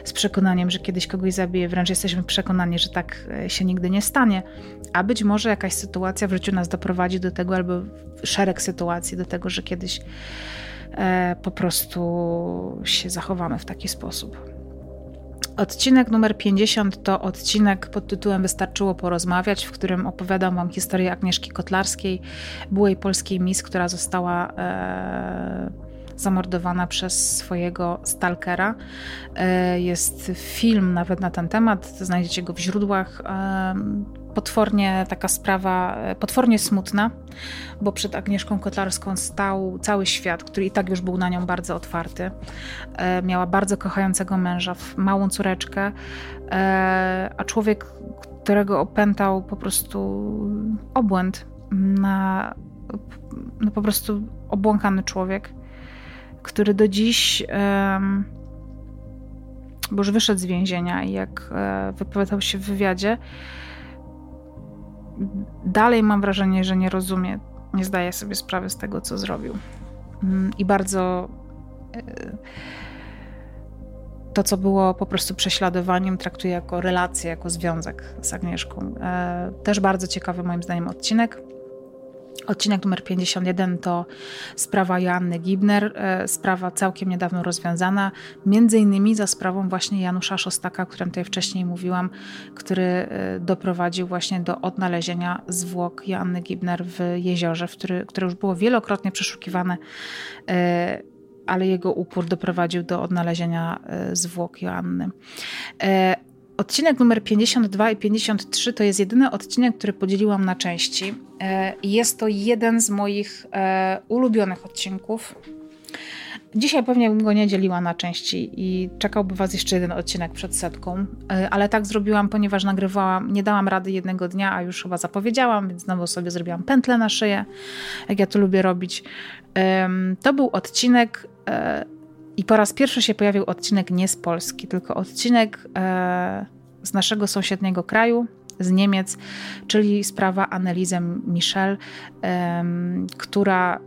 z przekonaniem, że kiedyś kogoś zabije. Wręcz jesteśmy przekonani, że tak e, się nigdy nie stanie. A być może jakaś sytuacja w życiu nas doprowadzi do tego, albo szereg sytuacji do tego, że kiedyś e, po prostu się zachowamy w taki sposób. Odcinek numer 50 to odcinek pod tytułem Wystarczyło porozmawiać, w którym opowiadam Wam historię Agnieszki Kotlarskiej, byłej polskiej mis, która została e, zamordowana przez swojego stalkera. E, jest film nawet na ten temat, znajdziecie go w źródłach. E, potwornie taka sprawa, e, potwornie smutna, bo przed Agnieszką Kotlarską stał cały świat, który i tak już był na nią bardzo otwarty. E, miała bardzo kochającego męża, małą córeczkę, e, a człowiek, którego opętał po prostu obłęd na no po prostu obłąkany człowiek, który do dziś bo już wyszedł z więzienia i jak wypowiadał się w wywiadzie, dalej mam wrażenie, że nie rozumie, nie zdaje sobie sprawy z tego, co zrobił. Mm, I bardzo e, to, co było po prostu prześladowaniem, traktuję jako relację, jako związek z Agnieszką. E, też bardzo ciekawy moim zdaniem odcinek. Odcinek numer 51 to sprawa Joanny Gibner, e, sprawa całkiem niedawno rozwiązana, między innymi za sprawą właśnie Janusza Szostaka, o którym tutaj wcześniej mówiłam, który e, doprowadził właśnie do odnalezienia zwłok Joanny Gibner w jeziorze, który, które już było wielokrotnie przeszukiwane, e, ale jego upór doprowadził do odnalezienia zwłok Joanny. Odcinek numer 52 i 53 to jest jedyny odcinek, który podzieliłam na części. E, jest to jeden z moich e, ulubionych odcinków. Dzisiaj pewnie bym go nie dzieliła na części i czekałby Was jeszcze jeden odcinek przed setką, e, ale tak zrobiłam, ponieważ nagrywałam, nie dałam rady jednego dnia, a już chyba zapowiedziałam, więc znowu sobie zrobiłam pętlę na szyję, jak ja to lubię robić. To był odcinek i po raz pierwszy się pojawił odcinek nie z Polski, tylko odcinek e, z naszego sąsiedniego kraju, z Niemiec, czyli sprawa Anneliese Michel, e, która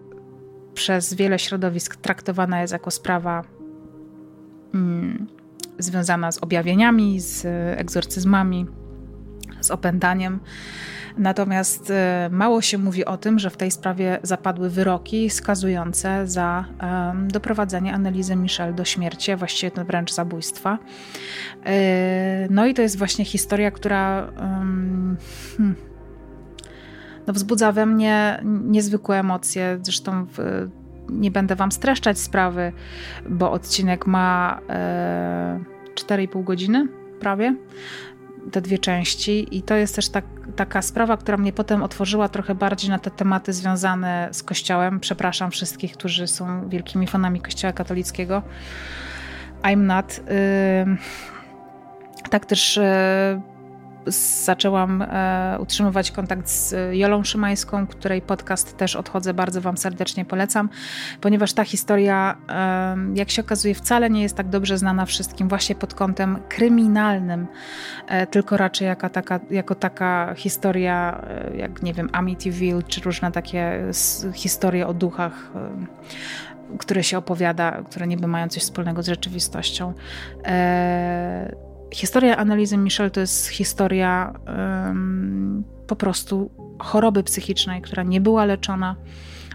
przez wiele środowisk traktowana jest jako sprawa mm, związana z objawieniami, z egzorcyzmami, z opętaniem. Natomiast e, mało się mówi o tym, że w tej sprawie zapadły wyroki skazujące za doprowadzenie analizy Michel do śmierci, właściwie to wręcz zabójstwa. E, no i to jest właśnie historia, która hmm, no wzbudza we mnie niezwykłe emocje. Zresztą w, nie będę Wam streszczać sprawy, bo odcinek ma e, 4,5 godziny prawie te dwie części i to jest też tak, taka sprawa, która mnie potem otworzyła trochę bardziej na te tematy związane z Kościołem. Przepraszam wszystkich, którzy są wielkimi fanami Kościoła katolickiego. I'm not. tak też y, zaczęłam e, utrzymywać kontakt z Jolą Szymańską, której podcast też odchodzę, bardzo Wam serdecznie polecam, ponieważ ta historia, jak się okazuje, wcale nie jest tak dobrze znana wszystkim właśnie pod kątem kryminalnym, e, tylko raczej jako taka, jako taka historia, e, jak nie wiem, Amityville, czy różne takie historie o duchach które się opowiada, które niby mają coś wspólnego z rzeczywistością. E, Historia analizy Michel to jest historia um, po prostu choroby psychicznej, która nie była leczona,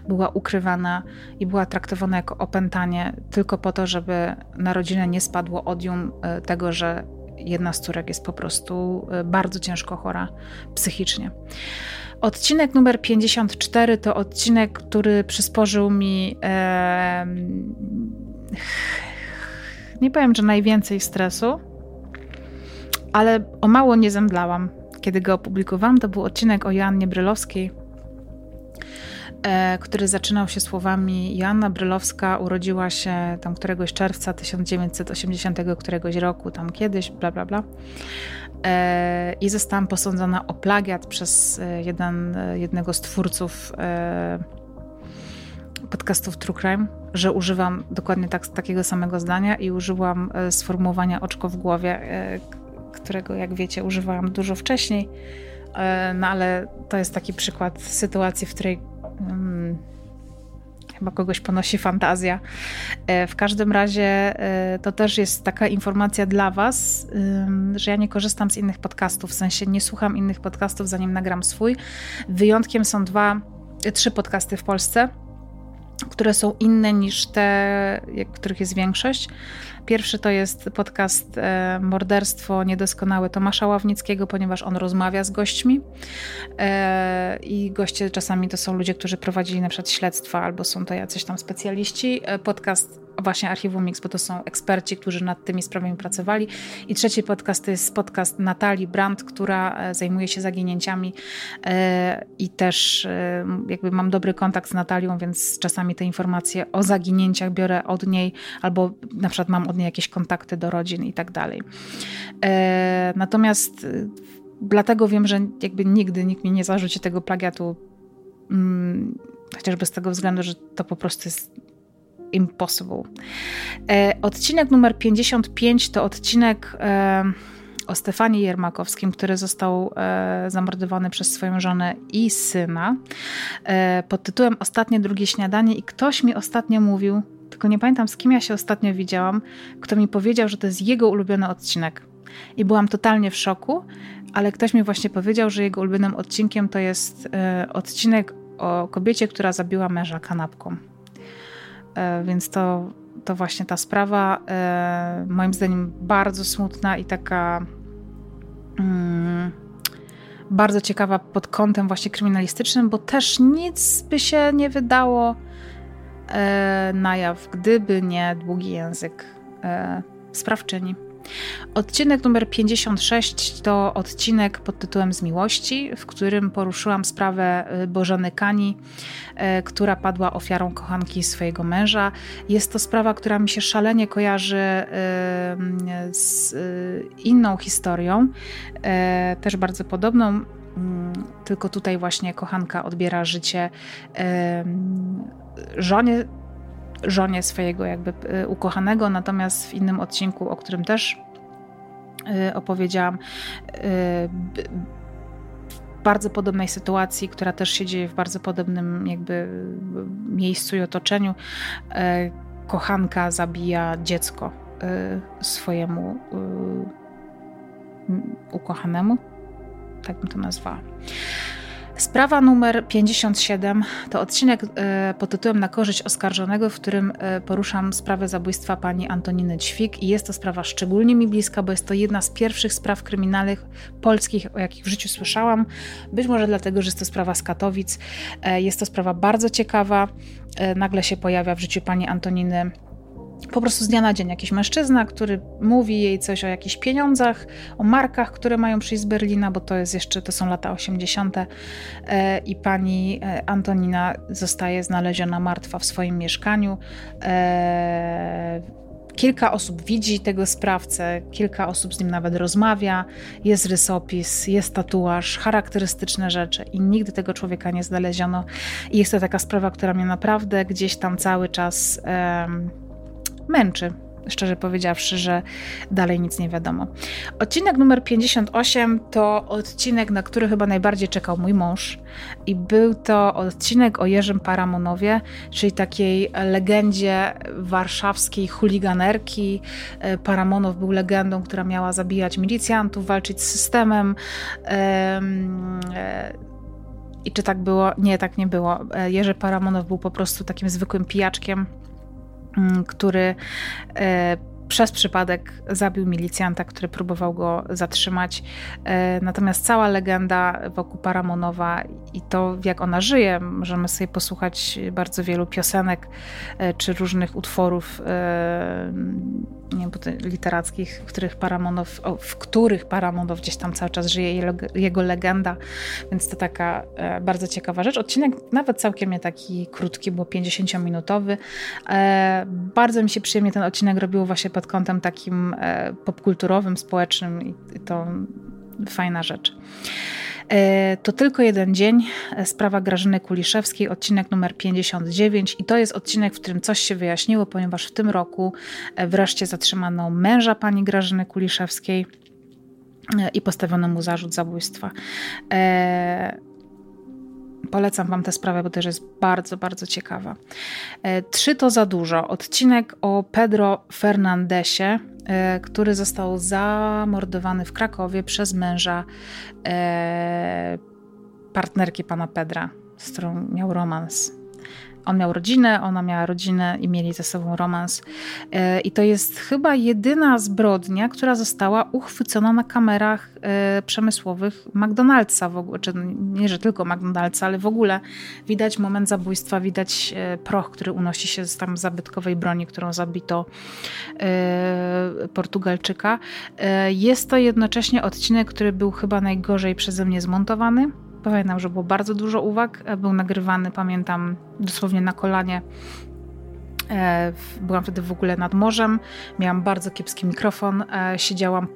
była ukrywana i była traktowana jako opętanie tylko po to, żeby na rodzinę nie spadło odium e, tego, że jedna z córek jest po prostu e, bardzo ciężko chora psychicznie. Odcinek numer 54 to odcinek, który przysporzył mi e, nie powiem, że najwięcej stresu, ale o mało nie zemdlałam. Kiedy go opublikowałam, to był odcinek o Joannie Brylowskiej, e, który zaczynał się słowami Joanna Brylowska urodziła się tam któregoś czerwca 1980 któregoś roku, tam kiedyś, bla, bla, bla. E, I zostałam posądzona o plagiat przez e, jeden, jednego z twórców podcastów True Crime, że używam dokładnie tak, takiego samego zdania i użyłam sformułowania oczko w głowie, którego, jak wiecie, używałam dużo wcześniej. E, no ale to jest taki przykład sytuacji, w której Um, chyba kogoś ponosi fantazja. E, w każdym razie e, to też jest taka informacja dla Was, że ja nie korzystam z innych podcastów, w sensie nie słucham innych podcastów, zanim nagram swój. Wyjątkiem są dwa, trzy podcasty w Polsce, które są inne niż te, których jest większość. Pierwszy to jest podcast e, Morderstwo Niedoskonałe Tomasza Ławnickiego, ponieważ on rozmawia z gośćmi e, i goście czasami to są ludzie, którzy prowadzili na przykład śledztwa albo są to jacyś tam specjaliści. E, podcast właśnie Archiwum Mix, bo to są eksperci, którzy nad tymi sprawami pracowali. I trzeci podcast to jest podcast Natalii Brandt, która zajmuje się zaginięciami i też jakby mam dobry kontakt z Natalią, więc czasami te informacje o zaginięciach biorę od niej albo na przykład mam od niej jakieś kontakty do rodzin i tak dalej. Natomiast dlatego wiem, że jakby nigdy nikt mi nie zarzuci tego plagiatu mm, chociażby z tego względu, że to po prostu jest Impossible. E, odcinek numer 55 to odcinek e, o Stefanie Jermakowskim, który został e, zamordowany przez swoją żonę i syna pod tytułem Ostatnie drugie śniadanie i ktoś mi ostatnio mówił, tylko nie pamiętam z kim ja się ostatnio widziałam, kto mi powiedział, że to jest jego ulubiony odcinek. I byłam totalnie w szoku, ale ktoś mi właśnie powiedział, że jego ulubionym odcinkiem to jest odcinek o kobiecie, która zabiła męża kanapką. E, więc to, to właśnie ta sprawa, e, moim zdaniem, bardzo smutna i taka mm, bardzo ciekawa pod kątem właśnie kryminalistycznym, bo też nic by się nie wydało e, na jaw, gdyby nie długi język sprawczyni. Odcinek numer 56 to odcinek pod tytułem Z miłości, w którym poruszyłam sprawę y, Bożeny Kani, y, która padła ofiarą kochanki swojego męża. Jest to sprawa, która mi się szalenie kojarzy y, z inną historią, też bardzo podobną mm, tylko tutaj właśnie kochanka odbiera życie żonie żonie swojego jakby y, ukochanego, natomiast w innym odcinku, o którym też y, opowiedziałam, w bardzo podobnej sytuacji, która też się dzieje w bardzo podobnym jakby miejscu i otoczeniu, kochanka zabija dziecko swojemu ukochanemu, tak bym to nazwała. Sprawa numer 57 to odcinek e, pod tytułem Na korzyść oskarżonego, w którym e, poruszam sprawę zabójstwa pani Antoniny Ćwik i jest to sprawa szczególnie mi bliska, bo jest to jedna z pierwszych spraw kryminalnych polskich, o jakich w życiu słyszałam. Być może dlatego, że jest to sprawa z Katowic. E, jest to sprawa bardzo ciekawa. Nagle się pojawia w życiu pani Antoniny po prostu z dnia na dzień jakiś mężczyzna, który mówi jej coś o jakichś pieniądzach, o markach, które mają przyjść z Berlina, bo to jest jeszcze, to są lata 80. E, i pani e, Antonina zostaje znaleziona martwa w swoim mieszkaniu. E, kilka osób widzi tego sprawcę, kilka osób z nim nawet rozmawia, jest rysopis, jest tatuaż, charakterystyczne rzeczy i nigdy tego człowieka nie znaleziono. I jest to taka sprawa, która mnie naprawdę gdzieś tam cały czas męczy. Szczerze powiedziawszy, że dalej nic nie wiadomo. Odcinek numer 58 to odcinek, na który chyba najbardziej czekał mój mąż. I był to odcinek o Jerzym Paramonowie, czyli takiej legendzie warszawskiej chuliganerki. E, Paramonow był legendą, która miała zabijać milicjantów, walczyć z systemem. E, I czy tak było? Nie, tak nie było. E, Jerzy Paramonow był po prostu takim zwykłym pijaczkiem który e, przez przypadek zabił milicjanta, który próbował go zatrzymać. E, natomiast cała legenda wokół Paramonowa i to, jak ona żyje, możemy sobie posłuchać bardzo wielu piosenek e, czy różnych utworów literackich, w których Paramonow, w których Paramonow gdzieś tam cały czas żyje jego legenda, więc to taka e, bardzo ciekawa rzecz. Odcinek nawet całkiem nie taki krótki, bo 50-minutowy. E, bardzo mi się przyjemnie ten odcinek robiło właśnie pod kątem takim e, popkulturowym, społecznym i to fajna rzecz. E, to tylko jeden dzień, e, sprawa Grażyny Kuliszewskiej, odcinek numer 59 i to jest odcinek, w którym coś się wyjaśniło, ponieważ w tym roku e, wreszcie zatrzymano męża pani Grażyny Kuliszewskiej i postawiono mu zarzut zabójstwa. Polecam Wam tę sprawę, bo też jest bardzo, bardzo ciekawa. E, trzy to za dużo. Odcinek o Pedro Fernandesie, e, który został zamordowany w Krakowie przez męża e, partnerki pana Pedra, z którą miał romans on miał rodzinę, ona miała rodzinę i mieli ze sobą romans. E, I to jest chyba jedyna zbrodnia, która została uchwycona na kamerach e, przemysłowych McDonald'sa w ogóle, czy nie, że tylko McDonald'sa, ale w ogóle widać moment zabójstwa, widać e, proch, który unosi się z tam zabytkowej broni, którą zabito Portugalczyka. Jest to jednocześnie odcinek, który był chyba najgorzej przeze mnie zmontowany Pamiętam, że było bardzo dużo uwag. E, był nagrywany, pamiętam, dosłownie na kolanie. E, byłam wtedy w ogóle nad morzem, miałam bardzo kiepski mikrofon, e, siedziałam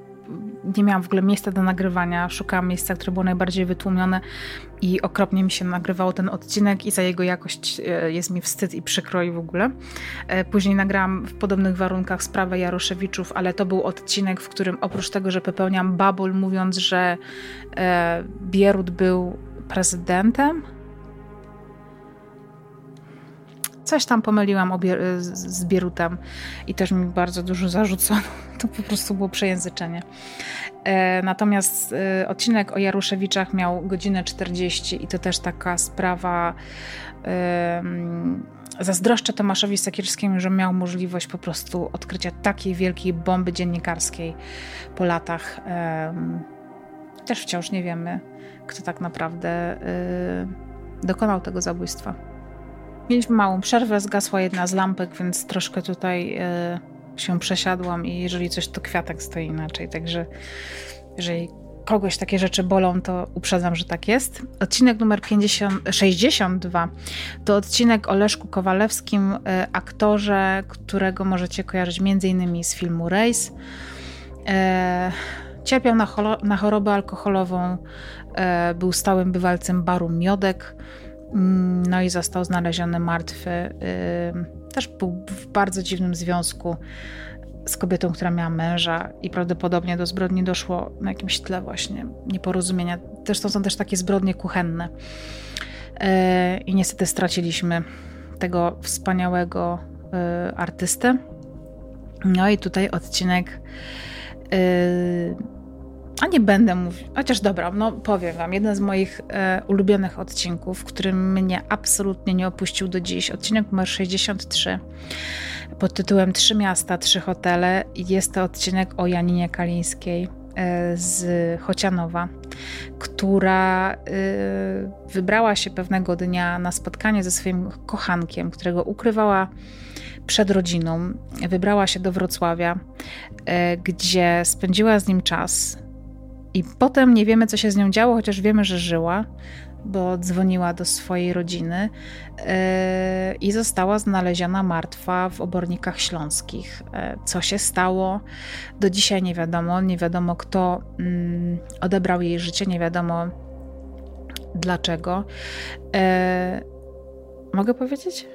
nie miałam w ogóle miejsca do nagrywania. Szukałam miejsca, które było najbardziej wytłumione i okropnie mi się nagrywał ten odcinek i za jego jakość jest mi wstyd i przykro i w ogóle. Później nagrałam w podobnych warunkach sprawę Jaroszewiczów, ale to był odcinek, w którym oprócz tego, że popełniam babul mówiąc, że Bierut był prezydentem. Coś tam pomyliłam z Bierutem i też mi bardzo dużo zarzucono. To po prostu było przejęzyczenie. E, natomiast e, odcinek o Jaruszewiczach miał godzinę 40 i to też taka sprawa. Zazdroszczę Tomaszowi Sakierskiemu, że miał możliwość po prostu odkrycia takiej wielkiej bomby dziennikarskiej po latach. Też wciąż nie wiemy, kto tak naprawdę yy, dokonał tego zabójstwa. Mieliśmy małą przerwę, zgasła jedna z lampek, więc troszkę tutaj yy, się przesiadłam i jeżeli coś, to kwiatek stoi inaczej. Także jeżeli kogoś takie rzeczy bolą, to uprzedzam, że tak jest. Odcinek numer 50, 62 to odcinek o Leszku Kowalewskim, y, aktorze, którego możecie kojarzyć m.in. z filmu Race. Y, cierpiał na, na chorobę alkoholową, był stałym bywalcem baru Miodek, no i został znaleziony martwy. E, też był w bardzo dziwnym związku z kobietą, która miała męża i prawdopodobnie do zbrodni doszło na jakimś tle właśnie nieporozumienia. Też to są też takie zbrodnie kuchenne. E, I niestety straciliśmy tego wspaniałego artystę. No i tutaj odcinek a nie będę mówić, chociaż dobra, no powiem wam, jeden z moich e, ulubionych odcinków, który mnie absolutnie nie opuścił do dziś, odcinek numer 63 pod tytułem Trzy miasta, trzy hotele. Jest to odcinek o Janinie Kalińskiej e, z Chocianowa, która e, wybrała się pewnego dnia na spotkanie ze swoim kochankiem, którego ukrywała przed rodziną. Wybrała się do Wrocławia, e, gdzie spędziła z nim czas i potem nie wiemy, co się z nią działo, chociaż wiemy, że żyła, bo dzwoniła do swojej rodziny yy, i została znaleziona martwa w obornikach śląskich. Yy, co się stało, do dzisiaj nie wiadomo. Nie wiadomo, kto yy, odebrał jej życie, nie wiadomo dlaczego. E, mogę powiedzieć?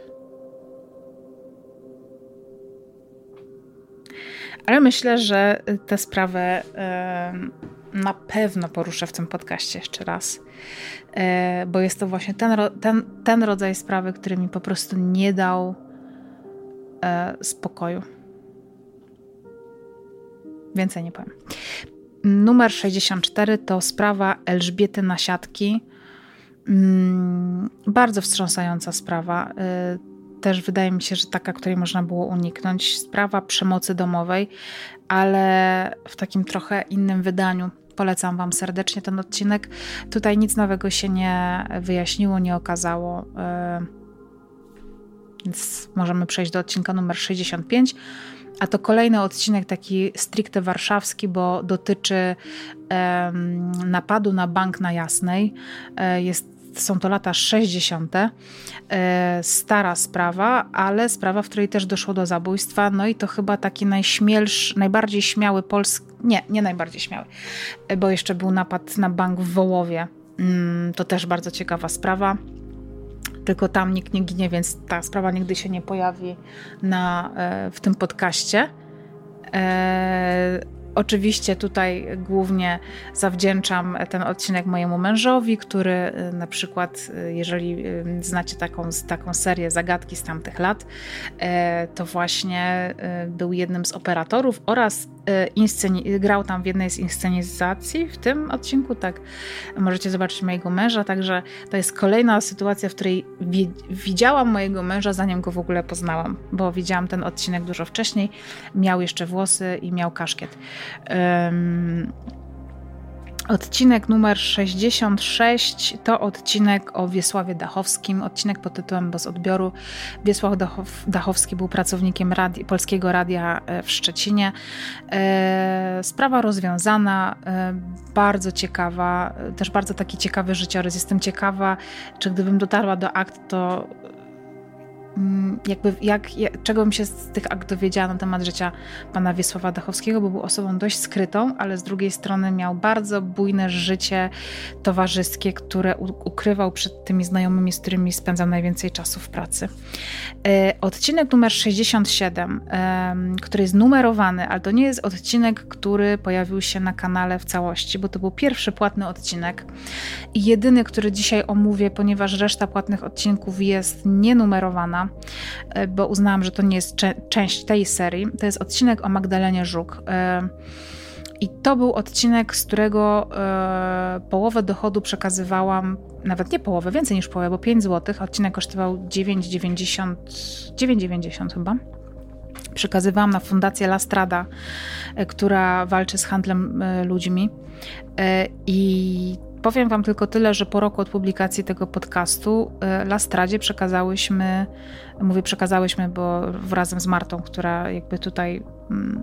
Ale myślę, że tę sprawę na pewno poruszę w tym podcaście jeszcze raz, e, bo jest to właśnie ten, ten, ten rodzaj sprawy, który mi po prostu nie dał e, spokoju. Więcej nie powiem. Numer 64 to sprawa Elżbiety Nasiadki. Mm, bardzo wstrząsająca sprawa. E, też wydaje mi się, że taka, której można było uniknąć. Sprawa przemocy domowej, ale w takim trochę innym wydaniu. Polecam Wam serdecznie ten odcinek. Tutaj nic nowego się nie wyjaśniło, nie okazało. E, więc możemy przejść do odcinka numer 65. A to kolejny odcinek taki stricte warszawski, bo dotyczy um, napadu na bank na Jasnej. E, jest są to lata 60. E, stara sprawa, ale sprawa, w której też doszło do zabójstwa. No i to chyba taki najśmielszy, najbardziej śmiały polski, nie, nie najbardziej śmiały, e, bo jeszcze był napad na bank w Wołowie. Mm, to też bardzo ciekawa sprawa. Tylko tam nikt nie ginie, więc ta sprawa nigdy się nie pojawi na, e, w tym podcaście. Oczywiście tutaj głównie zawdzięczam ten odcinek mojemu mężowi, który y, na przykład, y, jeżeli y, znacie taką, taką serię zagadki z tamtych lat, to właśnie był jednym z operatorów oraz grał tam w jednej z inscenizacji w tym odcinku, tak możecie zobaczyć mojego męża, także to jest kolejna sytuacja, w której widziałam mojego męża zanim go w ogóle poznałam, bo widziałam ten odcinek dużo wcześniej, miał jeszcze włosy i miał kaszkiet. Um, Odcinek numer 66 to odcinek o Wiesławie Dachowskim, odcinek pod tytułem Bez odbioru. Wiesław Dachow, Dachowski był pracownikiem radi, Polskiego Radia e, w Szczecinie. E, sprawa rozwiązana, e, bardzo ciekawa, też bardzo taki ciekawy życiorys. Jestem ciekawa, czy gdybym dotarła do akt, to jakby jak, jak, czego bym się z tych akt dowiedziała na temat życia pana Wiesława Dachowskiego, bo był osobą dość skrytą, ale z drugiej strony miał bardzo bujne życie towarzyskie, które ukrywał przed tymi znajomymi, z którymi spędzał najwięcej czasu w pracy. E, odcinek numer 67, który jest numerowany, ale to nie jest odcinek, który pojawił się na kanale w całości, bo to był pierwszy płatny odcinek i jedyny, który dzisiaj omówię, ponieważ reszta płatnych odcinków jest nienumerowana E, bo uznałam, że to nie jest część tej serii. To jest odcinek o Magdalenie Żuk. E, I to był odcinek, z którego e, połowę dochodu przekazywałam, nawet nie połowę, więcej niż połowę, bo 5 zł. Odcinek kosztował 9,90, 9,90 chyba przekazywałam na Fundację Lastrada, która walczy z handlem ludźmi. I Powiem Wam tylko tyle, że po roku od publikacji tego podcastu Lastradzie przekazałyśmy, mówię przekazałyśmy, bo razem z Martą, która jakby tutaj mm,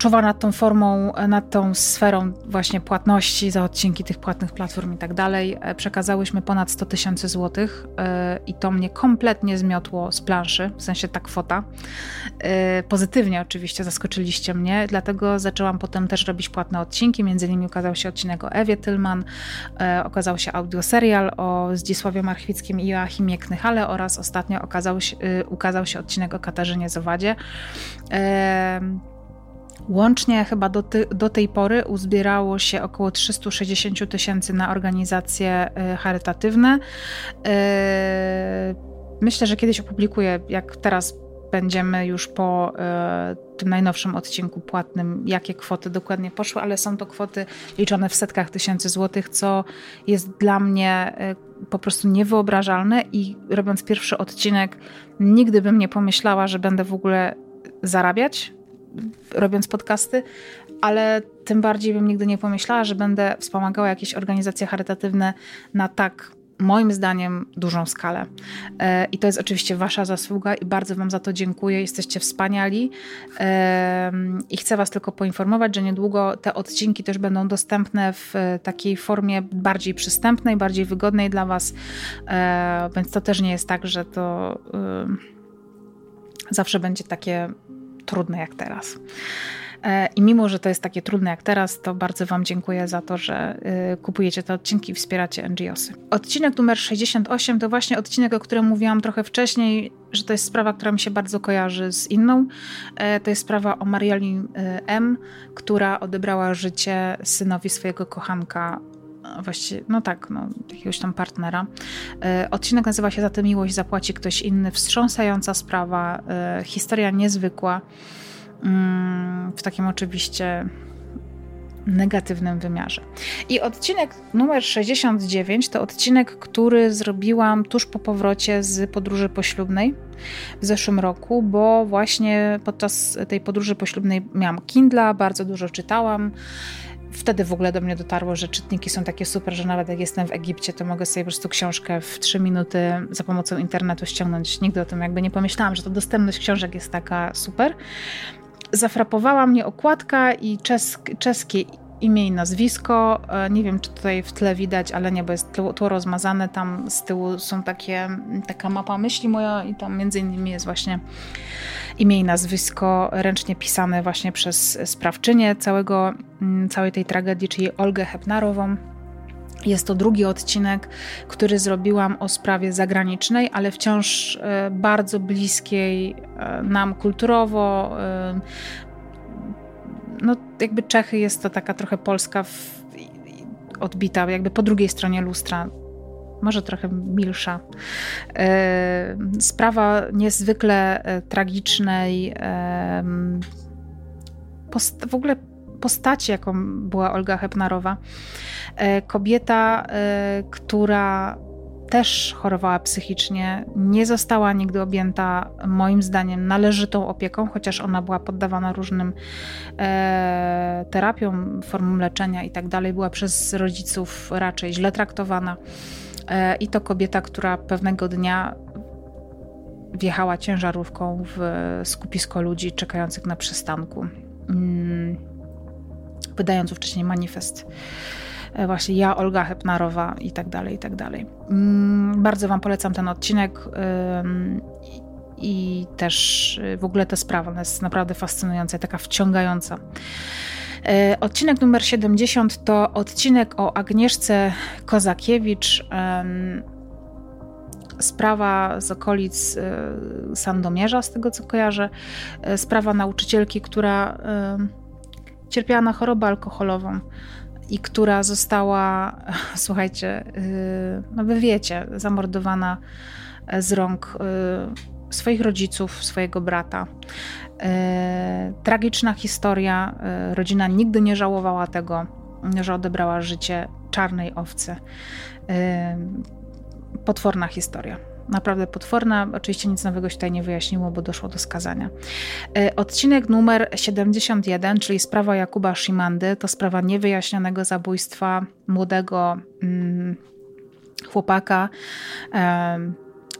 czuwa nad tą formą, nad tą sferą właśnie płatności za odcinki tych płatnych platform i tak dalej. E, przekazałyśmy ponad 100 tysięcy złotych e, i to mnie kompletnie zmiotło z planszy, w sensie ta kwota. E, pozytywnie oczywiście zaskoczyliście mnie, dlatego zaczęłam potem też robić płatne odcinki, między innymi ukazał się odcinek o Ewie Tylman, okazał się audioserial o Zdzisławie Marchwickim i Joachimie Knychale oraz ostatnio okazał się, ukazał się odcinek o Katarzynie Zowadzie. Łącznie chyba do, ty, do, tej pory uzbierało się około 360 tysięcy na organizacje y, charytatywne. Y, myślę, że kiedyś opublikuję, jak teraz będziemy już po y, tym najnowszym odcinku płatnym, jakie kwoty dokładnie poszły, ale są to kwoty liczone w setkach tysięcy złotych, co jest dla mnie po prostu niewyobrażalne i robiąc pierwszy odcinek, nigdy bym nie pomyślała, że będę w ogóle zarabiać robiąc podcasty, ale tym bardziej bym nigdy nie pomyślała, że będę wspomagała jakieś organizacje charytatywne na tak moim zdaniem dużą skalę. E, I to jest oczywiście Wasza zasługa i bardzo Wam za to dziękuję. Jesteście wspaniali. E, I chcę Was tylko poinformować, że niedługo te odcinki też będą dostępne w takiej formie bardziej przystępnej, bardziej wygodnej dla Was. E, więc to też nie jest tak, że to zawsze będzie takie trudne jak teraz. E, I mimo, że to jest takie trudne jak teraz, to bardzo Wam dziękuję za to, że e, kupujecie te odcinki i wspieracie NGOsy. Odcinek numer 68 to właśnie odcinek, o którym mówiłam trochę wcześniej, że to jest sprawa, która mi się bardzo kojarzy z inną. E, to jest sprawa o Marioli M., która odebrała życie synowi swojego kochanka właściwie, no tak, no, jakiegoś tam partnera. Odcinek nazywa się Za tę miłość zapłaci ktoś inny. Wstrząsająca sprawa, historia niezwykła. Mm, w takim oczywiście negatywnym wymiarze. I odcinek numer 69 to odcinek, który zrobiłam tuż po powrocie z podróży poślubnej w zeszłym roku, bo właśnie podczas tej podróży poślubnej miałam Kindla, bardzo dużo czytałam. Wtedy w ogóle do mnie dotarło, że czytniki są takie super, że nawet jak jestem w Egipcie, to mogę sobie po prostu książkę w 3 minuty za pomocą internetu ściągnąć. Nigdy o tym jakby nie pomyślałam, że to dostępność książek jest taka super zafrapowała mnie okładka i czesk, czeskie imię i nazwisko. E, nie wiem, czy tutaj w tle widać, ale nie, bo jest tło rozmazane. Tam z tyłu są takie, taka mapa myśli moja i tam między innymi jest właśnie imię i nazwisko ręcznie pisane właśnie przez sprawczynię całego, całej tej tragedii, czyli Olgę Hepnarową. Jest to drugi odcinek, który zrobiłam o sprawie zagranicznej, ale wciąż e, bardzo bliskiej e, nam kulturowo, no jakby Czechy jest to taka trochę Polska w, odbita jakby po drugiej stronie lustra może trochę milsza. E, sprawa niezwykle e, tragicznej, w ogóle postaci, jaką była Olga Hepnarowa. E, kobieta, która też chorowała psychicznie, nie została nigdy objęta, moim zdaniem, należytą opieką, chociaż ona była poddawana różnym e, terapiom, formom leczenia i tak dalej. Była przez rodziców raczej źle traktowana. E, I to kobieta, która pewnego dnia wjechała ciężarówką w skupisko ludzi czekających na przystanku, mm, wydając wcześniej manifest. E, właśnie ja, Olga Hepnarowa i tak dalej, i tak dalej. Mm, bardzo Wam polecam ten odcinek i też w ogóle ta sprawa, jest naprawdę fascynująca, taka wciągająca. E, odcinek numer 70 to odcinek o Agnieszce Kozakiewicz. Sprawa z okolic e, Sandomierza, z tego co kojarzę. E, sprawa nauczycielki, która cierpiała na chorobę alkoholową i która została, słuchajcie, no wy wiecie, zamordowana z rąk swoich rodziców, swojego brata. E, tragiczna historia. E, rodzina nigdy nie żałowała tego, że odebrała życie czarnej owcy. E, potworna historia. Naprawdę potworna. Oczywiście nic nowego się tutaj nie wyjaśniło, bo doszło do skazania. Odcinek numer 71, czyli sprawa Jakuba Szymandy, to sprawa niewyjaśnionego zabójstwa młodego mm, chłopaka.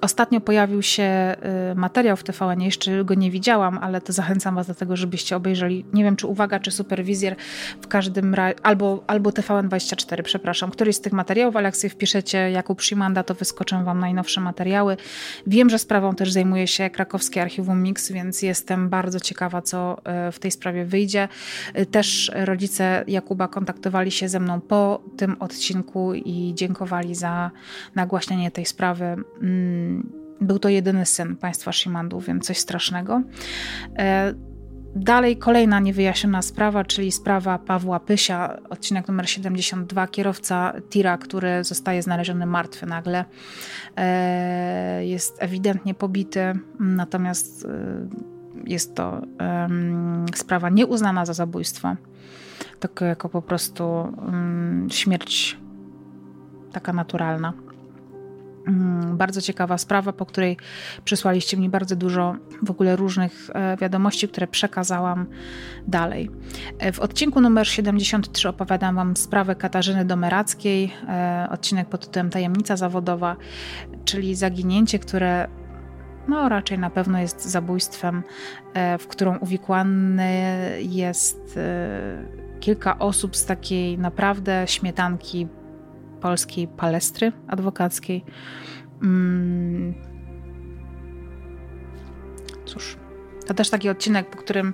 Ostatnio pojawił się y, materiał w TVN, jeszcze go nie widziałam, ale to zachęcam Was do tego, żebyście obejrzeli. Nie wiem, czy uwaga, czy superwizjer w każdym razie, albo, albo TVN24, przepraszam, któryś z tych materiałów, ale jak sobie wpiszecie Jakub Szymanda, to wyskoczą Wam najnowsze materiały. Wiem, że sprawą też zajmuje się krakowskie archiwum Mix, więc jestem bardzo ciekawa, co y, w tej sprawie wyjdzie. Y, też rodzice Jakuba kontaktowali się ze mną po tym odcinku i dziękowali za nagłaśnianie tej sprawy mm, był to jedyny syn państwa Shimandów, więc coś strasznego. E, dalej kolejna niewyjaśniona sprawa, czyli sprawa Pawła Pysia, odcinek numer 72, kierowca tira, który zostaje znaleziony martwy nagle. E, jest ewidentnie pobity, natomiast e, jest to sprawa nieuznana za zabójstwo. Tylko jako po prostu śmierć taka naturalna. Mm, bardzo ciekawa sprawa, po której przysłaliście mi bardzo dużo w ogóle różnych e, wiadomości, które przekazałam dalej. E, w odcinku numer 73 opowiadam Wam sprawę Katarzyny Domerackiej, e, odcinek pod tytułem Tajemnica zawodowa, czyli zaginięcie, które no raczej na pewno jest zabójstwem, w którą uwikłane jest kilka osób z takiej naprawdę śmietanki polskiej palestry adwokackiej. Mm. Cóż, to też taki odcinek, po którym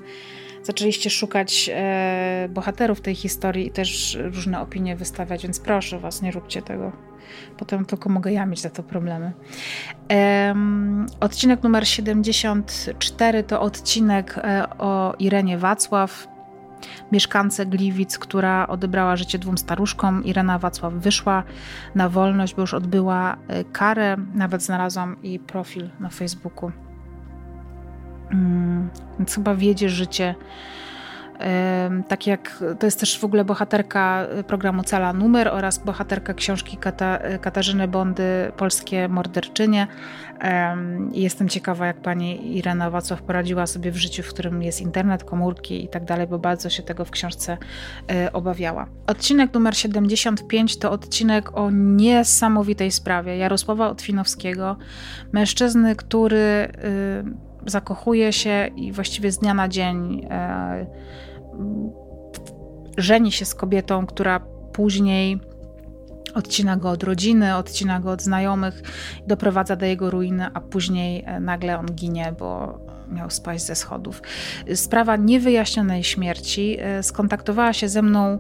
zaczęliście szukać e, bohaterów tej historii i też różne opinie wystawiać, więc proszę was, nie róbcie tego. Potem tylko mogę ja mieć za to problemy. Odcinek numer 74 to odcinek e, o Irenie Wacław, mieszkance Gliwic, która odebrała życie dwóm staruszkom. Irena Wacław wyszła na wolność, bo już odbyła e, karę. Nawet znalazłam jej profil na Facebooku. Mm, więc chyba wiedzie życie tak jak to jest też w ogóle bohaterka programu Cala Numer oraz bohaterka książki Kata, Katarzyny Bondy Polskie Morderczynie. Jestem ciekawa, jak pani Irena Wacław poradziła sobie w życiu, w którym jest internet, komórki i tak dalej, bo bardzo się tego w książce e, obawiała. Odcinek numer 75 to odcinek o niesamowitej sprawie Jarosława Otwinowskiego, mężczyzny, który y, zakochuje się i właściwie z dnia na dzień e, żeni się z kobietą, która później odcina go od rodziny, odcina go od znajomych, doprowadza do jego ruiny, a później e, nagle on ginie, bo miał spaść ze schodów. Sprawa niewyjaśnionej śmierci. E, skontaktowała się ze mną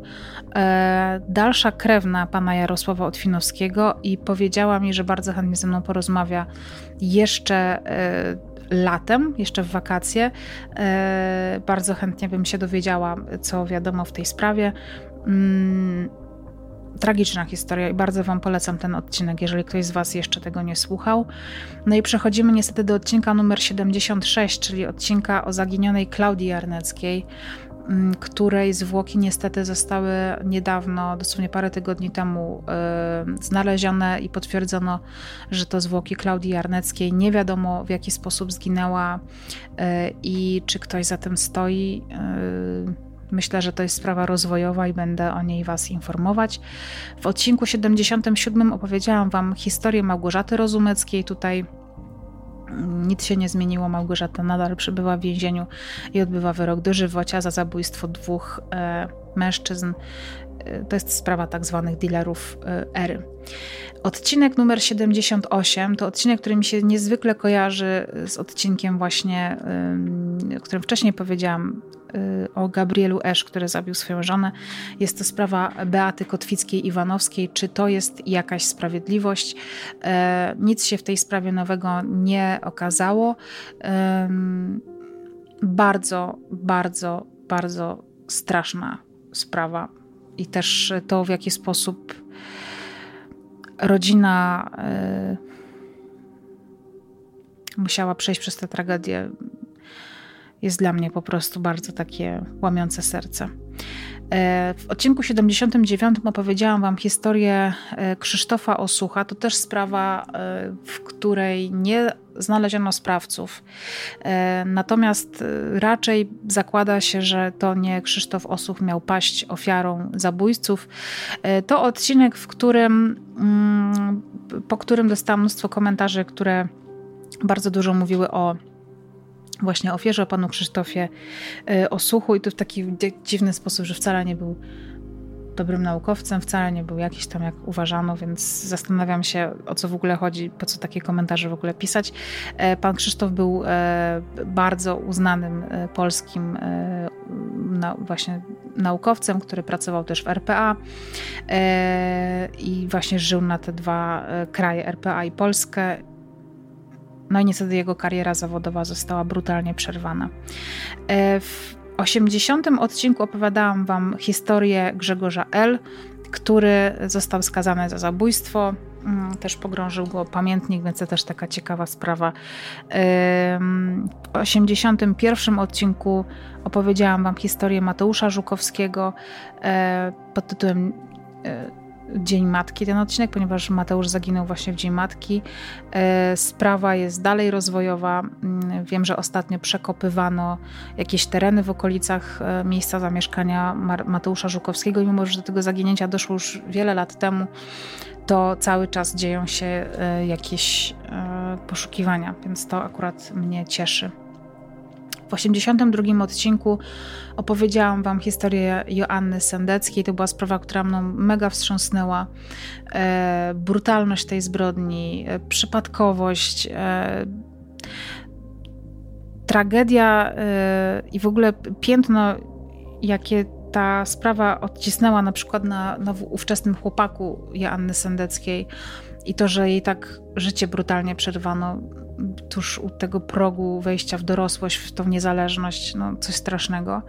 e, dalsza krewna pana Jarosława Otwinowskiego i powiedziała mi, że bardzo chętnie ze mną porozmawia jeszcze latem, jeszcze w wakacje. E, bardzo chętnie bym się dowiedziała, co wiadomo w tej sprawie. Mm, tragiczna historia i bardzo Wam polecam ten odcinek, jeżeli ktoś z Was jeszcze tego nie słuchał. No i przechodzimy niestety do odcinka numer 76, czyli odcinka o zaginionej Klaudii Jarneckiej, mm, której zwłoki niestety zostały niedawno, dosłownie parę tygodni temu, yy, znalezione i potwierdzono, że to zwłoki Klaudii Jarneckiej. Nie wiadomo w jaki sposób zginęła yy, i czy ktoś za tym stoi. Yy, Myślę, że to jest sprawa rozwojowa i będę o niej Was informować. W odcinku 77 opowiedziałam Wam historię Małgorzaty Rozumeckiej. Tutaj nic się nie zmieniło. Małgorzata nadal przebywa w więzieniu i odbywa wyrok dożywocia za zabójstwo dwóch e, mężczyzn. E, to jest sprawa tak zwanych dealerów e, ery. Odcinek numer 78 to odcinek, który mi się niezwykle kojarzy z odcinkiem właśnie, o którym wcześniej powiedziałam, o Gabrielu Esz, który zabił swoją żonę. Jest to sprawa Beaty Kotwickiej-Iwanowskiej. Czy to jest jakaś sprawiedliwość? E, nic się w tej sprawie nowego nie okazało. Bardzo, bardzo, bardzo straszna sprawa. I też to, w jaki sposób rodzina y, musiała przejść przez tę tragedię, jest dla mnie po prostu bardzo takie łamiące serce. E, w odcinku 79 opowiedziałam Wam historię e, Krzysztofa Osucha. To też sprawa, e, w której nie znaleziono sprawców. Natomiast raczej zakłada się, że to nie Krzysztof Osuch miał paść ofiarą zabójców. To odcinek, w którym, mm, po którym dostałam mnóstwo komentarzy, które bardzo dużo mówiły o właśnie ofierze, o panu Krzysztofie y, Osuchu i to w taki dziwny sposób, że wcale nie był dobrym naukowcem, wcale nie był jakiś tam jak uważano, więc zastanawiam się o co w ogóle chodzi, po co takie komentarze w ogóle pisać. E, pan Krzysztof był e, bardzo uznanym e, polskim właśnie naukowcem, który pracował też w RPA i właśnie żył na te dwa kraje, RPA i Polskę no i niestety jego kariera zawodowa została brutalnie przerwana. E, w 80. odcinku opowiadałam Wam historię Grzegorza L., który został skazany za zabójstwo. Mm, też pogrążył go pamiętnik, więc to też taka ciekawa sprawa. W 81. odcinku opowiedziałam Wam historię Mateusza Żukowskiego e, pod tytułem e, Dzień Matki ten odcinek, ponieważ Mateusz zaginął właśnie w Dzień Matki. E, sprawa jest dalej rozwojowa. Mm, wiem, że ostatnio przekopywano jakieś tereny w okolicach e, miejsca zamieszkania Mateusza Żukowskiego mimo, że do tego zaginięcia doszło już wiele lat temu, to cały czas dzieją się e, jakieś poszukiwania, więc to akurat mnie cieszy. W 82 odcinku opowiedziałam Wam historię Joanny Sendeckiej. To była sprawa, która mną mega wstrząsnęła. E, brutalność tej zbrodni, e, przypadkowość, e, tragedia e, i w ogóle piętno, jakie ta sprawa odcisnęła na przykład na, na ówczesnym chłopaku Joanny Sendeckiej i to, że jej tak życie brutalnie przerwano tuż u tego progu wejścia w dorosłość, w tą niezależność, no coś strasznego.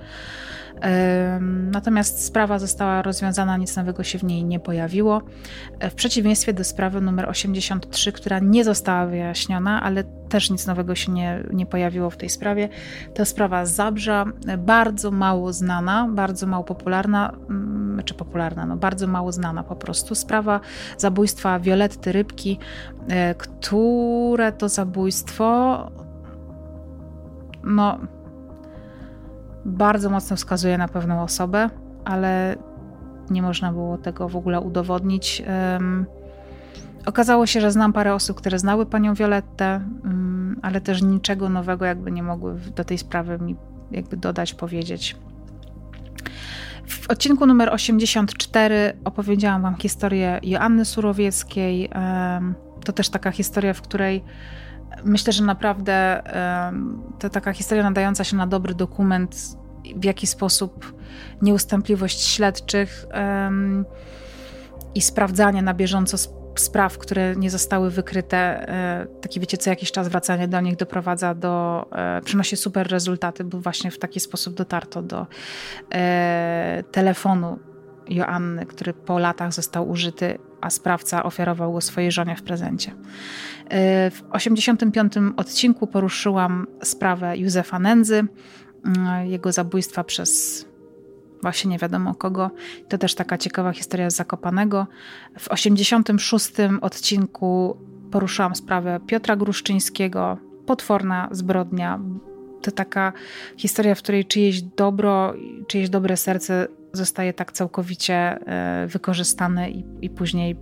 Natomiast sprawa została rozwiązana, nic nowego się w niej nie pojawiło. W przeciwieństwie do sprawy numer 83, która nie została wyjaśniona, ale też nic nowego się nie, nie pojawiło w tej sprawie. To sprawa Zabrza, bardzo mało znana, bardzo mało popularna, mm, czy popularna, no bardzo mało znana po prostu. Sprawa zabójstwa Violetty Rybki, e, które to zabójstwo no bardzo mocno wskazuje na pewną osobę, ale nie można było tego w ogóle udowodnić. Um, okazało się, że znam parę osób, które znały panią Violettę, um, ale też niczego nowego jakby nie mogły do tej sprawy mi jakby dodać, powiedzieć. W odcinku numer 84 opowiedziałam wam historię Joanny Surowieckiej. Um, to też taka historia, w której Myślę, że naprawdę to taka historia nadająca się na dobry dokument, w jaki sposób nieustępliwość śledczych i sprawdzanie na bieżąco spraw, które nie zostały wykryte, e, takie wiecie, co jakiś czas wracanie do nich doprowadza do, e, przynosi super rezultaty, bo właśnie w taki sposób dotarto do e, telefonu Joanny, który po latach został użyty, a sprawca ofiarował go swojej żonie w prezencie. W 85 odcinku poruszyłam sprawę Józefa Nędzy, jego zabójstwa przez właśnie nie wiadomo kogo. To też taka ciekawa historia z Zakopanego. W 86 odcinku poruszyłam sprawę Piotra Gruszczyńskiego, potworna zbrodnia. To taka historia, w której czyjeś dobro, czyjeś dobre serce zostaje tak całkowicie e, wykorzystane i, i później,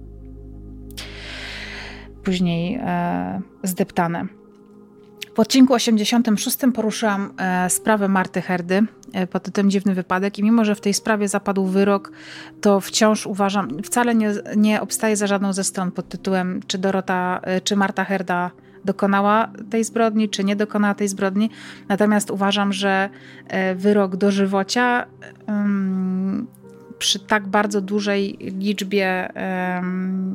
później e, zdeptane. W odcinku 86 poruszyłam e, sprawę Marty Herdy e, pod tytułem Dziwny Wypadek i mimo, że w tej sprawie zapadł wyrok, to wciąż uważam, wcale nie, nie obstaję za żadną ze stron pod tytułem czy Dorota, czy Marta Herda dokonała tej zbrodni, czy nie dokonała tej zbrodni. Natomiast uważam, że wyrok dożywocia przy tak bardzo dużej liczbie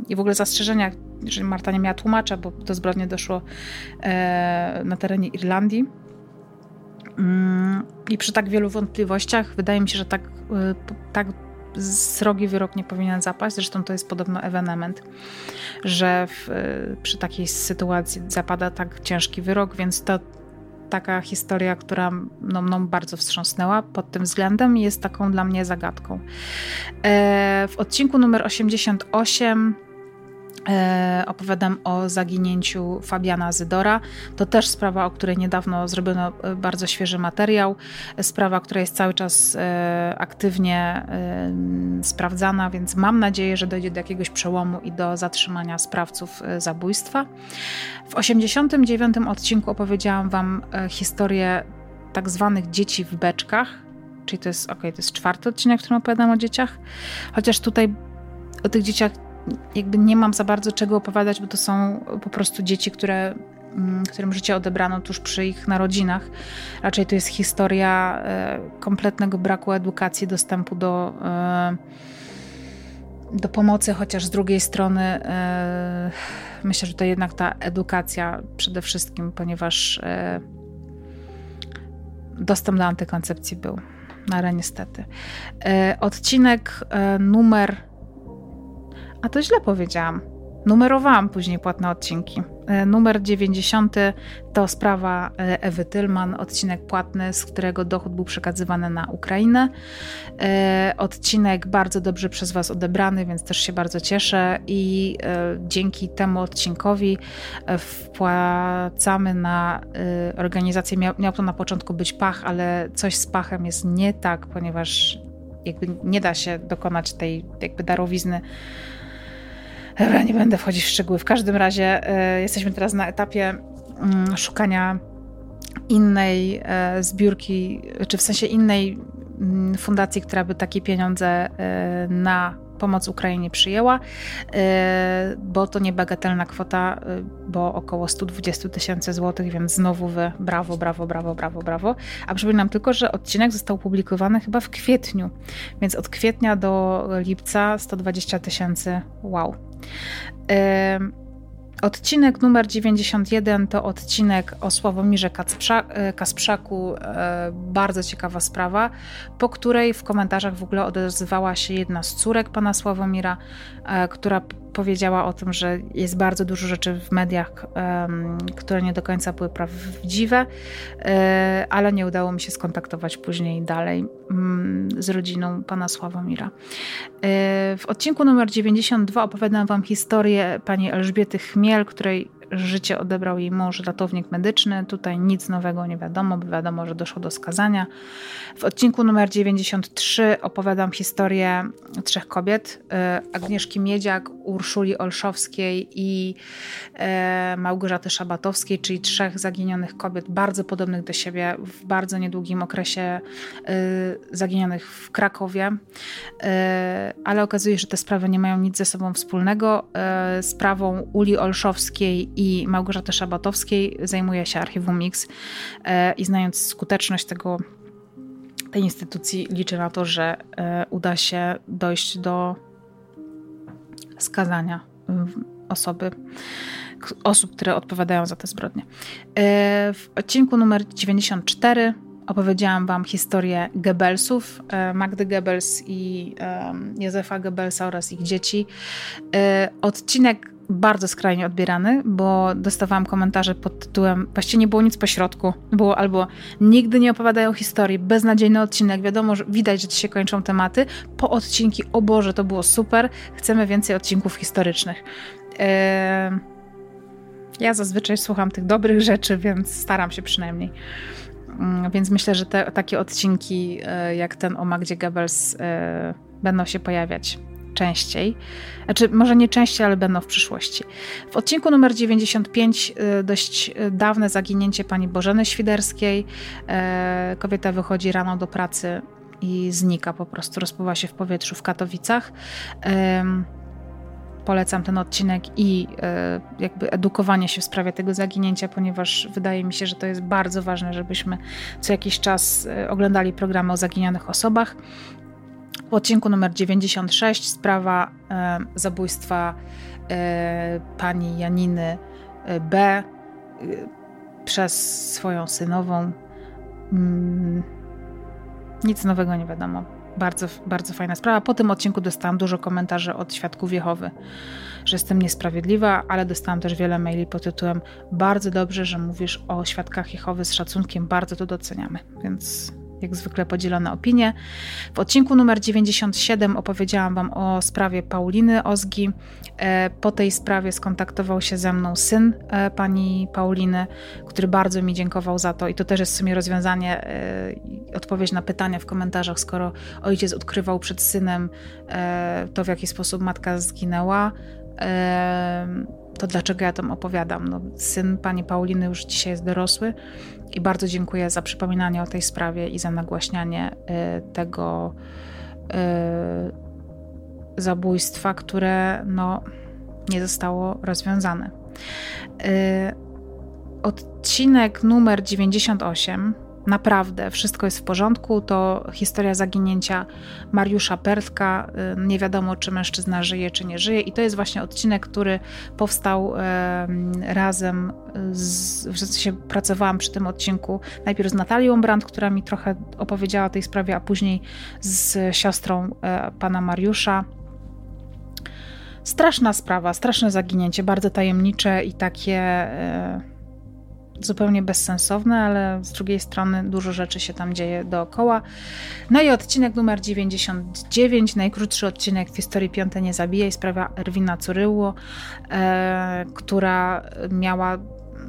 i w ogóle zastrzeżeniach, że Marta nie miała tłumacza, bo do zbrodni doszło e, na terenie Irlandii. Um, I przy tak wielu wątpliwościach wydaje mi się, że tak, e, tak srogi wyrok nie powinien zapaść. Zresztą to jest podobno ewenement, że w, e, przy takiej sytuacji zapada tak ciężki wyrok, więc to taka historia, która no, mną bardzo wstrząsnęła pod tym względem i jest taką dla mnie zagadką. E, w odcinku numer 88 E, opowiadam o zaginięciu Fabiana Zydora. To też sprawa, o której niedawno zrobiono e, bardzo świeży materiał. Sprawa, która jest cały czas e, aktywnie sprawdzana, więc mam nadzieję, że dojdzie do jakiegoś przełomu i do zatrzymania sprawców zabójstwa. W 89 odcinku opowiedziałam Wam historię tak zwanych dzieci w beczkach. Czyli to jest, ok, to jest czwarty odcinek, w którym opowiadam o dzieciach. Chociaż tutaj o tych dzieciach jakby nie mam za bardzo czego opowiadać, bo to są po prostu dzieci, które, mm, którym życie odebrano tuż przy ich narodzinach. Raczej to jest historia e, kompletnego braku edukacji, dostępu do, e, do pomocy, chociaż z drugiej strony e, myślę, że to jednak ta edukacja przede wszystkim, ponieważ dostęp do antykoncepcji był. Ale niestety. Odcinek numer a to źle powiedziałam. Numerowałam później płatne odcinki. E, numer 90 to sprawa e, Ewy Tylman, odcinek płatny, z którego dochód był przekazywany na Ukrainę. E, odcinek bardzo dobrze przez Was odebrany, więc też się bardzo cieszę i dzięki temu odcinkowi wpłacamy na organizację. Miał, to na początku być pach, ale coś z pachem jest nie tak, ponieważ jakby nie da się dokonać tej jakby darowizny Dobra, nie będę wchodzić w szczegóły. W każdym razie y, jesteśmy teraz na etapie y, szukania innej y, zbiórki, czy w sensie innej mm, fundacji, która by takie pieniądze e, na pomoc Ukrainie przyjęła, e, bo to niebagatelna kwota, e, bo około 120 tysięcy złotych, więc znowu wy brawo, brawo, brawo, brawo, brawo. A przypominam tylko, że odcinek został publikowany chyba w kwietniu, więc od kwietnia do lipca 120 tysięcy, wow. Odcinek numer 91 to odcinek o Sławomirze e, Kasprzaku. E, bardzo ciekawa sprawa, po której w komentarzach w ogóle odezwała się jedna z córek pana Sławomira, e, która powiedziała o tym, że jest bardzo dużo rzeczy w mediach, które nie do końca były prawdziwe, ale nie udało mi się skontaktować później dalej mm, z rodziną pana Sławomira. W odcinku numer 92 opowiadam wam historię pani Elżbiety Chmiel, której życie odebrał jej mąż, ratownik medyczny. Tutaj nic nowego nie wiadomo, bo wiadomo, że doszło do skazania. W odcinku numer 93 opowiadam historię trzech kobiet: e, Agnieszki Miedziak, Urszuli Olszowskiej i e, Małgorzaty Szabatowskiej, czyli trzech zaginionych kobiet, bardzo podobnych do siebie, w bardzo niedługim okresie e, zaginionych w Krakowie. Ale okazuje się, że te sprawy nie mają nic ze sobą wspólnego. Sprawą Uli Olszowskiej i Małgorzaty Szabatowskiej zajmuje się Archiwum Mix e, i znając skuteczność tego, tej instytucji liczę na to, że e, uda się dojść do skazania osoby, osób, które odpowiadają za te zbrodnie. W odcinku numer 94 opowiedziałam Wam historię Goebbelsów, Magdy Goebbels i Józefa Goebbelsa oraz ich dzieci. Odcinek bardzo skrajnie odbierany, bo dostawałam komentarze pod tytułem właściwie nie było nic po środku. Było albo nigdy nie opowiadają historii, beznadziejny odcinek, wiadomo, że widać, że ci się kończą tematy. Po odcinki, o Boże, to było super, chcemy więcej odcinków historycznych. Eee, ja zazwyczaj słucham tych dobrych rzeczy, więc staram się przynajmniej. Mm, więc myślę, że te, takie odcinki e, jak ten o Magdzie Goebbels e, będą się pojawiać częściej. Znaczy, może nie częściej, ale będą w przyszłości. W odcinku numer 95 y, dość y, dawne zaginięcie pani Bożeny Świderskiej. E, kobieta wychodzi rano do pracy i znika po prostu, rozpływa się w powietrzu w Katowicach. Polecam ten odcinek i jakby edukowanie się w sprawie tego zaginięcia, ponieważ wydaje mi się, że to jest bardzo ważne, żebyśmy co jakiś czas oglądali programy o zaginionych osobach. W odcinku numer 96 sprawa e, zabójstwa e, pani Janiny e, B e, przez swoją synową. Mm, nic nowego nie wiadomo. Bardzo, bardzo fajna sprawa. Po tym odcinku dostałam dużo komentarzy od świadków Jehowy, że jestem niesprawiedliwa, ale dostałam też wiele maili pod tytułem bardzo dobrze, że mówisz o świadkach Jehowy z szacunkiem, bardzo to doceniamy. Więc jak zwykle podzielone opinie. W odcinku numer 97 opowiedziałam Wam o sprawie Pauliny Ozgi. E, po tej sprawie skontaktował się ze mną syn e, pani Pauliny, który bardzo mi dziękował za to i to też jest w sumie rozwiązanie, e, odpowiedź na pytania w komentarzach, skoro ojciec odkrywał przed synem to, w jaki sposób matka zginęła to dlaczego ja tam opowiadam? No, syn pani Pauliny już dzisiaj jest dorosły i bardzo dziękuję za przypominanie o tej sprawie i za nagłaśnianie y, tego y, zabójstwa, które no, nie zostało rozwiązane. Y, odcinek numer 98 naprawdę wszystko jest w porządku. To historia zaginięcia Mariusza Pertka. Y, nie wiadomo, czy mężczyzna żyje, czy nie żyje. I to jest właśnie odcinek, który powstał razem z, w sensie pracowałam przy tym odcinku najpierw z Natalią Brandt, która mi trochę opowiedziała o tej sprawie, a później z siostrą e, pana Mariusza. Straszna sprawa, straszne zaginięcie, bardzo tajemnicze i takie e, zupełnie bezsensowne, ale z drugiej strony dużo rzeczy się tam dzieje dookoła. No i odcinek numer 99, najkrótszy odcinek w historii Piąte Nie Zabijaj, sprawa Erwina Curyło, e, która miała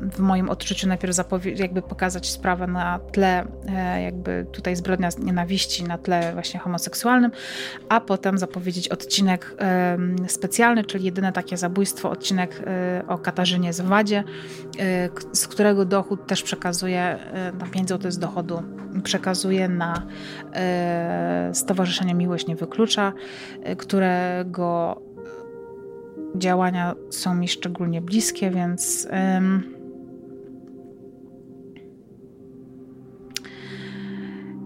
w moim odczuciu najpierw jakby pokazać sprawę na tle e, jakby tutaj zbrodnia nienawiści, na tle właśnie homoseksualnym, a potem zapowiedzieć odcinek specjalny, czyli jedyne takie zabójstwo, odcinek e, o Katarzynie z Wadzie, e, z którego dochód też przekazuje, na 5 zł z dochodu przekazuje na Stowarzyszenie Miłość Nie Wyklucza, którego działania są mi szczególnie bliskie, więc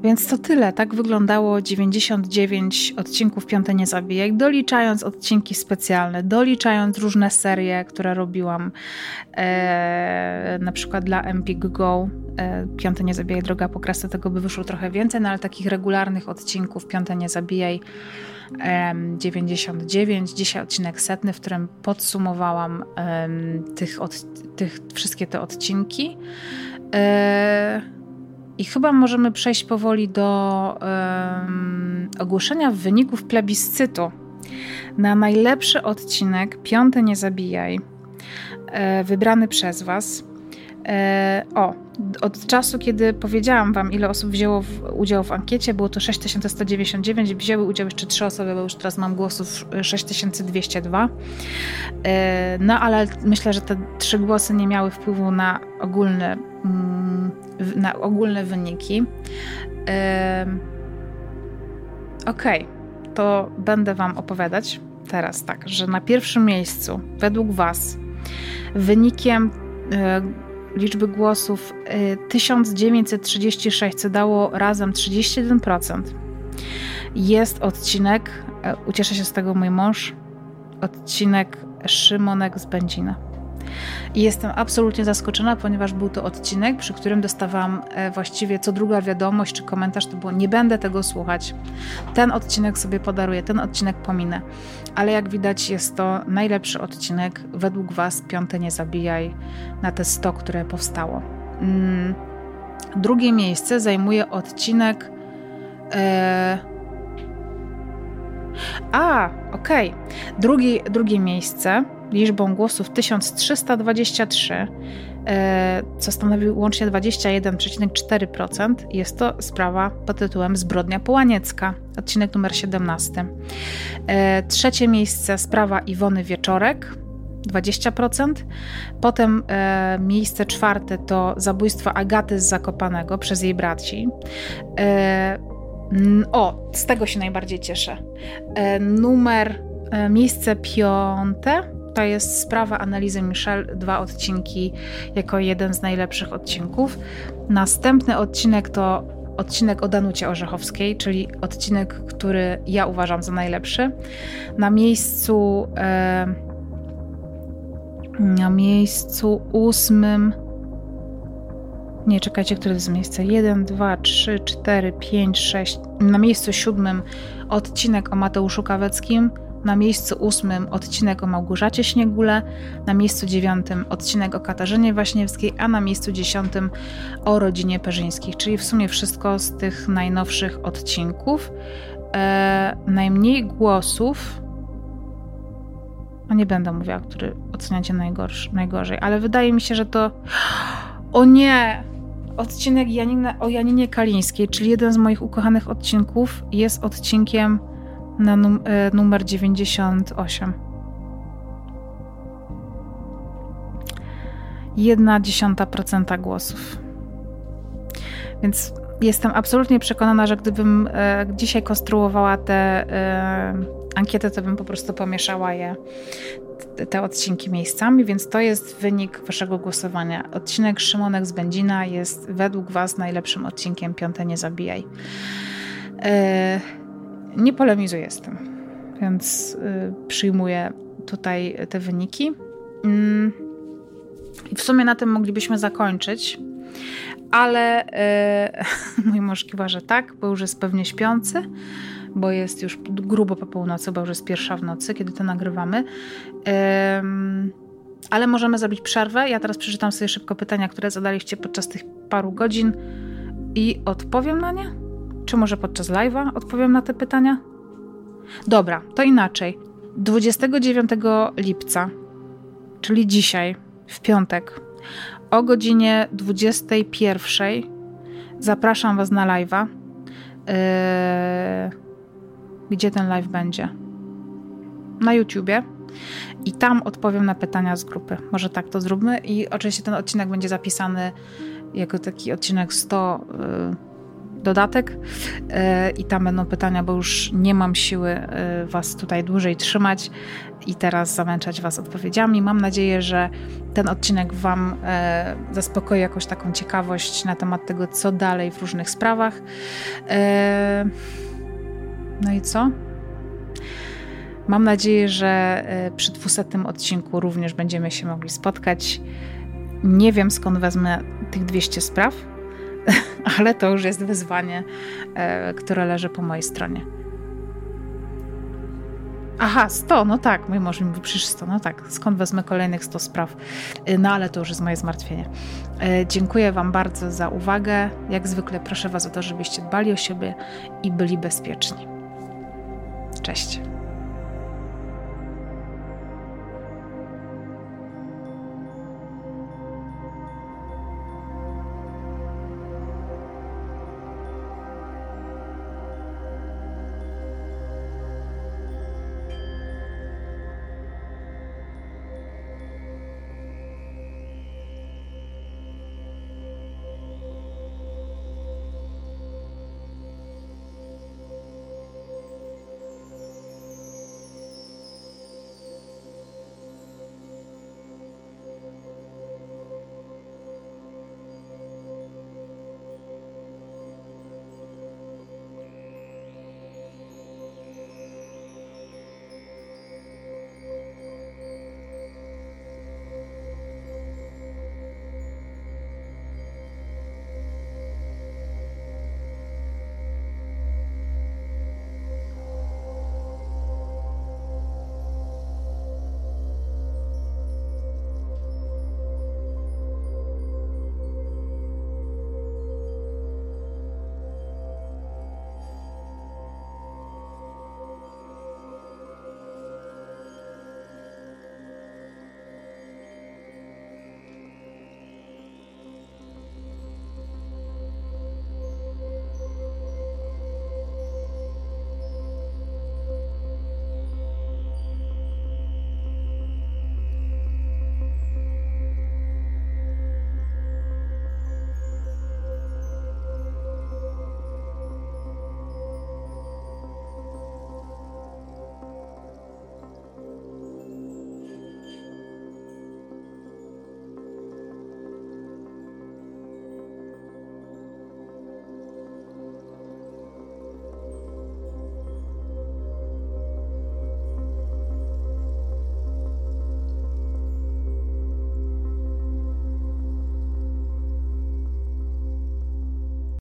Więc to tyle. Tak wyglądało 99 odcinków Piąte Nie Zabijaj, doliczając odcinki specjalne, doliczając różne serie, które robiłam, e, na przykład dla Empik Go, e, Piąte Nie Zabijaj, Droga po Kresce, tego by wyszło trochę więcej, no ale takich regularnych odcinków Piąte Nie Zabijaj 99, dzisiaj odcinek setny, w którym podsumowałam tych, od, tych wszystkie te odcinki. E, i chyba możemy przejść powoli do um, ogłoszenia wyników plebiscytu. Na najlepszy odcinek Piąte Nie Zabijaj, e, wybrany przez Was. E, o, od czasu, kiedy powiedziałam Wam, ile osób wzięło w, udział w ankiecie, było to 6199, wzięły udział jeszcze trzy osoby, bo już teraz mam głosów 6202. E, no ale myślę, że te trzy głosy nie miały wpływu na ogólny. Mm, na ogólne wyniki. Ok, to będę Wam opowiadać teraz tak, że na pierwszym miejscu, według Was, wynikiem e, liczby głosów 1936, e, co dało razem 31%, jest odcinek, e, ucieszę się z tego mój mąż, odcinek Szymonek z Będzina. I jestem absolutnie zaskoczona, ponieważ był to odcinek, przy którym dostawałam e, właściwie co druga wiadomość czy komentarz to było: Nie będę tego słuchać. Ten odcinek sobie podaruję, ten odcinek pominę. Ale jak widać, jest to najlepszy odcinek według Was, piąte nie zabijaj, na te 100, które powstało. Mm. Drugie miejsce zajmuje odcinek. E... A, okej. Okay. Drugie, drugie miejsce liczbą głosów 1323, e, co stanowi łącznie 21,4%. Jest to sprawa pod tytułem Zbrodnia Połaniecka, odcinek numer 17. E, trzecie miejsce sprawa Iwony Wieczorek, 20%. Potem e, miejsce czwarte to zabójstwo Agaty z Zakopanego przez jej braci. E, o, z tego się najbardziej cieszę. E, numer, e, miejsce piąte to jest sprawa analizy Michel, dwa odcinki jako jeden z najlepszych odcinków. Następny odcinek to odcinek o Danucie Orzechowskiej, czyli odcinek, który ja uważam za najlepszy. Na miejscu e, na miejscu ósmym nie, czekajcie, które to jest miejsce? 1, 2, 3, 4, 5, 6. Na miejscu siódmym odcinek o Mateuszu Kaweckim na miejscu ósmym odcinek o Małgorzacie Śniegule, na miejscu dziewiątym odcinek o Katarzynie Waśniewskiej, a na miejscu dziesiątym o rodzinie Perzyńskich, czyli w sumie wszystko z tych najnowszych odcinków. E, najmniej głosów no nie będę mówiła, który oceniacie najgorszy, najgorzej, ale wydaje mi się, że to. O nie! Odcinek o Janinie Kalińskiej, czyli jeden z moich ukochanych odcinków, jest odcinkiem na num e, numer 98. Jedna dziesiąta procenta głosów. Więc jestem absolutnie przekonana, że gdybym e, dzisiaj konstruowała tę e, ankietę, to bym po prostu pomieszała je, te, odcinki miejscami, więc to jest wynik waszego głosowania. Odcinek Szymonek z Będzina jest według was najlepszym odcinkiem Piąte Nie Zabijaj. Nie polemizuję z tym, więc y, przyjmuję tutaj te wyniki. Mm. I w sumie na tym moglibyśmy zakończyć, ale y, mój mąż kiwa, że tak, bo już jest pewnie śpiący, bo jest już grubo po północy, bo już jest pierwsza w nocy, kiedy to nagrywamy. ale możemy zrobić przerwę. Ja teraz przeczytam sobie szybko pytania, które zadaliście podczas tych paru godzin i odpowiem na nie. Czy może podczas live'a odpowiem na te pytania? Dobra, to inaczej. 29 lipca, czyli dzisiaj, w piątek, o godzinie 21 zapraszam Was na live'a. Yy, gdzie ten live będzie? Na YouTubie. I tam odpowiem na pytania z grupy. Może tak to zróbmy. I oczywiście ten odcinek będzie zapisany jako taki odcinek 100. Yy, dodatek e, i tam będą pytania, bo już nie mam siły e, Was tutaj dłużej trzymać i teraz zamęczać Was odpowiedziami. Mam nadzieję, że ten odcinek Wam e, zaspokoi jakąś taką ciekawość na temat tego, co dalej w różnych sprawach. No i co? Mam nadzieję, że przy 200 odcinku również będziemy się mogli spotkać. Nie wiem skąd wezmę tych 200 spraw, ale to już jest wyzwanie, e, które leży po mojej stronie. Aha, 100, no tak, mój mąż mi mówi, przecież 100, no tak, skąd wezmę kolejnych 100 spraw? E, no ale to już jest moje zmartwienie. E, dziękuję Wam bardzo za uwagę. Jak zwykle proszę Was o to, żebyście dbali o siebie i byli bezpieczni. Cześć.